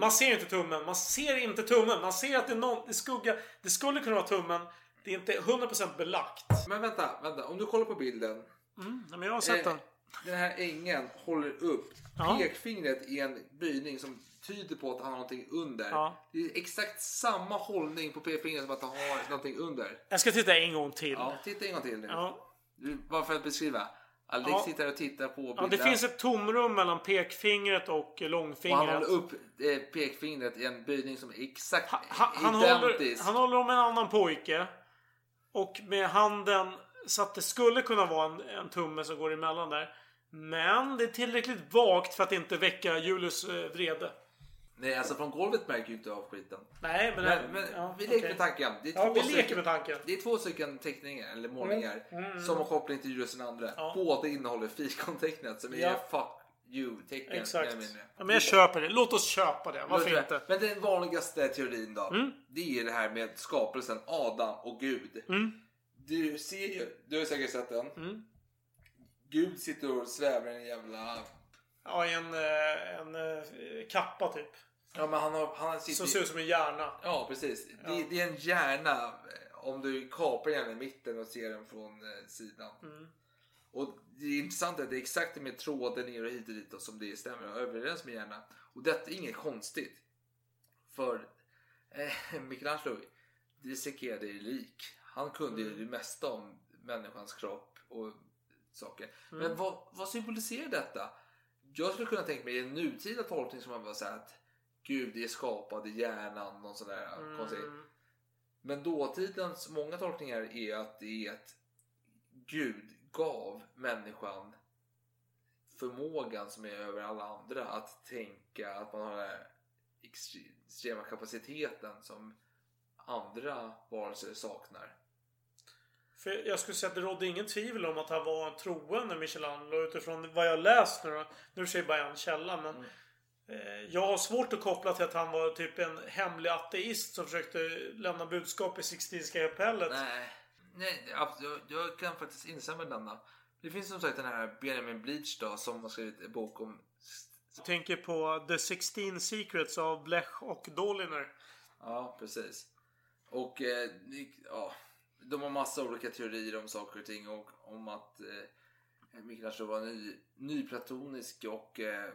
man ser inte tummen. Man ser inte tummen. Man ser att det är någon är skugga. Det skulle kunna vara tummen. Det är inte 100% belagt.
Men vänta, vänta. Om du kollar på bilden.
Mm, men jag har sett den.
Den här ängeln håller upp
Ja.
pekfingret i en böjning som tyder på att han har någonting under.
Ja.
Det är exakt samma hållning på pekfingret som att han har någonting under.
Jag ska titta en gång till.
Ja, titta en gång till nu.
Ja.
Bara för att beskriva. Alex
Ja.
sitter och tittar på bilden.
Ja, det finns ett tomrum mellan pekfingret och
Och han
långfingret.
håller upp eh, pekfingret i en böjning som är exakt
Ha- han, håller,
identisk.
han håller om en annan pojke. Och med handen så att det skulle kunna vara en, en tumme som går emellan där. Men det är tillräckligt vagt för att inte väcka Julius eh, vrede.
Nej, alltså från golvet märker ju inte av skiten.
Nej, men...
Men, men
ja,
vi leker
okej.
med tanken. Det är
Ja, vi leker
stycken-
med tanken.
Det är två stycken teckningar, eller målningar,
Mm, mm,
som har koppling till Julius den andre.
Ja.
Båda innehåller fikontecknet som är
Ja.
fuck you-tecken.
Exakt.
mindre.
Ja, men jag köper det. Låt oss köpa det. Varför inte?
Men den vanligaste teorin då.
Mm.
Det är det här med skapelsen Adam och Gud.
Mm.
Du ser ju, du har säkert sett den.
Mm.
Gud sitter och svävar i en jävla...
Ja, en, eh, en eh, kappa typ.
Ja men han har... Han sitter
Som ser ut som en hjärna.
Ja precis. Det, det är en hjärna. eh, Om du kapar hjärnan i mitten och ser den från sidan.
Mm.
Och det är intressant att det är exakt med tråden ner och hit och dit och som det stämmer överens med hjärnan. Och detta är inget konstigt. För eh, Michelangelo dissekerade ju lik. Han kunde ju
Mm.
det mesta om människans kropp och saker.
Mm.
Men vad, vad symboliserar detta? Jag skulle kunna tänka mig en nutida tolkning som man bara säger att Gud är skapad i hjärnan, någon sån där
Mm.
konstig. Men dåtidens många tolkningar är att det är att Gud gav människan förmågan som är över alla andra att tänka att man har den här extrema kapaciteten som andra varelser saknar.
För jag skulle säga att det rådde ingen tvivel om att han var en troende Michelangelo utifrån vad jag läst nu då. Nu säger bara en källa men eh, jag har svårt att koppla till att han var typ en hemlig ateist som försökte lämna budskap i Sixtinska kapellet.
Nej, nej absolut, jag, kan faktiskt instämma i denna. Det finns som sagt den här Benjamin Bleach då som har skrivit en bok om
Jag tänker på The Sixteen Secrets av Blech och Doliner.
Ja, precis. Och eh, det- ja, de har massa olika teorier om saker och ting och om att eh, Michelangelo var ny, nyplatonisk och eh,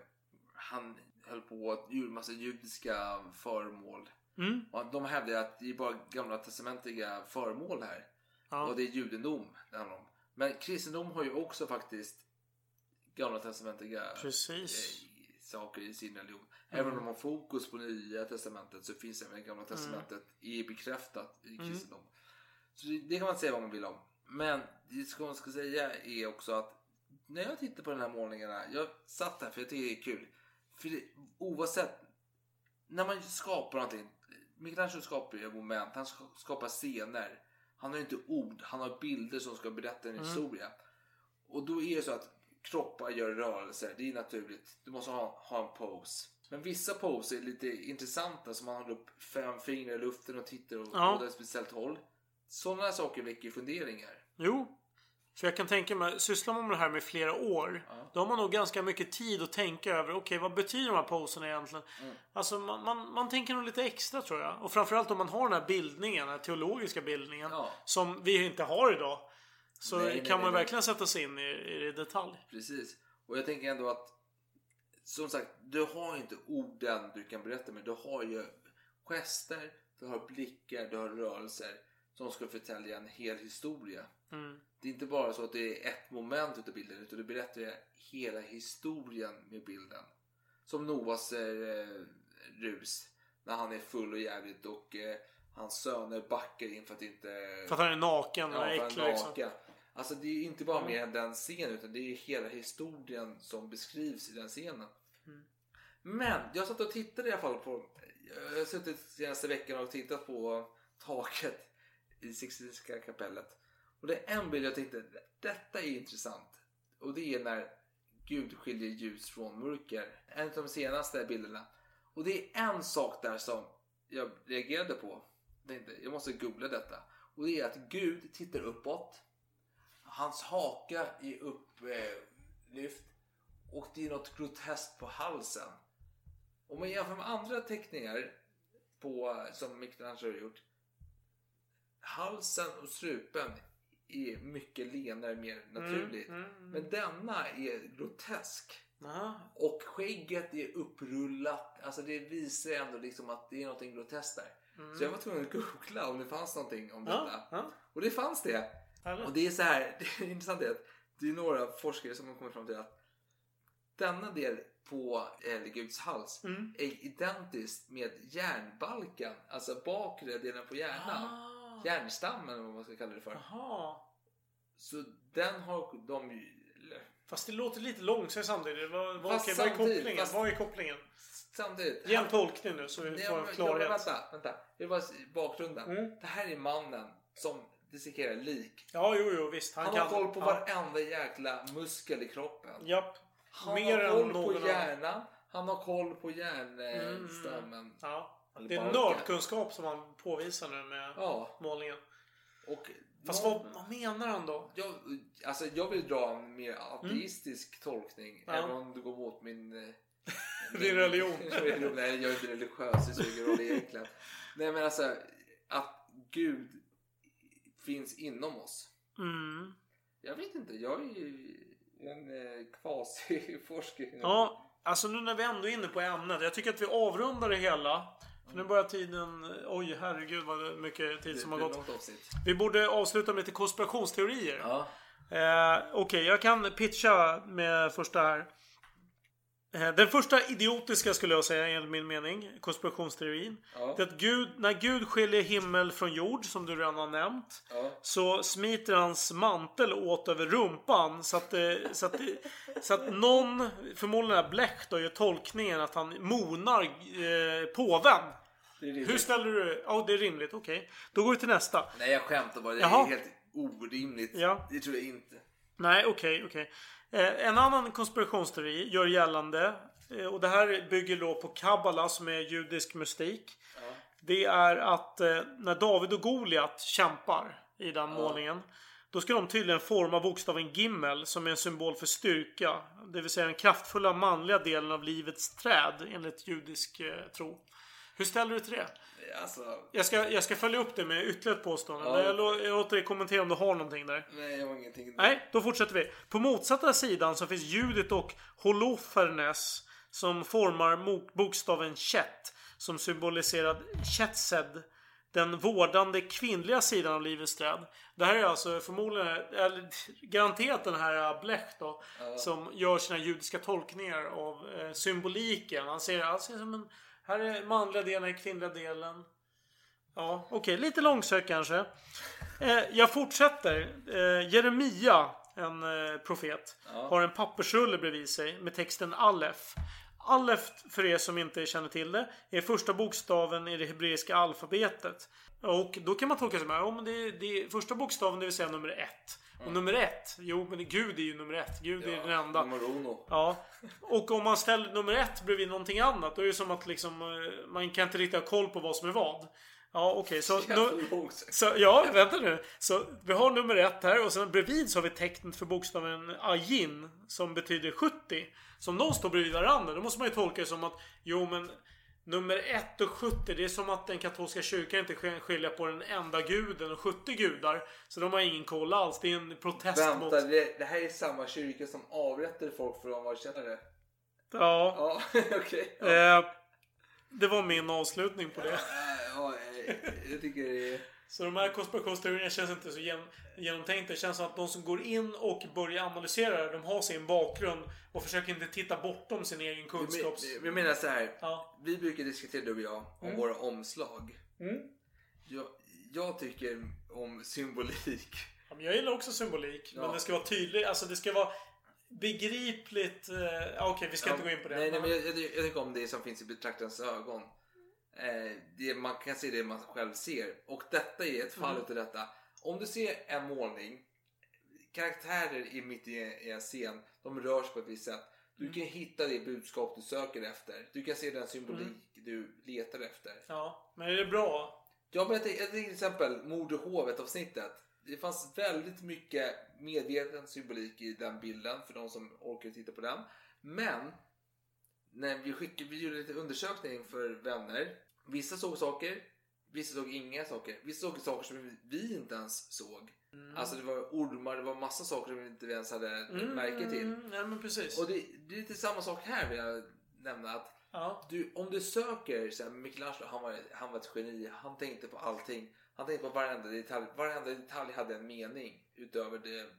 han höll på att göra massa judiska föremål.
Mm.
Och de hävdar att det är bara gamla testamentiga föremål här.
Ja.
Och det är judendom det handlar om. Men kristendom har ju också faktiskt gamla testamentiga eh, saker i sin religion.
Mm.
Även om de har fokus på nya testamentet så finns även gamla testamentet är bekräftat i
Mm.
Så det, kan man säga vad man vill om. Men det som man ska säga är också att när jag tittar på de här målningarna, jag satt här för jag tycker det är kul. För det, oavsett, när man skapar någonting, Michelangelo skapar ju moment, han ska- skapar scener. Han har ju inte ord, han har bilder som ska berätta en
Mm.
historia. Och då är det så att kroppar gör rörelser, det är naturligt. Du måste ha, ha en pose. Men vissa poser är lite intressanta, som man håller upp fem fingrar i luften och tittar åt
Ja.
ett speciellt håll. Sådana saker väcker funderingar.
Jo. För jag kan tänka mig, sysslar man med det här med flera år. Då har man nog ganska mycket tid att tänka över. Okej, vad betyder de här poserna egentligen?
Mm.
Alltså man, man, man tänker nog lite extra tror jag. Och framförallt om man har den här bildningen, den här teologiska bildningen. Som vi inte har idag. Så
Nej, nej,
kan man
nej, nej.
verkligen sätta sig in i, i detalj.
Precis. Och jag tänker ändå att som sagt, du har inte orden du kan berätta med. Du har ju gester, du har blickar, du har rörelser som ska förtälja en hel historia.
Mm.
Det är inte bara så att det är ett moment utav bilden utan du berättar hela historien med bilden. Som Noas eh, rus när han är full och jävligt och eh, hans söner backar in för att inte...
För att han är naken och
Ja,
äcklig liksom.
Alltså det är inte bara
Mm.
mer än den scenen utan det är hela historien som beskrivs i den scenen.
Mm.
Men jag satt och tittade i alla fall på... Jag har suttit senaste veckan och tittat på taket i Sixtinska kapellet. Och det är en bild jag tänkte, detta är intressant. Och det är när Gud skiljer ljus från mörker. En av de senaste bilderna. Och det är en sak där som jag reagerade på. Jag tänkte, jag måste googla detta. Och det är att Gud tittar uppåt. Hans haka är upplyft. Och det är något groteskt på halsen. Om man jämför med andra teckningar på, som Michelangelo har gjort. Halsen och strupen är mycket lenare, mer naturligt.
Mm, mm, mm.
Men denna är grotesk.
Aha.
Och skägget är upprullat. Alltså det visar ändå liksom att det är något groteskt där.
Mm.
Så jag var tvungen att googla om det fanns någonting om
Ja,
detta.
ja.
Och det fanns det.
Härligt.
Och det är så här, det är intressant att det är några forskare som har kommit fram till att denna del på Guds hals
Mm.
är identiskt med hjärnbalken, alltså bakre delen på hjärnan.
Ah.
Hjärnstammen eller vad man ska kalla det för.
Jaha.
Så den har de ju...
Fast det låter lite långsamt samtidigt. Vad, vad,
Fast
okej, vad är
samtidigt,
kopplingen?
fast-
Vad är kopplingen?
Samtidigt.
Ge en tolkning nu så vi får en klarhet.
Ja, vänta, vänta. Det var bakgrunden.
Mm.
Det här är mannen som dissekerar lik.
Ja, jo, jo, visst. Han,
Han,
kan.
har koll på
ja.
varenda jäkla muskel i kroppen.
Japp.
Han
Mer
har koll på hjärnan. Han har koll på hjärnstammen.
Ja. Det är nördkunskap som han påvisar nu med
Ja.
målningen.
Och
Fast
någon-
vad, vad menar han då?
Jag, alltså jag vill dra en mer ateistisk tolkning.
Mm. Ja.
Även om det går mot min... eh,
Din religion.
religion. Nej, jag är inte religiös. Det spelar ingen roll egentligen. Nej, men alltså att Gud finns inom oss.
Mm.
Jag vet inte. Jag är ju en eh, kvasiforskare.
Ja, alltså nu när vi ändå är inne på ämnet. Jag tycker att vi avrundar det hela. Nu börjar tiden... Oj, herregud vad mycket tid som har
Det
gått. Vi borde avsluta med lite konspirationsteorier.
Ja.
Eh, Okej, jag kan pitcha med första här. Eh, den första idiotiska skulle jag säga enligt min mening, konspirationsteorin.
Ja.
Det är att Gud, när Gud skiljer himmel från jord, som du redan har nämnt.
Ja.
Så smiter hans mantel åt över rumpan så att, det, så att, det, så att någon, förmodligen är Blech då, gör tolkningen att han monar eh, påven. Hur ställer du... Ja, det är rimligt. Okej. Då går vi till nästa.
Nej, jag skämtar bara. Det
Jaha.
är helt orimligt.
Ja.
Det tror jag inte.
Nej, okej, okej. Eh, en annan konspirationsteori gör gällande, eh, och det här bygger då på Kabbala som är judisk mystik. Det är att eh, när David och Goliat kämpar i den målningen. Då ska de tydligen forma bokstaven Gimmel som är en symbol för styrka. Det vill säga den kraftfulla manliga delen av livets träd enligt judisk eh, tro. Hur ställer du till det?
Alltså,
Jag ska, jag ska följa upp det med ytterligare ett påstående.
Ja.
Jag, jag låter dig kommentera om du har någonting där.
nej, jag har ingenting.
Nej, då fortsätter vi. På motsatta sidan så finns Judit och Holofernes som formar bokstaven Chet som symboliserar Chetsed. Den vårdande kvinnliga sidan av livets träd. Det här är alltså förmodligen, eller garanterat den här Blech då. Som gör sina judiska tolkningar av eh, symboliken. Han ser, han ser som en, här är manliga delen, här är kvinnliga delen. Ja, okej. Lite långsökt kanske. Eh, jag fortsätter. Eh, Jeremia, en eh, profet, har en pappersrulle bredvid sig med texten Alef. Alef, för er som inte känner till det, är första bokstaven i det hebreiska alfabetet. Och då kan man tolka sig med, ja men det, det är första bokstaven, det vill säga nummer ett. Och nummer ett, jo men Gud är ju nummer ett. Gud är den enda.
Nummer uno.
Ja. Och om man ställer nummer ett bredvid någonting annat, då är det som att liksom, eh, man kan inte riktigt ha koll på vad som är vad. Ja, okej. så, nu,
långsökt.
så, ja, vänta nu. Så vi har nummer ett här och sen bredvid så har vi tecknet för bokstaven Ajin som betyder 70. Så om de står bredvid varandra, då måste man ju tolka det som att jo men Nummer 1 och 70, det är som att den katolska kyrkan inte sk- skiljer på den enda guden och 70 gudar. Så de har ingen koll alls. Det är en protest
Vänta,
mot...
det, det här är samma kyrka som avrättade folk för att de var kännare.
Ja.
Ja, okej. Ja.
Eh, det var min avslutning på det.
Ja, eh, jag tycker det är...
Så de här konspirationsteorierna känns inte så gen- genomtänkta. Det känns som att de som går in och börjar analysera de har sin bakgrund och försöker inte titta bortom sin egen kunskaps...
Vi- Vi menar så här.
Ja.
Vi brukar diskutera du och jag om
Mm.
våra omslag.
Mm.
Jag, jag tycker om symbolik.
Ja, men jag gillar också symbolik. Men
Ja.
det ska vara tydligt. Alltså det ska vara begripligt. Eh, Okej, vi ska
Ja,
inte gå in på det.
Nej, nej
Men-
men jag, jag, jag tycker om det som finns i betraktarens ögon. Eh, det, man kan se det man själv ser. Och detta är ett fall
Mm.
utav detta. Om du ser en målning, karaktärer i mitt i, i en scen, de rör sig på ett visst sätt. Du
Mm.
kan hitta det budskap du söker efter. Du kan se den symbolik du letar efter.
Ja, men är det bra?
Ja, men tänker till exempel Mord och hovet avsnittet. Det fanns väldigt mycket medveten symbolik i den bilden för de som orkar titta på den. Men när vi, skickade, vi gjorde lite undersökning för vänner. Vissa såg saker, vissa såg inga saker. Vissa såg saker som vi inte ens såg. Alltså det var ormar, det var massa saker som vi inte ens hade
Mm,
märke till.
mm, Ja, men precis.
Och det, det är lite samma sak här vill jag nämna. att
Ja.
du, Om du söker, så här, Michelangelo han var, han var ett geni. Han tänkte på allting. Han tänkte på varenda detalj. Varenda detalj hade en mening utöver det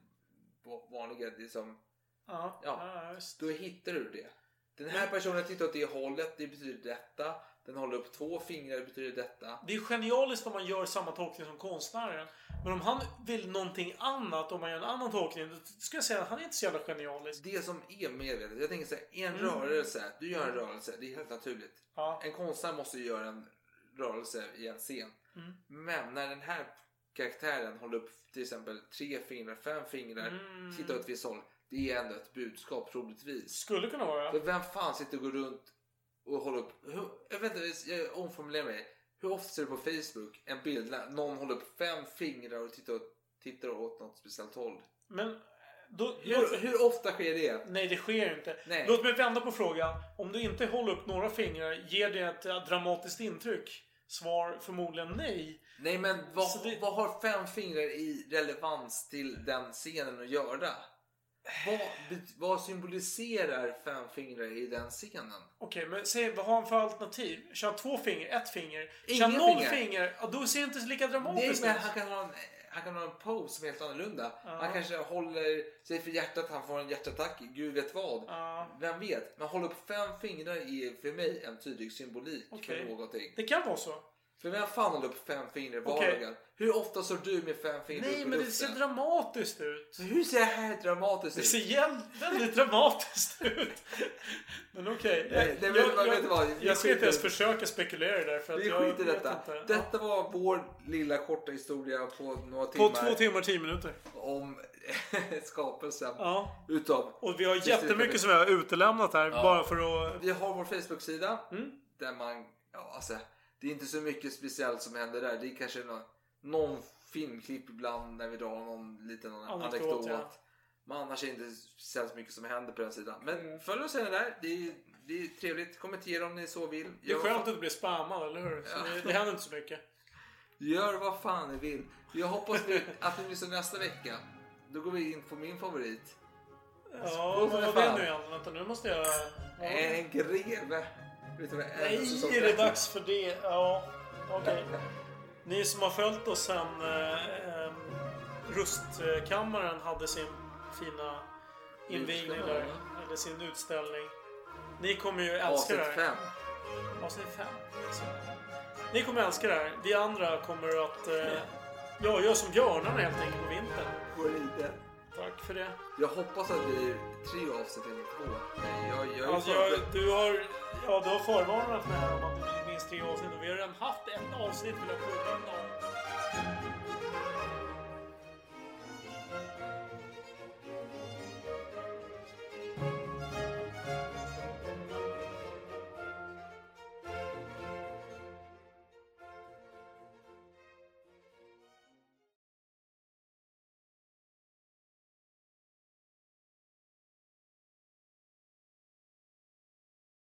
vanliga. Det som,
Ja,
Ja.
ja
då hittar du det. Den här personen tittar åt det hållet, det betyder detta. Den håller upp två fingrar, betyder detta.
Det är genialiskt om man gör samma tolkning som konstnären. Men om han vill någonting annat, om man gör en annan tolkning, då ska jag säga att han är inte så jävla genialisk.
Det som är medvetet. Jag tänker så här, en
Mm.
rörelse. Du gör en rörelse, det är helt naturligt.
Ja.
En konstnär måste ju göra en rörelse i en scen.
Mm.
Men när den här karaktären håller upp till exempel tre fingrar, fem fingrar,
Mm.
tittar åt ett visst håll. Det är ändå ett budskap troligtvis.
Skulle kunna vara.
För vem fan sitter och går runt och håller upp... Hur, jag vet inte, jag omformulerar mig. Hur ofta ser du på Facebook en bild där någon håller upp fem fingrar och tittar, tittar åt något speciellt håll?
Men... Då,
Hur, hur ofta sker det?
Nej, det sker inte.
Nej.
Låt mig vända på frågan. Om du inte håller upp några fingrar, ger det ett eh, dramatiskt intryck? Svar förmodligen nej.
Nej men vad,
det-
vad har fem fingrar i relevans till den scenen att göra? Vad, vad symboliserar fem fingrar i den scenen?
Okej, men säg vad har han för alternativ? Kör två fingrar, ett finger. Kör
Inga
noll
fingrar.
finger. Ja, då ser det inte lika
Nej
dramatiskt
men
ut.
han kan ha en, han kan ha en pose som är helt annorlunda. Han kanske håller sig för hjärtat, han får en hjärtattack, gud vet vad.
Ja.
Vem vet? Men hålla upp fem fingrar är för mig en tydlig symbolik
Okej.
för någonting.
Det kan vara så.
För vem fan håller upp fem fingrar i
Okej.
vardagen? Hur ofta står du med fem fingrar upp
Nej,
i
men det
luften?
ser dramatiskt ut.
Så hur ser det här dramatiskt
Det
ut?
ser jäv- väldigt dramatiskt ut. Men okej.
Nej, nej, men
jag,
man
jag,
vet vad, vi
jag ska inte ens försöka spekulera det. För att
Vi
jag
skiter i
vet
detta.
inte.
Detta var vår lilla korta historia på några
På
timmar.
två timmar, tio minuter.
Om skapelsen.
Ja.
Utav.
Och vi har jättemycket som vi har utelämnat här. Bara för att...
Vi har vår Facebook-sida.
Mm.
Där man, ja alltså. Det är inte så mycket speciellt som händer där. Det är kanske någon, någon filmklipp ibland när vi drar någon liten
Anekdot,
anekdot.
ja.
Men annars är det inte speciellt mycket som händer på den sidan. Men följ oss gärna där. Det är, det är trevligt. Kommentera om ni så vill.
Det är
Gör
skönt att du blir spammad, eller hur?
Ja.
det, det händer inte så mycket.
Gör vad fan ni vill. Jag hoppas att ni lyssnar nästa vecka. Då går vi in på min favorit.
Ja, vad var det nu igen? Vänta, nu måste jag...
En greve. Vad en
Nej,
säsong
är det dags för det? Ja, okej. Ni som har följt oss sen eh, eh, Rustkammaren hade sin fina invigning där. Eller sin utställning. Ni kommer ju älska det
Avsnitt
här.
fem.
Avsnitt fem. Så. Ni kommer älska det här. Vi andra kommer att eh, ja, göra som björnarna helt enkelt på vintern.
Går lite.
Tack för det.
Jag hoppas att det blir tre avsnitt eller två. Jag, jag är
Alltså, jag, du har, ja, du har förvarnat mig här om att det blir minst tre avsnitt och vi har redan haft ett avsnitt vill jag påminna om.